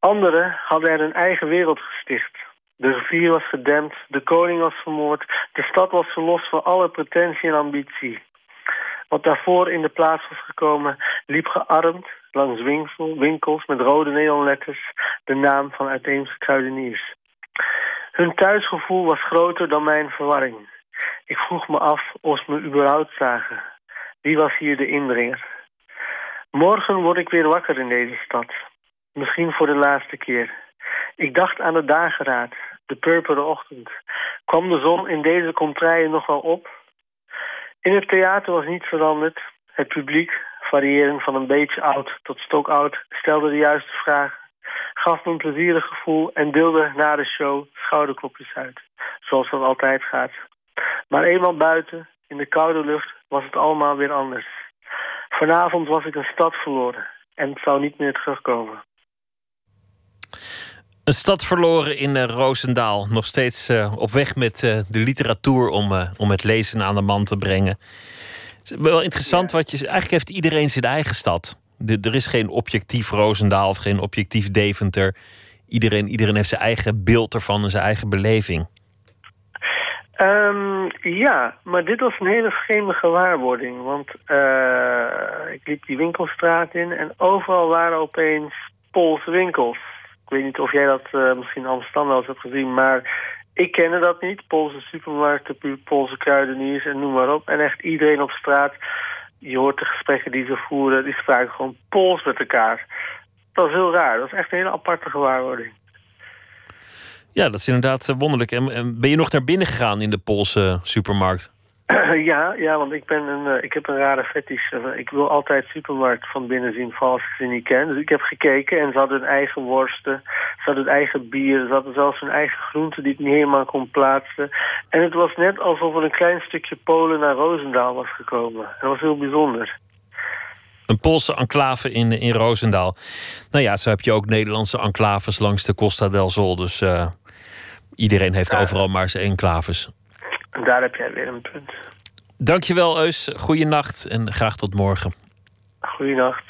Anderen hadden er een eigen wereld gesticht. De rivier was gedempt, de koning was vermoord... de stad was verlost van alle pretentie en ambitie. Wat daarvoor in de plaats was gekomen, liep gearmd langs winkel, winkels met rode neonletters de naam van uiteense kruideniers. Hun thuisgevoel was groter dan mijn verwarring. Ik vroeg me af of ze me überhaupt zagen. Wie was hier de indringer? Morgen word ik weer wakker in deze stad. Misschien voor de laatste keer. Ik dacht aan de dageraad, de purperen ochtend. Kwam de zon in deze contraien nog wel op? In het theater was niets veranderd. Het publiek, variërend van een beetje oud tot stokoud, stelde de juiste vragen, gaf me een plezierig gevoel en deelde na de show schouderklopjes uit, zoals dat altijd gaat. Maar eenmaal buiten, in de koude lucht, was het allemaal weer anders. Vanavond was ik een stad verloren en zou niet meer terugkomen. Een stad verloren in uh, Roosendaal. Nog steeds uh, op weg met uh, de literatuur om, om het lezen aan de man te brengen. Het is wel interessant wat je. Eigenlijk heeft iedereen zijn eigen stad. De, er is geen objectief Roosendaal of geen objectief Deventer. Iedereen, iedereen heeft zijn eigen beeld ervan en zijn eigen beleving. Um, ja, maar dit was een hele vreemde gewaarwording. Want ik liep die winkelstraat in en overal waren opeens Poolse winkels Ik weet niet of jij dat eh, misschien in Amsterdam wel eens hebt gezien, maar ik kende dat niet. Poolse supermarkten, Poolse kruideniers en noem maar op. En echt iedereen op straat, je hoort de gesprekken die ze voeren, die spraken gewoon Pools met elkaar. Dat was heel raar. Dat was echt een hele aparte gewaarwording. Ja, dat is inderdaad eh, wonderlijk. En ben je nog naar binnen gegaan in de Poolse supermarkt? ja, ja, want ik, ben een, eh, ik heb een rare fetish. Eh, Ik wil altijd supermarkt van binnen zien, als ik ze niet ken. Dus ik heb gekeken en ze hadden hun eigen worsten. Ze hadden hun eigen bier. Ze hadden zelfs hun eigen groenten die ik niet helemaal kon plaatsen. En het was net alsof er een klein stukje Polen naar Roosendaal was gekomen. Dat was heel bijzonder. Een Poolse enclave in, in Roosendaal. Nou ja, zo heb je ook Nederlandse enclaves langs de Costa del Sol. Dus eh, iedereen heeft overal maar zijn enclaves. En daar heb jij weer een punt. Dankjewel, Eus. Goeienacht en graag tot morgen. Goeienacht.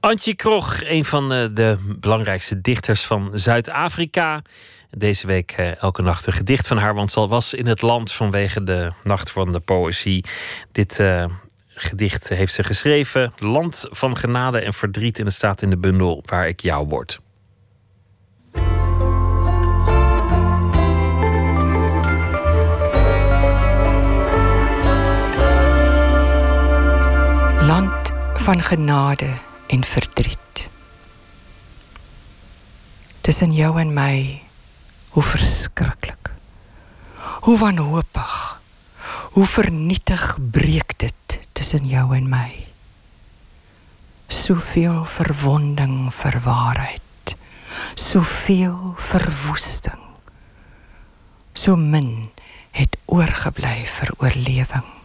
Antje Krog, een van eh, de belangrijkste dichters van Zuid-Afrika. Deze week eh, elke nacht een gedicht van haar, want ze was in het land vanwege de Nacht van de Poëzie. Dit eh, gedicht heeft ze geschreven. Land van genade en verdriet. En het staat in de bundel Waar ik jou word. Van genade en verdriet. Tussen jou en my, hoe verskriklik. Hoe wanhoopig. Hoe vernietig breek dit tussen jou en my. Soveel verwonding vir waarheid. Soveel verwoesting. So min het oorgebly vir oorlewing.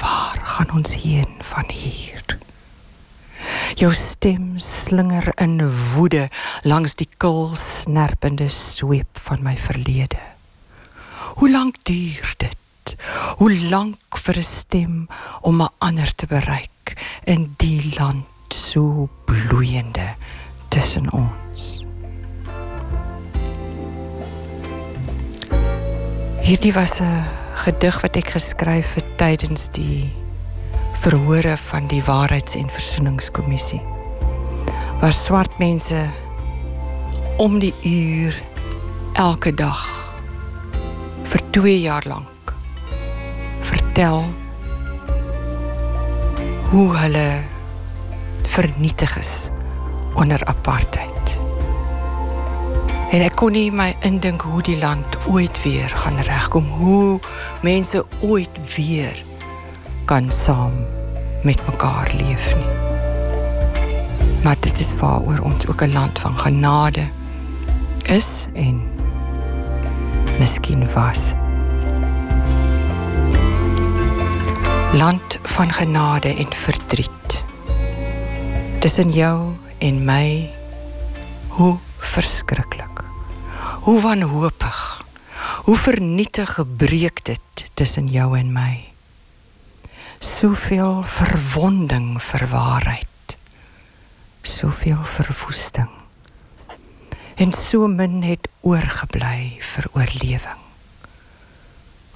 Waar gaan ons heen van hier? Jou stem slinger in woede langs die kil snerpende sweep van my verlede. Hoe lank duur dit? Hoe lank vir 'n stem om 'n ander te bereik in die land so bloeiende tussen ons? Hierdie was 'n gedig wat ek geskryf het tydens die verhore van die Waarheids- en Versoeningskommissie. Waar swart mense om die uur elke dag vir 2 jaar lank vertel hoe hulle vernietig is onder apartheid. En ek kon nie my indink hoe die land ooit weer gaan regkom, hoe mense ooit weer kan saam met mekaar leef nie. Maar dit is waaroor ons ook 'n land van genade is en miskien was. Land van genade en verdriet. Tussen jou en my hoe verskriklik. Hoe wanhoopig. Hoe vernietig gebreek dit tussen jou en my. Soveel verwonding vir waarheid. Soveel verwoesting. En so min het oorgebly vir oorlewing.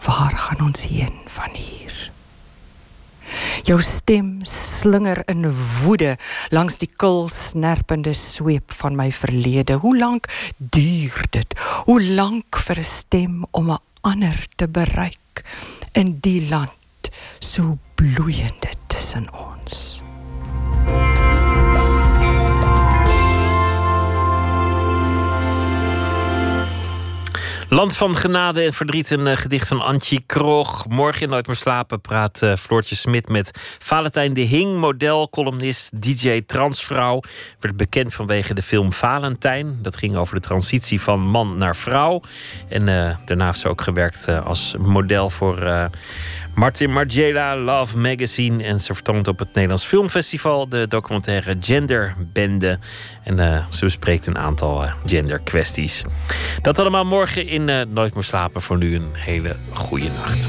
Waar gaan ons heen van hier? Jou stem slinger in woede langs die kil snerpende sweep van my verlede. Hoe lank duur dit? Hoe lank vir stem om 'n ander te bereik in die land so bloeiende tussen ons? Land van genade en verdriet, een eh, gedicht van Antje Krog. Morgen in Nooit meer slapen praat eh, Floortje Smit met Valentijn de Hing, model, columnist, DJ, transvrouw. Werd bekend vanwege de film Valentijn. Dat ging over de transitie van man naar vrouw. En eh, daarna heeft ze ook gewerkt als model voor Martin Margiela, Love Magazine. En ze vertoont op het Nederlands Filmfestival de documentaire Genderbende. En eh, ze bespreekt een aantal eh, genderkwesties. Dat allemaal morgen in eh, Nooit meer slapen. Voor nu een hele goede nacht.